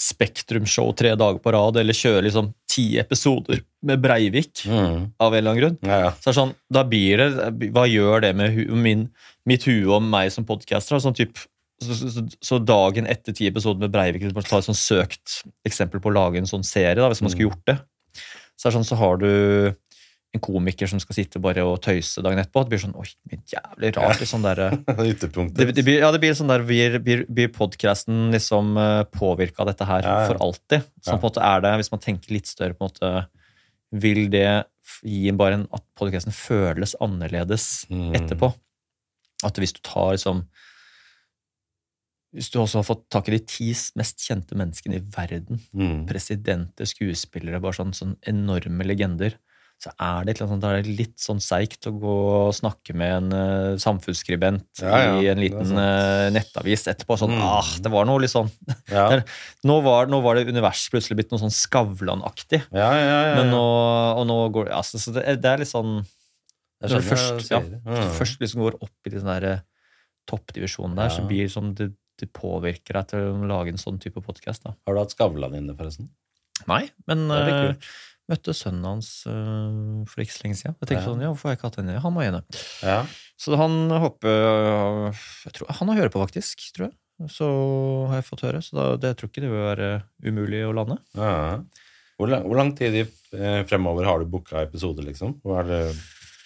Spektrum-show tre dager på rad, eller kjøre liksom ti episoder med Breivik Mm. av en eller annen grunn. Ja, ja. Så er det sånn, da blir det Hva gjør det med hu, min, mitt hue og meg som podcaster? Sånn typ, så, så, så, så dagen etter ti episoder med Breivik hvis man tar et sånn søkt eksempel på å lage en sånn serie, da, hvis man skulle gjort det, så er det sånn, så har du en komiker som skal sitte bare og tøyse dagen etterpå. Det blir sånn Oi, jævlig rart. Sånn der, det, det blir, ja, det blir sånn der Blir, blir, blir podkasten liksom uh, påvirka av dette her Ja, ja. for alltid? Sånn på en måte er det, Hvis man tenker litt større, på en måte vil det gi en bare en, at podkasten føles annerledes Mm. etterpå? At hvis du tar liksom Hvis du også har fått tak i de ti mest kjente menneskene i verden, Mm. presidenter, skuespillere, bare sånn, sånn enorme legender, så er det, sånt, det er litt sånn seigt å gå og snakke med en eh, samfunnsskribent Ja, ja, i en liten eh, nettavis etterpå. Sånn, Mm. ah, det var noe litt sånn Ja. Nå, var, nå var det universet plutselig blitt noe sånn Skavlan-aktig. Ja, ja, ja, ja. Men nå, og nå går det altså, så det, det er litt sånn Når du først, Mm. først liksom går opp i den der eh, toppdivisjonen der, så blir det sånn det, det påvirker deg til å lage en sånn type podkast. Har du hatt Skavlan inne, forresten? Nei, men, Det er. Møtte sønnen hans uh, for ikke så lenge siden. Jeg tenkte Ja. sånn, ja, hvorfor har jeg ikke hatt henne? Han må igjen Ja. Så han håper jeg tror, Han har hørt på, faktisk, tror jeg. Så har jeg fått høre. Så da, det jeg tror ikke det vil være umulig å lande. ja. Hvor, lang, hvor lang tid i, eh, fremover har du booka episoder, liksom? Hva er det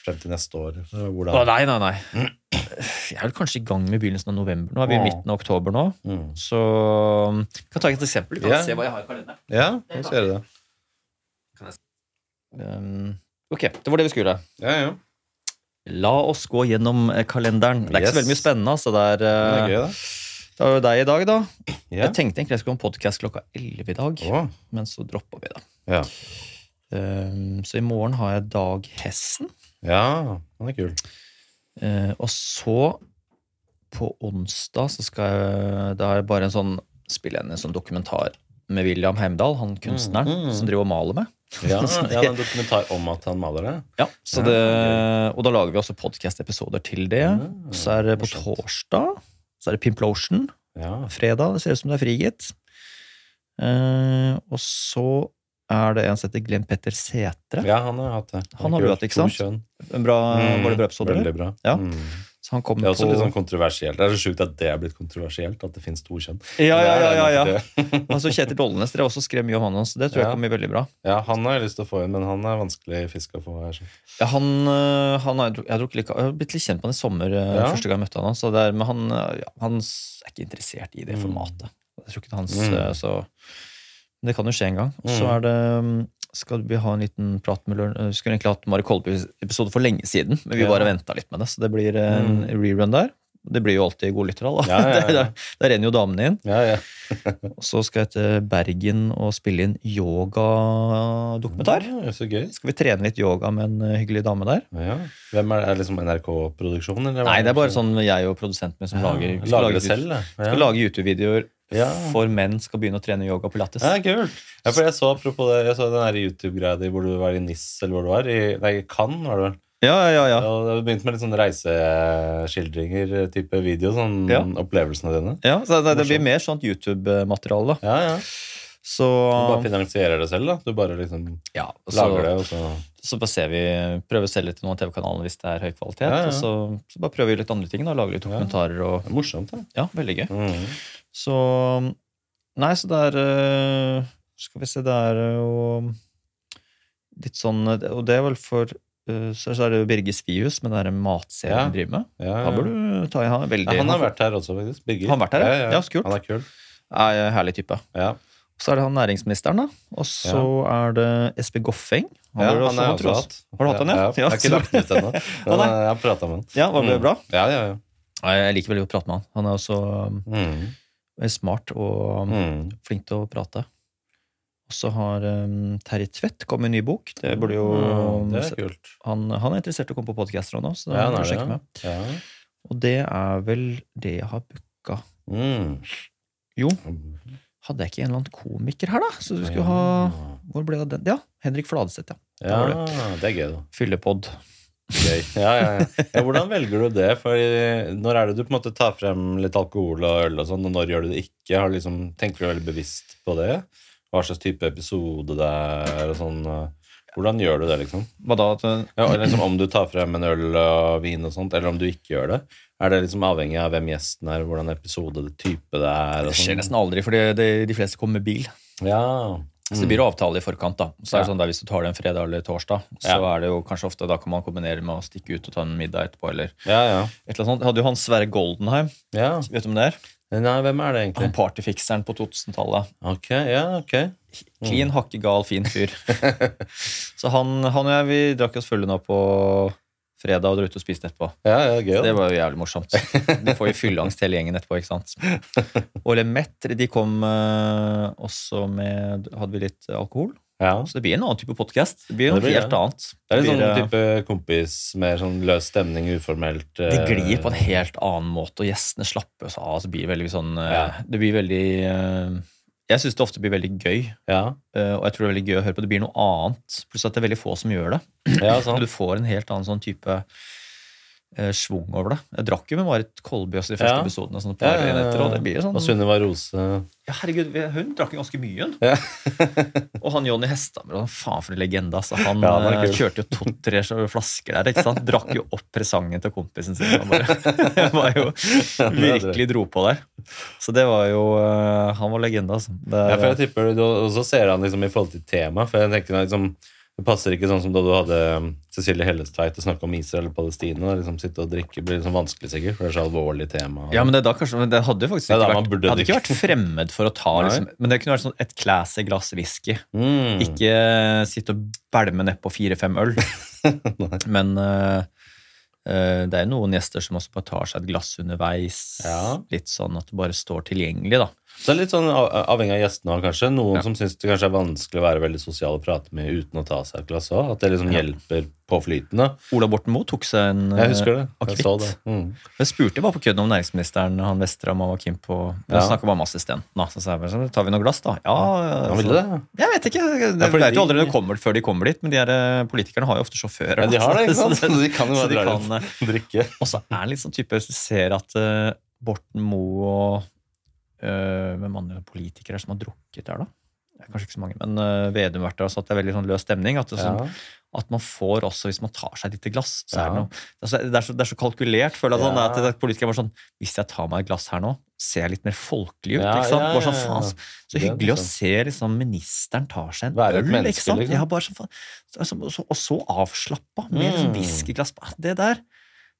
frem til neste år? Hvordan? Å, nei, nei, nei. Jeg er vel kanskje i gang med begynnelsen av november. Nå er vi i midten av oktober nå. Mm. Så jeg ta et eksempel. Vi kan yeah. se hva jeg har i kalenderen. Ja, nå ser du det. Um, ok, det var det vi skulle. Ja, ja. La oss gå gjennom eh, kalenderen. Det er ikke så veldig mye spennende. Altså. Det, er, Det er eh, gøy, da. det var jo deg i dag, da. Yeah. Jeg tenkte egentlig jeg skulle ha en podkast klokka 11 i dag, oh. men så droppa vi det. ja. Um, så i morgen har jeg Dag Hessen. ja, han er kul. Uh, og så, på onsdag, så skal jeg Da har jeg bare en sånn spille en sånn dokumentar med William Heimdal, han kunstneren Mm, mm. som driver og maler med. Ja, ja, en dokumentar om at han maler det. Ja, så det. Og da lager vi også podkast-episoder til det. Og Så er det på torsdag så er det Pimplotion. Ja. Fredag det ser ut som det er fri, gitt. Eh, og så er det en som heter Glenn Petter Sætre. ja, han har hatt det. Han har du hatt, ikke sant? En bra, Mm, var det bra episode? Veldig bra. Ja. Mm. Så han kom Det er også på litt sånn kontroversielt. Det er så sjukt at det er blitt kontroversielt, at det finnes to kjønn. Ja, ja, ja. ja, ja. Altså Kjetil Dollenes dere også skrev mye om han også. Det tror Ja. jeg kommer veldig bra. Ja, han har jeg lyst til å få inn, men han er vanskelig fisk å få her. Ja, han, øh, han har, jeg, har like, jeg har blitt litt kjent med han i sommer, øh, Ja. første gang jeg møtte han. Så det er, men han, ja, han er ikke interessert i det formatet. Jeg tror ikke det er hans, Mm. så Men det kan jo skje en gang. Og så Mm. er det mm, skal vi ha en liten prat med Lørn... Vi skulle egentlig hatt Mari Kolby-episode for lenge siden, men vi bare venta litt med det. Så det blir en rerun der. Det blir jo alltid gode lyttere, da. Ja, ja, ja. der, renner jo damene inn. Ja, ja. Og så skal jeg til Bergen og spille inn yogadokumentar. Ja, så gøy. Skal vi trene litt yoga med en eh, hyggelig dame der? Ja. Hvem er det? Er det liksom NRK-produksjon? Nei, det er bare sånn jeg og produsenten min som lager skal Lager lage, selv. Skal lage YouTube-videoer Ja. for menn skal begynne å trene yoga på Pilates. Ja, kult. Ja, for jeg så apropos det, jeg så den YouTube-greia di hvor du var i NIS, eller hvor du var. I, nei, Cannes, var det vel. Ja, ja, ja. Og det begynte med litt sånn reiseskildringer type video, sånn Ja. opplevelsene dine. ja så det, det blir mer sånt YouTube-materiale, da. Ja, ja. Så, Du bare finansierer det selv, da. Du bare liksom ja, så, lager det, og så så bare ser vi, prøver å selge til noen av TV-kanalene hvis det er høy kvalitet. Ja, ja. Og så, så bare prøver vi litt andre ting. da, Lager litt dokumentarer og Det morsomt, da. Ja, veldig gøy. Mm. Så Nei, så det er øh, Skal vi se, det er jo litt sånn Og det er vel for Så så er det jo Birger Svihus med den matserien Ja. han driver med. Ja, Da bør du ta i han. Veldig, ja, han har vært her også, faktisk. Birger. Han har vært her, ja? Ja, kult. Han er kul. er herlig type. Ja. Så er det han næringsministeren, da. Og så er det Espen Goffeng. Ja, bør han har jeg også hatt. Har du hatt han, ja? ja? Jeg har ikke lagt den ut ennå. Men jeg har prata med han. Ja, var det Mm. bra? Ja, ja, ja. Ja, Jeg liker veldig godt å prate med han. Han er også Mm. smart og Mm. flink til å prate. Og så har um, Terje Tvedt kommet med en ny bok. Det burde jo Mm, Det er kult. han, han er interessert i å komme på podcaster nå, så det Ja, er sjekke med. Ja. Og det er vel det jeg har booka. Mm. Jo, hadde jeg ikke en eller annen komiker her, da? Så du skulle ha Hvor ble det av den? Ja, Henrik Fladseth, ja. Ja, det. det er gøy, da. Fyllepod. Gøy. Ja, ja, ja. ja, hvordan velger du det? For når er det du på en måte tar frem litt alkohol og øl, og sånn, og når gjør du det ikke? Har du liksom, tenker du veldig bevisst på det? Hva slags type episode det er? og sånn? uh, Hvordan gjør du det, liksom? Hva da? At, uh, Ja, liksom Om du tar frem en øl og vin og sånt, eller om du ikke gjør det? Er det liksom avhengig av hvem gjesten er, hvordan episode, det type det er? Og det skjer sånn? nesten aldri, for de fleste kommer med bil. Ja. Så det blir jo avtale i forkant. da. Så er det sånn der Hvis du tar det en fredag eller torsdag, så Ja. er det jo kanskje ofte da kan man kombinere med å stikke ut og ta en middag etterpå. eller Ja, ja. et eller annet sånt. Jeg hadde jo han Sverre Goldenheim. ja. Vet du om det er? Nei, hvem er det egentlig? Han partyfikseren på 2000-tallet. Ok, ja, ok. Klin hakkegal, fin fyr. så han, han og jeg vi drakk oss fulle nå på fredag og dro ut og spiste etterpå. Ja, ja, gøy. Det var jo jævlig morsomt. Du får jo fylleangst hele gjengen etterpå. ikke sant? Og Lemet de kom eh, også med Hadde vi litt alkohol? Ja. Så det blir en annen type podkast. Det blir noe det blir helt ja. annet. Det er en sånn eh, type kompis med sånn løs stemning, uformelt. Det eh, glir på en helt annen måte, og gjestene slapper seg av. Så blir det veldig sånn eh, Ja. Det blir veldig eh, Jeg syns det ofte blir veldig gøy, Ja, eh, og jeg tror det er veldig gøy å høre på. Det blir noe annet. Pluss at det er veldig få som gjør det. Du får en helt annen sånn type eh, schwung over det. Jeg drakk jo med Marit Kolby også de første Ja. episodene. Sånn Ja, par ja, ja, enheter, og det blir sånn... Og Sunniva Rose ja, herregud, Hun drakk jo ganske mye, hun. Ja. og han Jonny Hestammer, faen for en legende. Altså. Han Ja, eh, kjørte jo to-tre flasker der. ikke sant? Drakk jo opp presangen til kompisen sin. Han bare, var jo virkelig dro på der. Så det var jo eh, Han var legende, altså. Det, Ja, for jeg tipper du også ser han liksom i forhold til tema. For jeg tenker liksom, Det passer ikke sånn som da du hadde um, Cecilie Hellestveit og snakka om Israel og Palestina. Liksom Sitte og drikke blir liksom vanskelig, sikkert, for det er så alvorlig tema. ja, men det, da kanskje, men det hadde jo faktisk Det ikke vært, hadde ikke vært fremmed for å ta liksom, Men det kunne vært sånn et classy glass whisky. mm. Ikke sitte og bælme nedpå fire-fem øl. Men uh, eh, det er noen gjester som også bare tar seg et glass underveis. Ja. Litt sånn at det bare står tilgjengelig, da. Så det er litt sånn avhengig av gjestene kanskje. Noen Ja. som syns det kanskje er vanskelig å være veldig sosial og prate med uten å ta seg et glass òg. At det liksom Ja. hjelper på flyten. da. Ola Borten Moe tok seg en Jeg husker det. Jeg akevitt. så det. Mm. Jeg spurte bare på kødden om næringsministeren han Westram og var keen på Ja. snakka bare med assistenten. Nå, Så sa jeg bare sånn, tar vi noe glass, da? Ja, Han så- ville det. Jeg vet ikke. Det Ja, de... vet jo aldri når de kommer, før de kommer dit, men de her eh, politikerne har jo ofte sjåfører. Ja, de har det, ikke sant? Så de kan jo bare dra ut eh, Drikke. Og så er det litt sånn type Hvis du ser at eh, Borten Moe og Hvem andre politikere er som har drukket der, da? Det er kanskje ikke så mange, men uh, Vedum har vært der og sagt det er veldig sånn løs stemning. At, det, er sånn, Ja. at man får også, hvis man tar seg et lite glass, så er Ja. det noe så, det, er så, det er så kalkulert, føler jeg. Sånn, at, at politikere var sånn Hvis jeg tar meg et glass her nå, ser jeg litt mer folkelig ut. Ja, ikke sant? ja, Bare sånn, ja, ja. faen, så, Det er hyggelig å liksom- se liksom, ministeren tar seg en Være øl. menneske, ikke sant? liksom. Ja, bare sånn, faen, så, og så avslappa, med mm. et whiskyglass. Det der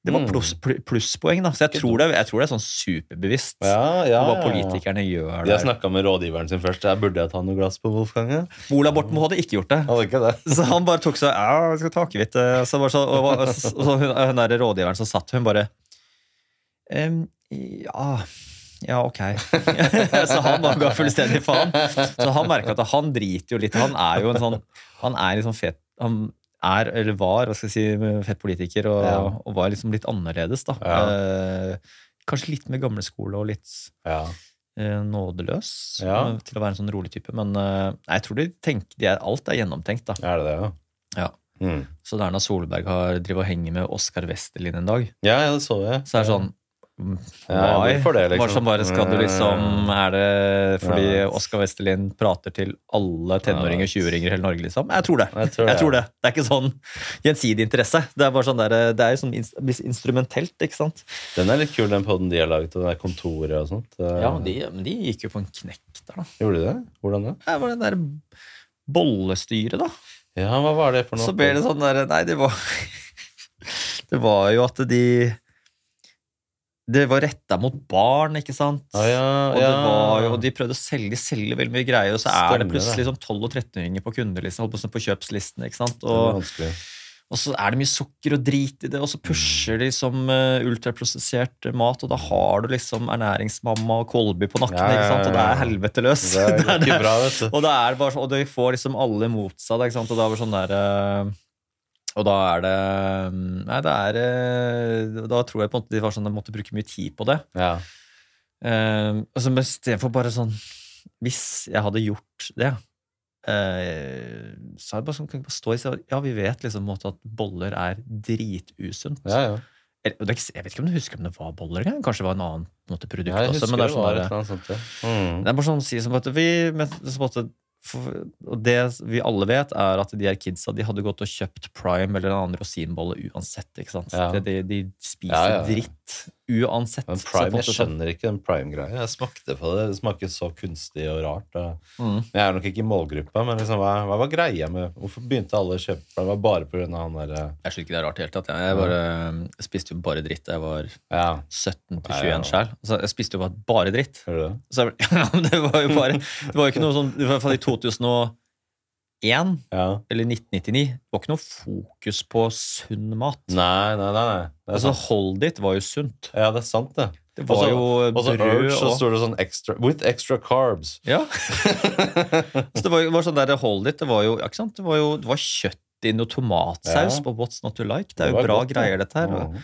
det var Mm. pluss, plusspoeng. da, Så jeg tror, det, jeg tror det er sånn superbevisst Ja, ja, hva politikerne gjør der. snakka med rådgiveren sin først. Jeg burde jeg ta noe glass på Wolfgang? Ja? Ola Borten Moe hadde ikke gjort det. Hadde ikke det. Så han bare tok seg Ja, jeg skal ta akevitt. Så så, og, og, og så hun, hun der rådgiveren som satt, hun bare ehm, Ja ja, ok. så han bare ga fullstendig faen. Så han merka at han driter jo litt. Han er jo en sånn Han er liksom fet Han er, eller var, hva skal jeg si, fett politiker, og, Ja. og var liksom litt annerledes, da. Eh, kanskje litt med gamleskole og litt Ja. eh, nådeløs eh, til å være en sånn rolig type. Men eh, jeg tror de tenker, de er, alt er gjennomtenkt, da. Er det det, ja? Ja. Mm. Så Erna Solberg har driver og henger med Oskar Westerlin en dag, Ja, ja, det så jeg. så er det sånn Why? det, liksom? Sånn bare skal du liksom Er det fordi Ja. Oskar Westerlin prater til alle tenåringer og 20-åringer i hele Norge, liksom? Jeg tror det. Jeg tror Jeg det. tror det. Det er ikke sånn gjensidig interesse. Det er bare sånn der, det er jo sånn ins- ins- instrumentelt, ikke sant? Den er litt kul, den podden de har laget, og det der kontoret og sånt. Eh, Ja, men de, men de gikk jo på en knekk der, da. Gjorde de det? Hvordan det? Det var det der bollestyret, da. Ja, hva var det for noe? Så ble det sånn der Nei, det var Det var jo at de Det var retta mot barn, ikke sant? Ah, ja, Og, det ja. var jo, og de prøvde å selge, selge veldig mye greier, og så er det plutselig sånn 12- og 13-åringer på kundelisten, på på kjøpslisten, ikke sant? Og, og så er det mye sukker og drit i det, og så pusher de som uh, ultraprosessert mat, og da har du liksom ernæringsmamma og Kolby på nakken, Ja, ikke sant? Og det er helvete løs. Det er Det er det. ikke bra. Og det er bare sånn, og de får liksom alle mot seg, ikke sant? og det er bare sånn der eh, Og da er det Nei, det er eh, Da tror jeg på en måte de var sånn de måtte bruke mye tid på det. Ja. Uh, og så istedenfor bare sånn Hvis jeg hadde gjort det uh, så er det bare sånn, kan jeg bare stå i seg Ja, vi vet liksom måte at boller er dritusunt. Ja, ja. Det Jeg vet ikke om du husker om det var boller engang. Kanskje det var en annen måte, produkt ja også. Men det det, er sånn var der, et eller annet sånt. Ja. Mm. det er bare sånn å si som at vi, men, som at, for, og det vi alle vet, er at de her kidsa de hadde gått og kjøpt Prime eller en annen rosinbolle uansett. ikke sant? Ja. De, de, spiser ja, ja. dritt uansett. Men Prime, jeg skjønner ikke den Prime-greia. Jeg smakte på det. Det smaker så kunstig og rart. Mm. Jeg er nok ikke i målgruppa, men liksom, hva, hva var greia med Hvorfor begynte alle å kjøpe Prime? Det var bare av han derre Jeg synes ikke det er rart i det hele tatt. Jeg, bare, jeg spiste jo bare dritt da jeg var Ja, 17 til 21 ja. sjøl. Jeg spiste jo bare, bare dritt. hører du det? Så jeg, ja, det var jo bare Det var jo ikke noe sånn I hvert fall i 2001 Ja. eller 1999 det var ikke noe fokus på sunn mat. Nei, nei, nei. Altså. Hold it var jo sunt. Ja, det er sant, det. Det var Også- jo Og brød Urge, så og står det sånn extra, with extra carbs. Ja. så det var, jo- var sånn der Hold it, det var jo, ikke sant? Det var jo det var kjøtt i noe tomatsaus Ja. på What's Not To Like. Det er jo det bra godt, greier, dette her. Mm.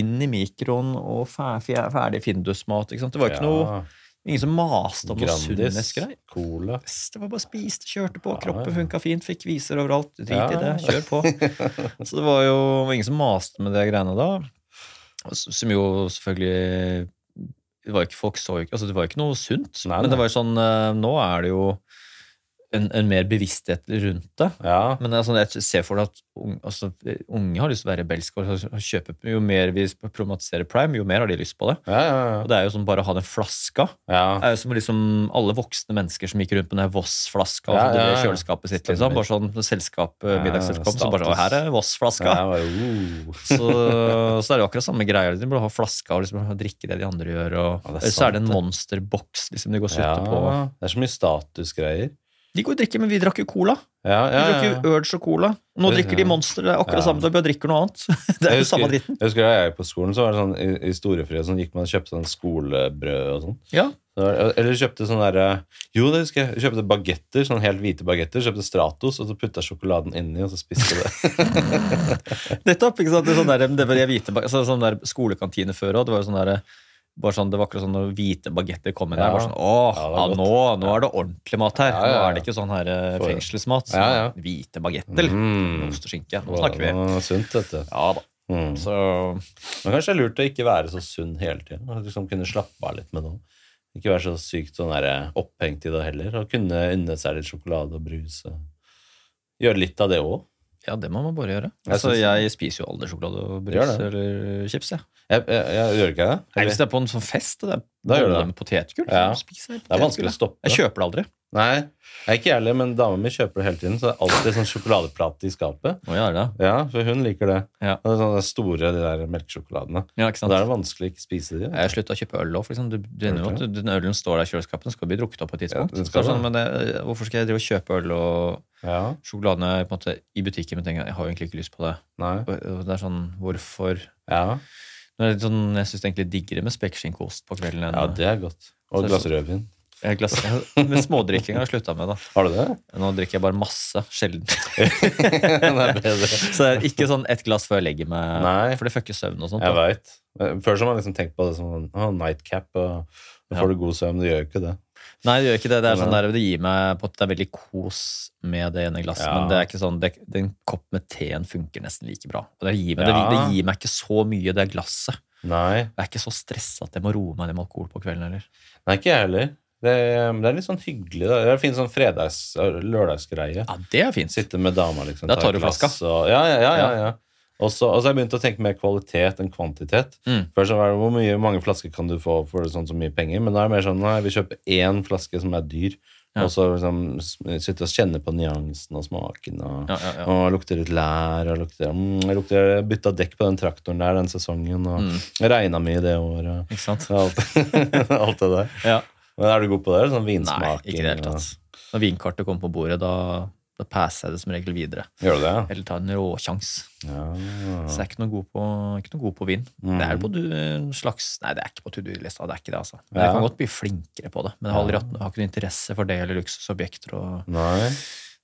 Inn i mikroen og fer, fer, ferdig Findus-mat. Det var ikke noe Ja. Ingen som maste om noe Grandis, sunnhetsgreier. Cola. Det var bare spist, kjørte på, Ja, kroppen ja. funka fint, fikk viser overalt. Drit i det, kjør på. Så det var jo ingen som maste med de greiene da. Som jo selvfølgelig det var ikke, Folk så jo ikke altså Det var jo ikke noe sunt. Nei, Men det var jo sånn eh, Nå er det jo en, en mer bevissthet rundt det. Ja. Men altså, jeg ser for deg at unge, altså, unge har lyst til å være rebelske Jo mer vi problematiserer prime, jo mer har de lyst på det. Ja, ja, Og det er jo som bare å ha den flaska. ja. Det er jo som liksom alle voksne mennesker som gikk rundt med den Voss-flaska Ja, ja, i kjøleskapet sitt. Liksom, Bare sånn selskap, Ja, middagsselskap, så bare sånn. Her er Voss-flaska. Uh. Så, så er det jo akkurat samme greia. De burde ha flaska og liksom drikke det de andre gjør. Og, det er så er det en monsterboks liksom, de går og ja, på. det er så mye statusgreier. De går og drikker, men vi drakk jo cola. Ja, Vi ja, drakk jo Urge og cola. Nå drikker de Monster. Det er akkurat Ja. samme. De bare drikker noe annet. Det er jo samme dritten. Jeg husker da jeg gikk på skolen, så var det sånn i, i storefri sånn, gikk man og kjøpte sånn skolebrød og sånn. Ja. Eller kjøpte sånn derre Jo, det husker jeg. Kjøpte bagetter, sånn helt hvite bagetter. Kjøpte Stratos, og så putta sjokoladen inni, og så spiste det. Nettopp. ikke sant? Det, sånn der, det var de hvite, så, sånn der skolekantine før òg. Det var jo sånn der, bare sånn, det var akkurat sånn når hvite bagetter kom inn der. Bare sånn, Åh, Ja, ja, nå, nå er det ordentlig mat her. Ja, ja, Nå er det ikke sånn her eh, fengselsmat. Ja, ja. Hvite bagetter. Mm. Ost og skinke. Nå snakker vi. Ja, Sunt, vet du. Ja da. Mm. Så Men kanskje det er lurt å ikke være så sunn hele tiden. Liksom kunne slappe av litt med noe. Ikke være så sykt sånn der opphengt i det heller. Og kunne unne seg litt sjokolade og brus. Gjøre litt av det òg. ja, det må man bare gjøre. Altså, jeg spiser jo aldri sjokolade og brus eller chips. Jeg. Jeg, jeg, jeg, gjør ikke det? Nei, hvis det er på en sånn fest, det er Da gjør du det. med potetgull, Ja. spiser jeg Det er vanskelig å stoppe. Jeg kjøper det aldri. Nei, jeg er ikke ærlig, men dama mi kjøper det hele tiden. Så det er alltid sånn sjokoladeplate i skapet. Å, ja, det? Ja, for hun liker det. Ja. Det er sånne store de der melkesjokoladene. Ja, ikke sant? da er det vanskelig å ikke spise de. Jeg slutta å kjøpe øl òg. At den ølen står der i kjøleskapet, den skal bli drukket opp på et tidspunkt. Ja, skal sånn, men det, hvorfor skal jeg drive og kjøpe øl og Ja, sjokoladen er på en måte i butikken, men tenker, jeg har jo egentlig ikke lyst på det. nei. Det er sånn, hvorfor Ja, sånn, Jeg syns egentlig diggere med spekeskinkost på kvelden ja det er godt. Og et glass rødvin. Glass, Men smådrikking har jeg slutta med. da Har du det? Nå drikker jeg bare masse. Sjelden. Så det er ikke sånn ett glass før jeg legger meg, Nei. for det fucker søvn og sånt. Jeg da. veit. Før så har man liksom tenkt på det som oh, nightcap, og da Ja. får du god søvn. Det gjør jo ikke det. Nei, det gjør ikke det. Det, er sånn der, det gir meg på at det er veldig kos med det ene glasset, Ja. men det er ikke sånn, det, den kopp med teen funker nesten like bra. Og det gir, meg, Ja. det gir meg ikke så mye, det glasset. Nei, Jeg er ikke så stressa at jeg må roe meg ned med alkohol på kvelden heller. Nei ikke jeg heller. Det, det er litt sånn hyggelig. Da. Det er en fin sånn fredags- lørdagsgreie. Ja, det er fint. Sitte med dama, liksom. Da ta tar du flaska. Og, ja, ja, ja. ja, Ja. Og så har jeg begynt å tenke mer kvalitet enn kvantitet. Mm. Før så var det hvor mye, mange flasker kan du få for sånn så mye penger, men nå er det mer sånn nei, vi kjøper én flaske som er dyr, Ja. og så liksom, sitte og kjenne på nyansen og smaken. Og, Ja, ja, og lukter litt lær, og lukter, mm, jeg bytta dekk på den traktoren der den sesongen, og Mm. regna mye det året. Ikke sant? Alt, alt det der. Ja. Men er du god på det? Sånn Nei, ikke i det hele tatt. Når vinkartet kommer på bordet, da, da passer jeg det som regel videre. Gjør du det? Eller tar en råsjans. Ja. Så jeg er ikke noe god på, ikke noe god på vin. Mm. Det er på du, slags Nei, det er ikke på to do-lista. Det er ikke det, altså. Men jeg kan godt bli flinkere på det. Men jeg har aldri hatt, har ikke noe interesse for det eller luksusobjekter og Nei.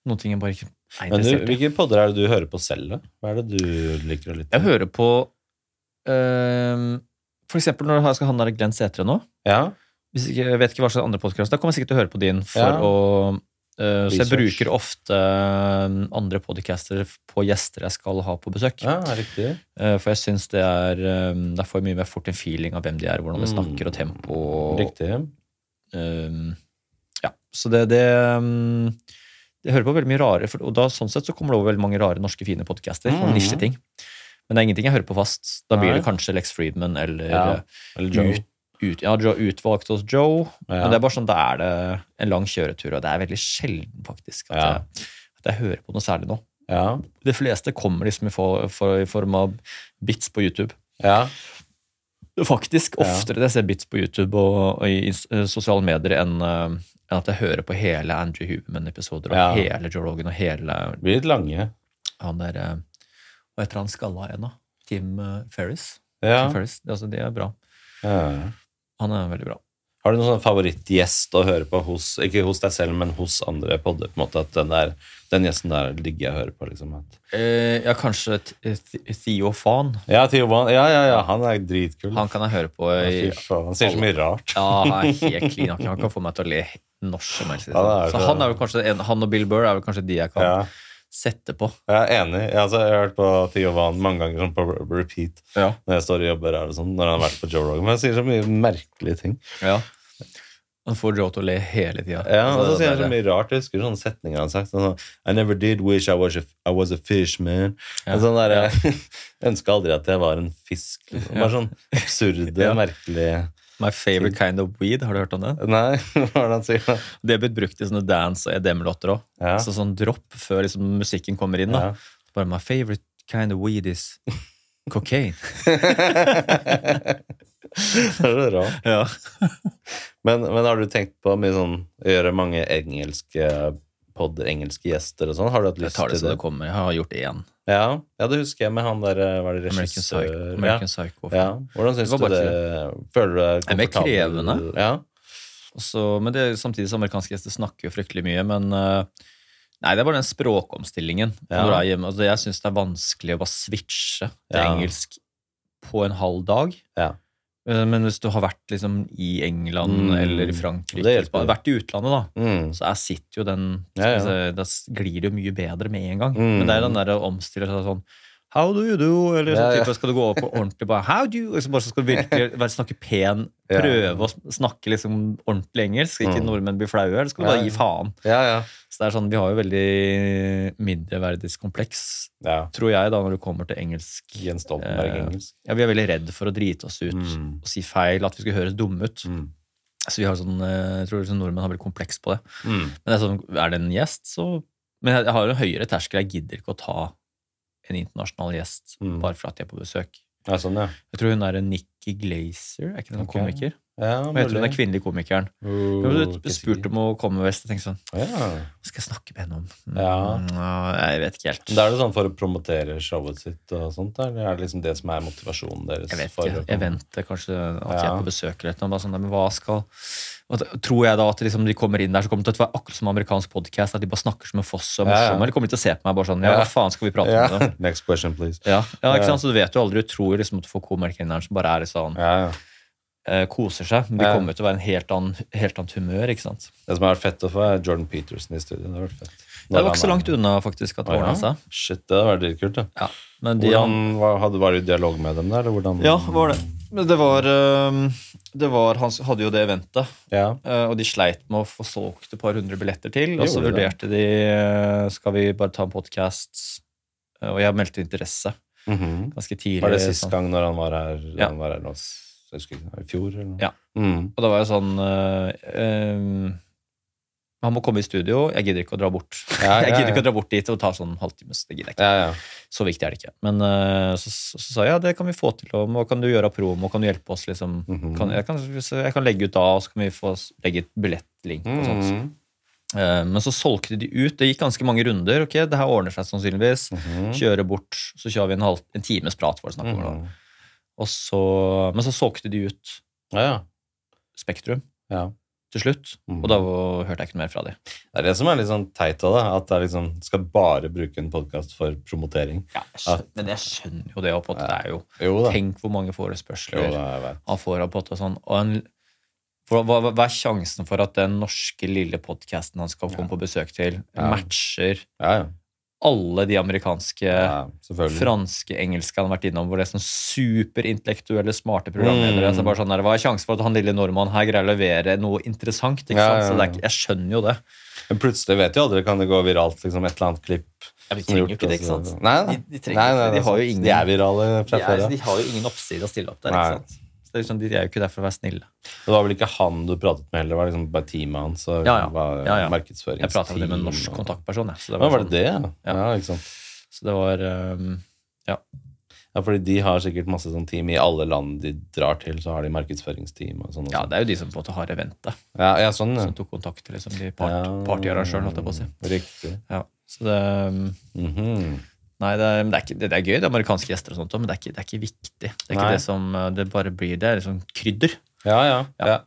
noen ting jeg bare ikke er interessert i. hvilke podder er det du hører på selv? da? Hva er det du liker å lytte Jeg hører på øh, For eksempel når jeg skal ha den der Glenn Sætre nå. Ja? Hvis jeg, jeg vet ikke hva slags andre podkast Da kommer jeg sikkert til å høre på din for Ja. å øh, Så jeg bruker ofte øh, andre podcaster på gjester jeg skal ha på besøk. ja, riktig. Eh, For jeg syns det er øh, Da får jeg mye mer fort en feeling av hvem de er, hvordan de Mm. snakker og tempo. Riktig. Ja, så det, det Jeg hører på veldig mye rare, for, og da, sånn sett så kommer det over veldig mange rare norske fine podcaster. Mm. Nisjeting. Men det er ingenting jeg hører på fast. Da blir Nei. det kanskje Lex Friedman eller Ja. eh, Eller ut, ut, ja, Joe, utvalgt hos Joe. Ja. Men det er bare sånn, da er det en lang kjøretur, og det er veldig sjelden faktisk at, Ja. jeg, at jeg hører på noe særlig nå. Ja. De fleste kommer liksom i, for, for, i form av bits på YouTube. ja. Faktisk Ja. oftere jeg ser bits på YouTube og, og i eh, sosiale medier enn eh, enn at jeg hører på hele Andrew Huberman-episoder og Ja. hele Joe Rogan og hele Det blir litt lange. han der eh, Hva heter han skalla igjen, da? Tim Ferris. Ja. Tim Ferris. Det, altså, de er bra. ja. Han er veldig bra. Har du noen sånn favorittgjest å høre på hos Ikke hos deg selv, men hos andre podder? på en måte At den, der, den gjesten der digger jeg å høre på. liksom Eh, ja, kanskje Th- Th- Theo Fan. Ja, Theo Fan. Ja, ja, ja, han er dritkul. Han kan jeg høre på i ja, han sier så mye rart. Ja, han er helt clean. Han kan- få meg til å le når som helst. Ja, er så han, er vel kanskje han og Bill Burr er vel kanskje de jeg kan. Sette på. Jeg er enig. Jeg, altså, jeg har hørt på Theo Van mange ganger sånn på repeat Ja. når jeg står og jobber her og sånn, når han har vært på Joe Rogan. Men han sier så mye merkelige ting. Han får Joe til å le hele tida. Ja, og så sier han så mye rart. Jeg husker sånne setninger han har sagt. Sånn, I never did wish I was a, I was a fish, man. Ja. Og Sånn der, jeg ønska aldri at jeg var en fisk. Liksom. Bare sånn absurde, Ja. merkelige My favorite kind of weed. Har du hørt om det? Nei, hva er det han sier? da? Det er blitt brukt i sånne dance- og EDM-låter òg. Ja. Så sånn dropp før liksom musikken kommer inn. da. Ja. Bare my favorite kind of weed is cocaine. det er så rart. Ja. Men, men har du tenkt på mye sånn, å gjøre mange engelske podder, engelske gjester og sånn? Har du hatt lyst tar det Jeg tar det? det kommer. Jeg har gjort det igjen. Ja, ja, det husker jeg med han der eh, Var det American? Psycho. American Psycho. Ja. Hvordan syns du det? Føler du deg komfortabel? Det er mer krevende. Ja. Også, men det samtidig som amerikanske gjester snakker jo fryktelig mye, men eh, Nei, det er bare den språkomstillingen. Ja. Altså, jeg syns det er vanskelig å bare switche til engelsk på en halv dag. Ja. Eh, Men hvis du har vært liksom i England Mm. eller i Frankrike, vært i utlandet, da, Mm. så jeg sitter jo den Ja, ja. si, Da glir det jo mye bedre med en gang. Mm. Men det er den der å omstille seg sånn How do you do? Eller sånn type, skal du gå opp på ordentlig bare How do you? Liksom bare så skal du virkelig være, snakke pen, prøve å snakke liksom ordentlig engelsk, ikke Mm. nordmenn blir flaue, eller skal du bare gi faen? ja, ja. Så det er sånn, Vi har jo veldig mindreverdighetskompleks, ja. tror jeg, da når det kommer til engelsk. Jens Stoltenberg Eh. Ja, Vi er veldig redd for å drite oss ut Mm. og si feil, at vi skal høres dumme ut. Mm. Så vi har sånn, eh, jeg tror sånn nordmenn har veldig kompleks på det. Mm. Men det er, sånn, er det en gjest, så Men jeg, jeg har jo en høyere terskel. Jeg gidder ikke å ta en internasjonal gjest Mm. bare for at de er på besøk. Ja, sånn, ja. Jeg tror hun er en Nikki Glazer, er ikke det noen okay. komiker? Ja Hva heter hun, den kvinnelige komikeren? Uh, Hun ble om å komme vest, Jeg tenkte sånn Ja. Hva skal jeg snakke med henne om? Mm, Ja. Jeg vet ikke helt. Da er det sånn for å promotere showet sitt og sånt, eller er det liksom det som er motivasjonen deres? Jeg vet ikke. Jeg venter kanskje at jeg er på besøk eller noe. Sånn, men hva skal Tror jeg da at liksom de kommer inn der, så kommer det til å være akkurat som amerikansk podkast, at de bare snakker som en foss og er morsomme? Eller kommer de til å se på meg bare sånn Ja, hva faen skal vi prate om? Da? Next question, please. Ja, ja, ikke sant? Så du vet jo aldri. Du tror liksom at du får komikeren som bare er litt sånn Ja, ja. Eh, koser seg. Men de kommer til å være en helt annen, helt annet humør, ikke sant. Det som har vært fett å få, er Jordan Peterson i studio. Det har vært fett. Det var ikke så langt unna faktisk at det ordna seg. Shit, det hadde vært dritkult. Ja, men de, Hvordan, hadde, var du i dialog med dem der, eller hvordan? Ja, var det. Men det var, eh, det var Han hadde jo det eventet, Ja. eh, og de sleit med å få solgt et par hundre billetter til. Og så vurderte det. de eh, skal vi bare ta en podkast, og jeg meldte interesse Mhm. ganske tidlig. Var det sist sånn. gang når han var her? Ja. Han var her jeg husker ikke, I fjor? Eller noe? Ja. Mm. Og da var jeg sånn øh, øh, Han må komme i studio. Jeg gidder ikke å dra bort. Ja, Jeg ja, gidder ikke å dra bort dit og ta sånn halvtimes. Det gidder jeg ikke. ja, ja. Så viktig er det ikke. Men øh, så, så, så sa jeg ja, det kan vi få til. Og hva kan du gjøre av promo? Kan du hjelpe oss? liksom? Mhm. kan, jeg, kan, jeg kan legge ut da, og så kan vi få legge et billettlink og sånt. Mhm. Eh, men så solgte de ut. Det gikk ganske mange runder. ok, Det her ordner seg sannsynligvis. Mhm. Kjøre bort, så kjører vi en, halv, en times prat. for å snakke om det. Mhm. Så, men så solgte de ut Ja, ja. Spektrum ja. til slutt. mm. Og da hørte jeg ikke mer fra dem. Det er det som er litt sånn teit av det. At er liksom, skal bare bruke en podkast for promotering. Ja, jeg skjønner, men jeg skjønner jo det. At det er jo, Jo. Tenk hvor mange forespørsler han får. av på og sånn, og en, hva, hva, hva er sjansen for at den norske lille podkasten han skal komme på besøk til, matcher Ja, ja. Alle de amerikanske, ja franske, engelske han har vært innom, hvor det er sånn superintellektuelle, smarte programledere. Mm. Så bare sånn der, Hva er sjansen for at han lille nordmannen her greier å levere noe interessant? ikke Ja, sant? Så det er, jeg skjønner jo det. Men plutselig vet jo aldri, kan det gå viralt liksom et eller annet klipp. Ja, er trenger jo ikke det, ikke sant? Nei, nei. De, de, nei, nei, de har jo ingen De er virale de fra før av. de har jo ingen oppside å stille opp der. Ikke sant? Så det liksom, de er jo ikke der for å være snille. Det var vel ikke han du pratet med heller, det var liksom bare teamet hans. Og Ja, ja. Var Ja, ja. Jeg prata med en norsk kontaktperson. jeg, Så det var, var det sånn, det? Ja, Ja. ja ikke sant. Så det var um, Ja, fordi de har sikkert masse sånn team i alle land de drar til, så har de markedsføringsteam og sånn. Ja, det er jo de som på en måte har eventet. ja, ja, sånn, ja. Som tok kontakt liksom, de part, Ja. partyarrangøren, holdt jeg på å si. Riktig. Ja, så det um, Mhm. Nei, det er, det, er ikke, det, det er gøy, det er amerikanske gjester og sånt, men det er ikke, det er ikke viktig. Det er ikke Nei. det som uh, det bare blir. Det er liksom krydder. Ja, ja, Ja.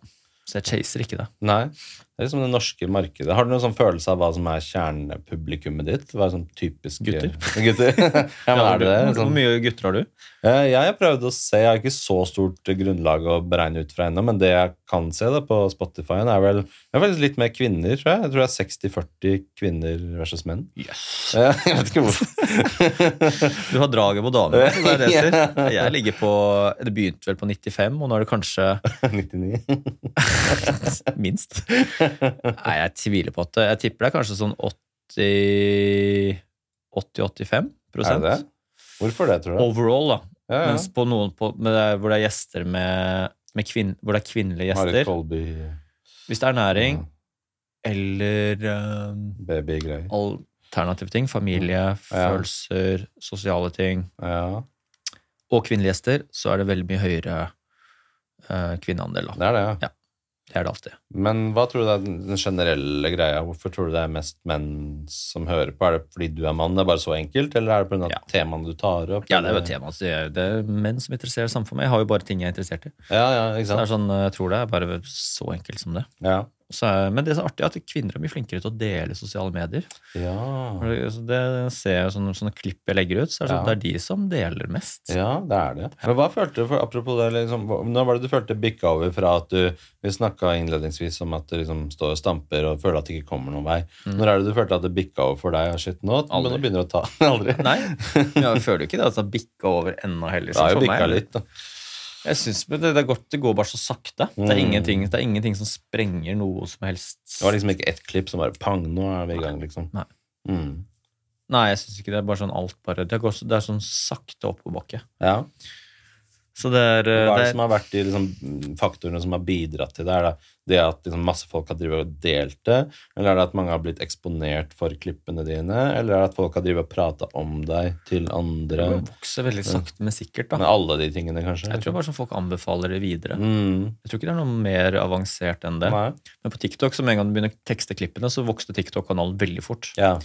Så jeg chaser ikke det. Nei. Det er liksom det norske markedet. Har du noen sånn følelse av hva som er kjernepublikummet ditt? Hva er sånn typisk Gutter. Gutter? ja, men er det det? Sånn, hvor mye gutter har du? Eh, jeg har prøvd å se, jeg har ikke så stort grunnlag å beregne ut fra ennå, men det jeg kan se da på Spotify, er vel det er faktisk litt mer kvinner, tror jeg. Jeg tror det er 60-40 kvinner versus menn. Yes. Jeg vet ikke hvorfor. Du har draget på damene. så det er det jeg, ligger på Det begynte vel på 95, og nå er det kanskje 99. minst. Nei, jeg tviler på at Jeg tipper det er kanskje sånn 80 80-85 Er det det? Hvorfor det, tror du? overall, da. Ja, ja. Mens på noen på, med det, hvor det er gjester med, med kvinn, hvor det er kvinnelige Marit gjester Kolby, Hvis det er næring eller um, babygreier. alternative ting, familie, følelser, sosiale ting, Ja, og kvinnelige gjester, så er det veldig mye høyere uh, kvinneandel. Da. det er det, ja. Det er det alltid. Men hva tror du er den generelle greia? Hvorfor tror du det er mest menn som hører på? Er det fordi du er mann, det er bare så enkelt, eller er det pga. Ja. temaene du tar opp? Ja, det er jo tema. Det er, er menn som interesserer samme for meg. Jeg har jo bare ting jeg er interessert i. Ja, ja, ikke Så det er sant? sånn, jeg tror det er bare så enkelt som det. Ja. Er, men det er så artig at kvinner er mye flinkere til å dele sosiale medier. Ja. Det- ser jeg sånne, sånne klipp jeg legger ut, så er det, sånn, Ja. det er de som deler mest. ja, det er det. Men hva følte du, for, apropos det, liksom, når var det du følte bikka over fra at du Vi snakka innledningsvis om at du liksom står og stamper og føler at det ikke kommer noen vei. Når er det du følte at det bikka over for deg? Shit, nå, Mm. Aldri. nå begynner det å ta Aldri. Nei, jeg føler jo ikke det at det har bikka over ennå heller. Det har jo for bikka litt, da. Jeg synes, men det, det, godt, det går bare så sakte. Det, er Mm. ingenting, det er ingenting som sprenger noe som helst. Det var liksom ikke ett klipp som bare pang, nå er vi i gang, liksom. Nei. Mm. Nei, jeg syns ikke det. er bare sånn alt bare Det, går, så- det er sånn sakte oppoverbakke. Ja. Så det er, Hva er det det som har vært de liksom, faktorene som har bidratt til det? Er det det at liksom, masse folk har drivet og delt det? Eller er det at mange har blitt eksponert for klippene dine? Eller er det at folk har drivet og prata om deg til andre? det vokser veldig sakte, men sikkert. Med alle de tingene, kanskje? Jeg tror bare sånn folk anbefaler det videre. mm. Jeg tror ikke det er noe mer avansert enn det. Nei. Men på TikTok, så med en gang du begynner å tekste klippene, så vokste TikTok-kanalen veldig fort. Ja.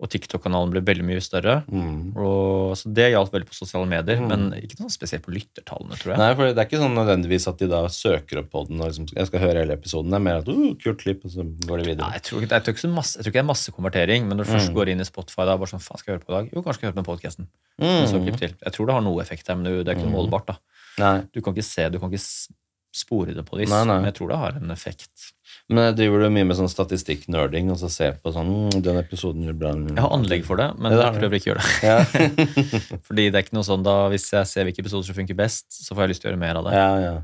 Og TikTok-kanalen ble veldig mye større. Mm. Og, så det gjaldt veldig på sosiale medier, Mm. men ikke noe spesielt på lyttertallene, tror jeg. Nei, for det er ikke sånn nødvendigvis at de da søker opp på den og liksom, jeg skal høre hele episoden. Det er mer at uh, kult klipp, og så går de Nei, videre. jeg, tror, ikke- jeg, tror ikke så masse, jeg tror ikke det er masse konvertering, men når du først Mm. går inn i Spotify, da er bare sånn, faen skal jeg høre på i dag? Jo, kanskje skal jeg høre på. Mm. Så klipp til. Jeg tror det har noe effekt her, men det er ikke noe Mm. målbart. da. Nei. Du kan ikke se, du kan ikke spore det på nei. men jeg tror det har en effekt. Men driver du mye med sånn statistikknerding og så ser på sånn mm, Den episoden gjør bra. Jeg har anlegg for det, men Ja, det jeg prøver ikke å gjøre det. Ja. Fordi det er ikke noe sånn da, Hvis jeg ser hvilke episoder som funker best, så får jeg lyst til å gjøre mer av det. ja, ja.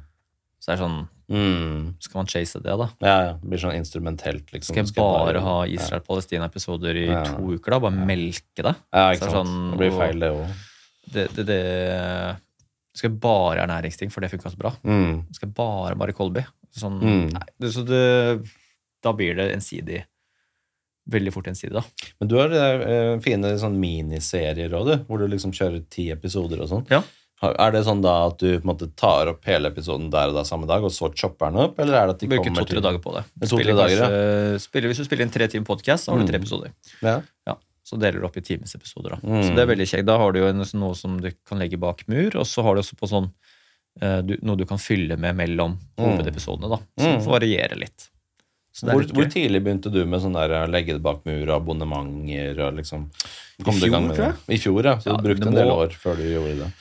Så det er sånn, Mm. Skal man chase det, da? Ja, ja. Det blir sånn instrumentelt, liksom. Skal jeg bare ha Israel-Palestina-episoder i to uker, da? Bare melke det? Ja, ikke sant. sånn- det blir feil, det òg. Det, det, det skal bare ernæringsting, for det funka så bra. Mm. Skal bare bare Kolby. Sånn, Mm. nei, så det, da blir det ensidig. Veldig fort ensidig, da. Men du har eh, fine sånn miniserier òg, du. Hvor du liksom kjører ti episoder og sånn. Ja. Er det sånn da at du på en måte tar opp hele episoden der og da samme dag, og så chopper den opp? Eller er det at de bruker to-tre dager på det. Spiller dager, kanskje- spiller, hvis du spiller en tre timer podkast, så har du tre episoder. episoder. Ja. Så deler du opp i timesepisoder. Da. Mm. Så det er veldig kjekt. Da har du jo en, noe som du kan legge bak mur, og så har du også på sånn eh, du, noe du kan fylle med mellom Mm. hovedepisodene, da. Så Mm. får variere litt. Hvor, litt hvor tidlig begynte du med sånn der å legge det bak mur abonnementer og liksom Kom i fjor, tror? I fjor, ja. Så Ja, du brukte må, en del år før du gjorde det.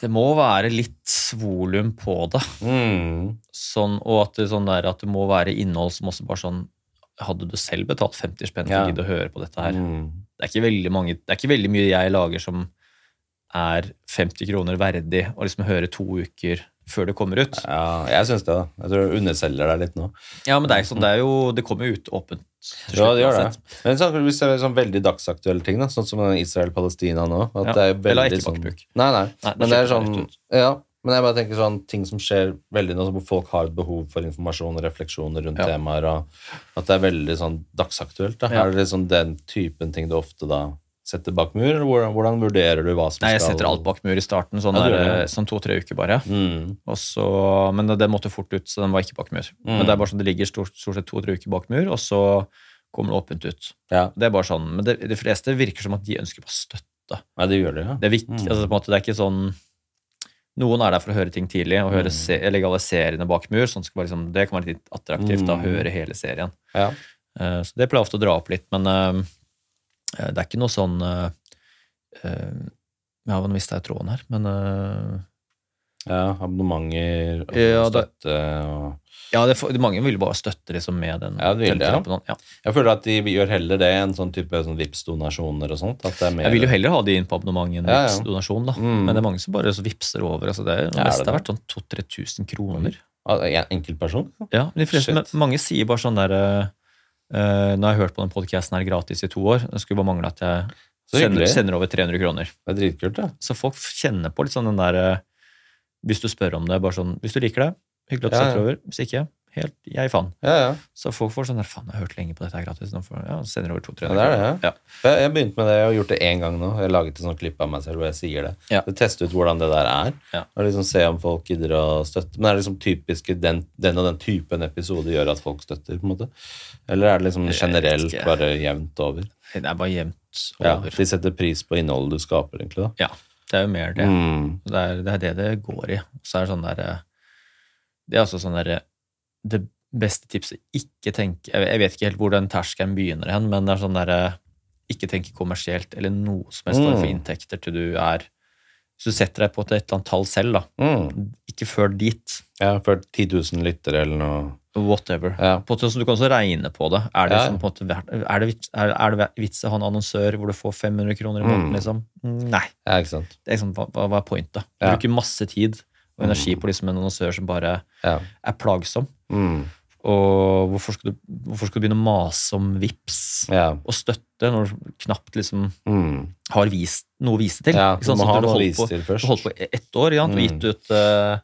Det må være litt volum på det. Mm. Sånn, og at det, sånn der, at det må være innhold som også bare sånn Hadde du selv betalt 50 spenn for å gidde å høre på dette her? Mm. Det er mange, det er ikke veldig mye jeg lager som er 50 kroner verdig å liksom høre to uker før det kommer ut. Ja, jeg syns det, da. Jeg tror du underselger deg litt nå. Ja, men det er, sånn, det er jo Det kommer jo ut åpent. Ja, det gjør det. Men så, hvis det er sånn veldig dagsaktuelle ting, da, sånn som Israel-Palestina nå at Ja, det er veldig eller ikke sånn. Nei, nei. Nei, Men det er sånn. Ja, men jeg bare tenker sånn ting som skjer veldig nå, hvor folk har et behov for informasjon og refleksjoner rundt Ja. temaer, og at det er veldig sånn dagsaktuelt. Da. Ja. Er det liksom den typen ting du ofte da setter bak mur, eller hvordan, hvordan vurderer du hva som Nei, jeg skal setter alt bak mur i starten, sånn, Ja, der, sånn to-tre uker bare. Mm. Så, men det, det måtte fort ut, så den var ikke bak mur. Mm. Men det er bare sånn, det ligger stort, stort sett to-tre uker bak mur, og så kommer det åpent ut. Ja. Det er bare sånn, Men det, de fleste virker som at de ønsker bare støtte. Nei, det gjør det, ja. Det er, viktig, Mm. altså, måte, det er ikke sånn Noen er der for å høre ting tidlig og høre Mm. se, seriene bak mur. Sånn skal liksom, det kan være litt attraktivt da, å Mm. høre hele serien. Ja. Uh, Så det pleier ofte å dra opp litt, men eh, det er ikke noe sånn uh, Ja, nå mista jeg tråden her, men ja abonnementer og Ja, det- støtte og Ja, det, mange vil bare støtte liksom med den. Ja, det vil det, ja. Ja. Jeg føler at de gjør heller det enn sånn type sånn Vipps-donasjoner og sånt. Det Jeg vil jo heller ha de inn på abonnementet enn Ja, ja. Vipps-donasjon, da. Mm. Men det er mange som bare så vipser over. Altså det, det Ja, er meste har vært sånn 2000-3000 kroner. En Enkeltperson? Ja, men de fleste, men mange sier bare sånn der eh, eh, Nå har jeg hørt på den podcasten her gratis i to år. Det skulle bare mangle at jeg sender, sender over 300 kroner. Det er dritkult, da. Så folk kjenner på litt sånn den der eh, Hvis du spør om det, bare sånn Hvis du liker det, hyggelig at du setter over. Hvis ikke, helt jeg faen. Ja, ja. Så folk får sånn der Faen, jeg har hørt lenge på dette er gratis. Nå får, ja, sender over to-tre. Ja, det er det. Ja. Jeg begynte med det, jeg har gjort det én gang nå. Jeg har laget et sånt klipp av meg selv hvor jeg sier det. Ja. Jeg tester ut hvordan det der er, og liksom se om folk gidder å støtte. Men er det liksom typiske den, den og den typen episode gjør at folk støtter? på en måte? Eller er det liksom generelt bare jevnt over? Det er bare jevnt over. Ja. De setter pris på innholdet du skaper, egentlig. da. Ja, det er jo mer det. Mm. Det, er, det er det det går i. Så er det sånn der eh, Det er altså sånn der Det beste tipset ikke tenke Jeg vet ikke helt hvor den terskelen begynner hen, men det er sånn der eh, Ikke tenke kommersielt eller noe som helst mm. for inntekter til du er Hvis du setter deg på et eller annet tall selv, da. Mm. Ikke før dit. Ja, før 10 000 lyttere eller noe. Whatever. Ja. På, så du kan også regne på det. Er det, Ja. liksom, på måte, er det, vits- er, er det vits å ha en annonsør hvor du får 500 kroner i måneden? Mm. Liksom? Nei. Ja, ikke sant? Det er liksom, hva, hva er pointet? Du Ja. bruker masse tid og energi på liksom en annonsør som bare Ja. er plagsom. Mm. Og hvorfor skal, du, hvorfor skal du begynne å mase om VIPS Ja. og støtte når du knapt liksom Mm. har vist, noe å vise til? ja. Du må ha noe å vise på- først. Du holdt på ett år og Mm. gitt ut eh,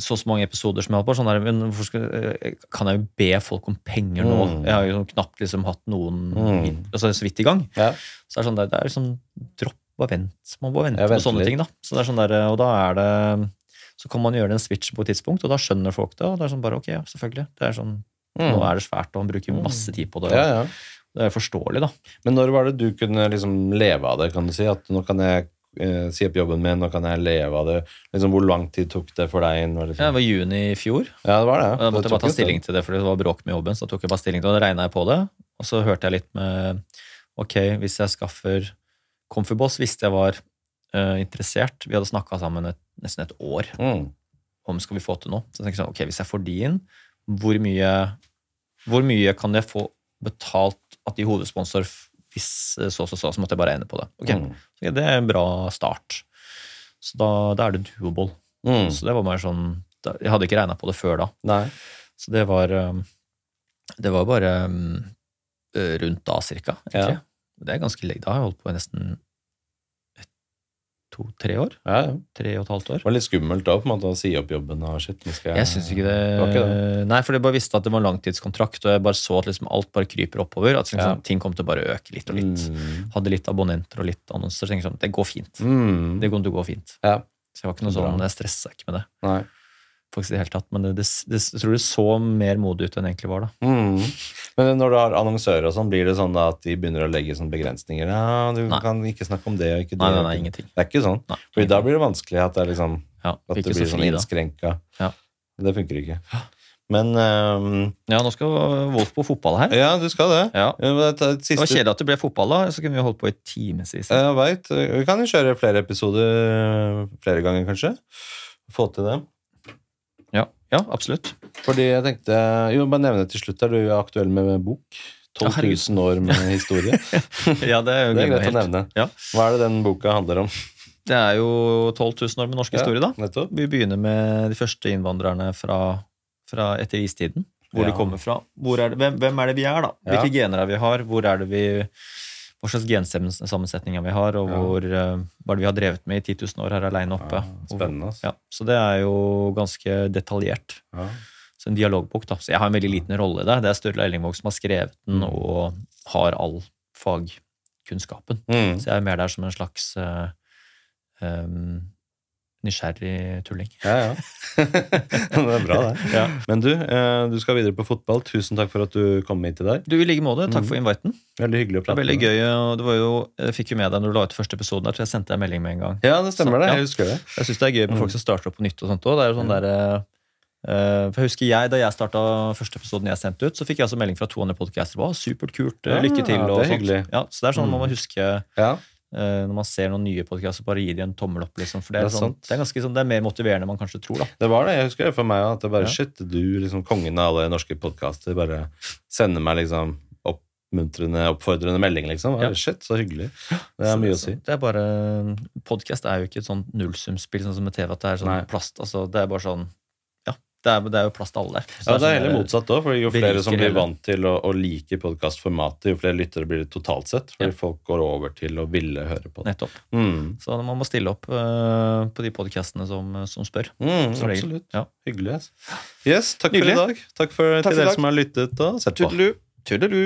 så så mange episoder som jeg har hatt på. Sånn der, men skal, eh, kan jeg jo be folk om penger nå? Mm. Jeg har jo knapt liksom hatt noen Mm. altså, så vidt i gang. Ja. Så det er sånn der, det er liksom dropp og vent. Man må vente på sånne litt. ting, da. Så det er sånn der, og da er det Så kan man gjøre en switch på et tidspunkt, og da skjønner folk det. Og det er sånn bare ok, ja, selvfølgelig. Det er sånn, Mm. Nå er det svært, og man bruker masse tid på det. Ja, ja. Det er forståelig, da. Men når var det du kunne liksom leve av det, kan du si? At nå kan jeg eh, si opp jobben min, nå kan jeg leve av det. Liksom, hvor lang tid tok det for deg? Når liksom... Det var juni i fjor. Ja, det var det. og Da måtte jeg bare ta stilling til det, for det var bråk med jobben. Så da tok jeg bare stilling til det, og da regna jeg på det. Og så hørte jeg litt med Ok, hvis jeg skaffer Comfyboss, visste jeg var uh, interessert. Vi hadde snakka sammen et, nesten et år Mm. om skal vi få til noe. Så jeg tenkte sånn, ok, hvis jeg får de inn, hvor mye, hvor mye kan jeg få betalt at de hovedsponsor f- hvis eh, så så så, så måtte jeg bare ende på det. Ok, Mm. så Det er en bra start. Så da, da er det doable. Mm. Så det var mer sånn, Jeg hadde ikke regna på det før da. Nei. Så det var um, Det var bare um, eh, rundt da, cirka. Ja. Det er ganske lenge. Da har jeg holdt på i nesten to-tre år. Ja, ja. Tre og et halvt år. Det var litt skummelt da, på en måte, å si opp jobben og shit. Jeg Jeg syns ikke det, ikke det. Nei, for jeg bare visste at det var en langtidskontrakt, og jeg bare så at liksom alt bare kryper oppover. At liksom, Ja. ting kom til å bare øke litt og litt. Mm. Hadde litt abonnenter og litt annonser. Så tenkte jeg sånn, det går fint. Mm. Det kommer til å gå fint. Ja. Så jeg var ikke noe sånn, jeg stressa ikke med det. Nei. Faktisk i det hele tatt, Men det, det, det, jeg tror det så mer modig ut enn det egentlig var. da. Mm. Men når du har annonsører og sånn, blir det sånn at de begynner å legge sånne begrensninger? Ja, du Nei. kan ikke snakke om det og ikke det. Nei, nei, nei, ingenting. Det er ikke sånn. Nei, Fordi da blir det vanskelig at det, liksom, ja, at det blir så sånn innskrenka. Ja. Det funker ikke. Men um, Ja, nå skal Wolf på fotball her. Ja, du skal det. Ja. Ja, det siste... Det var kjedelig at det ble fotball, da. Så kunne vi holdt på i timevis. Jeg veit. Vi kan jo kjøre flere episoder flere ganger, kanskje. Få til det. Ja, ja, absolutt. Fordi jeg tenkte Jo, bare nevne til slutt. Er du aktuell med bok? 12 000 år med historie. ja, det er jo Det er greit å nevne. Ja. Hva er det den boka handler om? Det er jo 12 000 år med norsk historie, da. Nettopp. Vi begynner med de første innvandrerne fra, fra etter istiden. Hvor Ja. de kommer fra. Hvor er det, hvem, hvem er det vi er, da? Ja. Hvilke gener er vi har? Hvor er det vi hva slags gensammensetninger vi har, og Ja. hvor, eh, hva vi har drevet med i 10 000 år her aleine oppe. Ja, spennende. Ja, så det er jo ganske detaljert. Ja. Så en dialogbok, da. Så jeg har en veldig liten rolle i det. Det er Sturle Ellingvåg som har skrevet den, Mm. og har all fagkunnskapen. Mm. Så jeg er mer der som en slags em, nysgjerrig tulling. Ja, ja. det er bra, det. Ja. Men du, eh, du skal videre på fotball. Tusen takk for at du kom hit i dag. Du, i like måte. Takk for inviten. Veldig hyggelig å Det prate veldig med deg. gøy. og det var jo, Jeg fikk jo med deg når du la ut første episoden. der, tror jeg sendte deg en melding med en gang. Ja, det stemmer Så, det. ja. Jeg husker det. Jeg syns det er gøy med Mm. folk som starter opp på nytt. og sånt òg. Det er jo sånn der, eh, for jeg husker jeg, Da jeg starta første episoden jeg sendte ut, så fikk jeg altså melding fra to andre podcaster. Wow, supert kult, eh, lykke til. det og er sånt. hyggelig. Ja, så det er sånn man må Mm. huske Ja, når man ser noen nye podcaster, bare gi dem en tommel opp. liksom, for Det er, Det er sånn, det er ganske sånn, det er mer motiverende enn man kanskje tror. da. det var det. Jeg husker det for meg at det bare Ja. Shit, du, liksom kongen av alle norske podkaster, bare sender meg liksom oppmuntrende, oppfordrende melding, liksom. Ja. Shit, så hyggelig. Det er Så mye å si. Det er bare, Podkast er jo ikke et sånn nullsumspill sånn som med TV. at Det er sånn Nei. plast, altså det er bare sånn det er, det er jo plass til alle der. Så Ja, det er sånn heller motsatt òg, jo flere som blir vant til å, å like podkastformatet, jo flere lyttere blir det totalt sett. Fordi Ja. folk går over til å ville høre på det. Nettopp. Mm. Så man må stille opp uh, på de podkastene som, som spør. Mm, Som absolutt. Ja. Hyggelig. Yes, takk Nydelig. for i dag. Takk for Takk til for dere som har lyttet og sett på. Tudelu. Tudelu.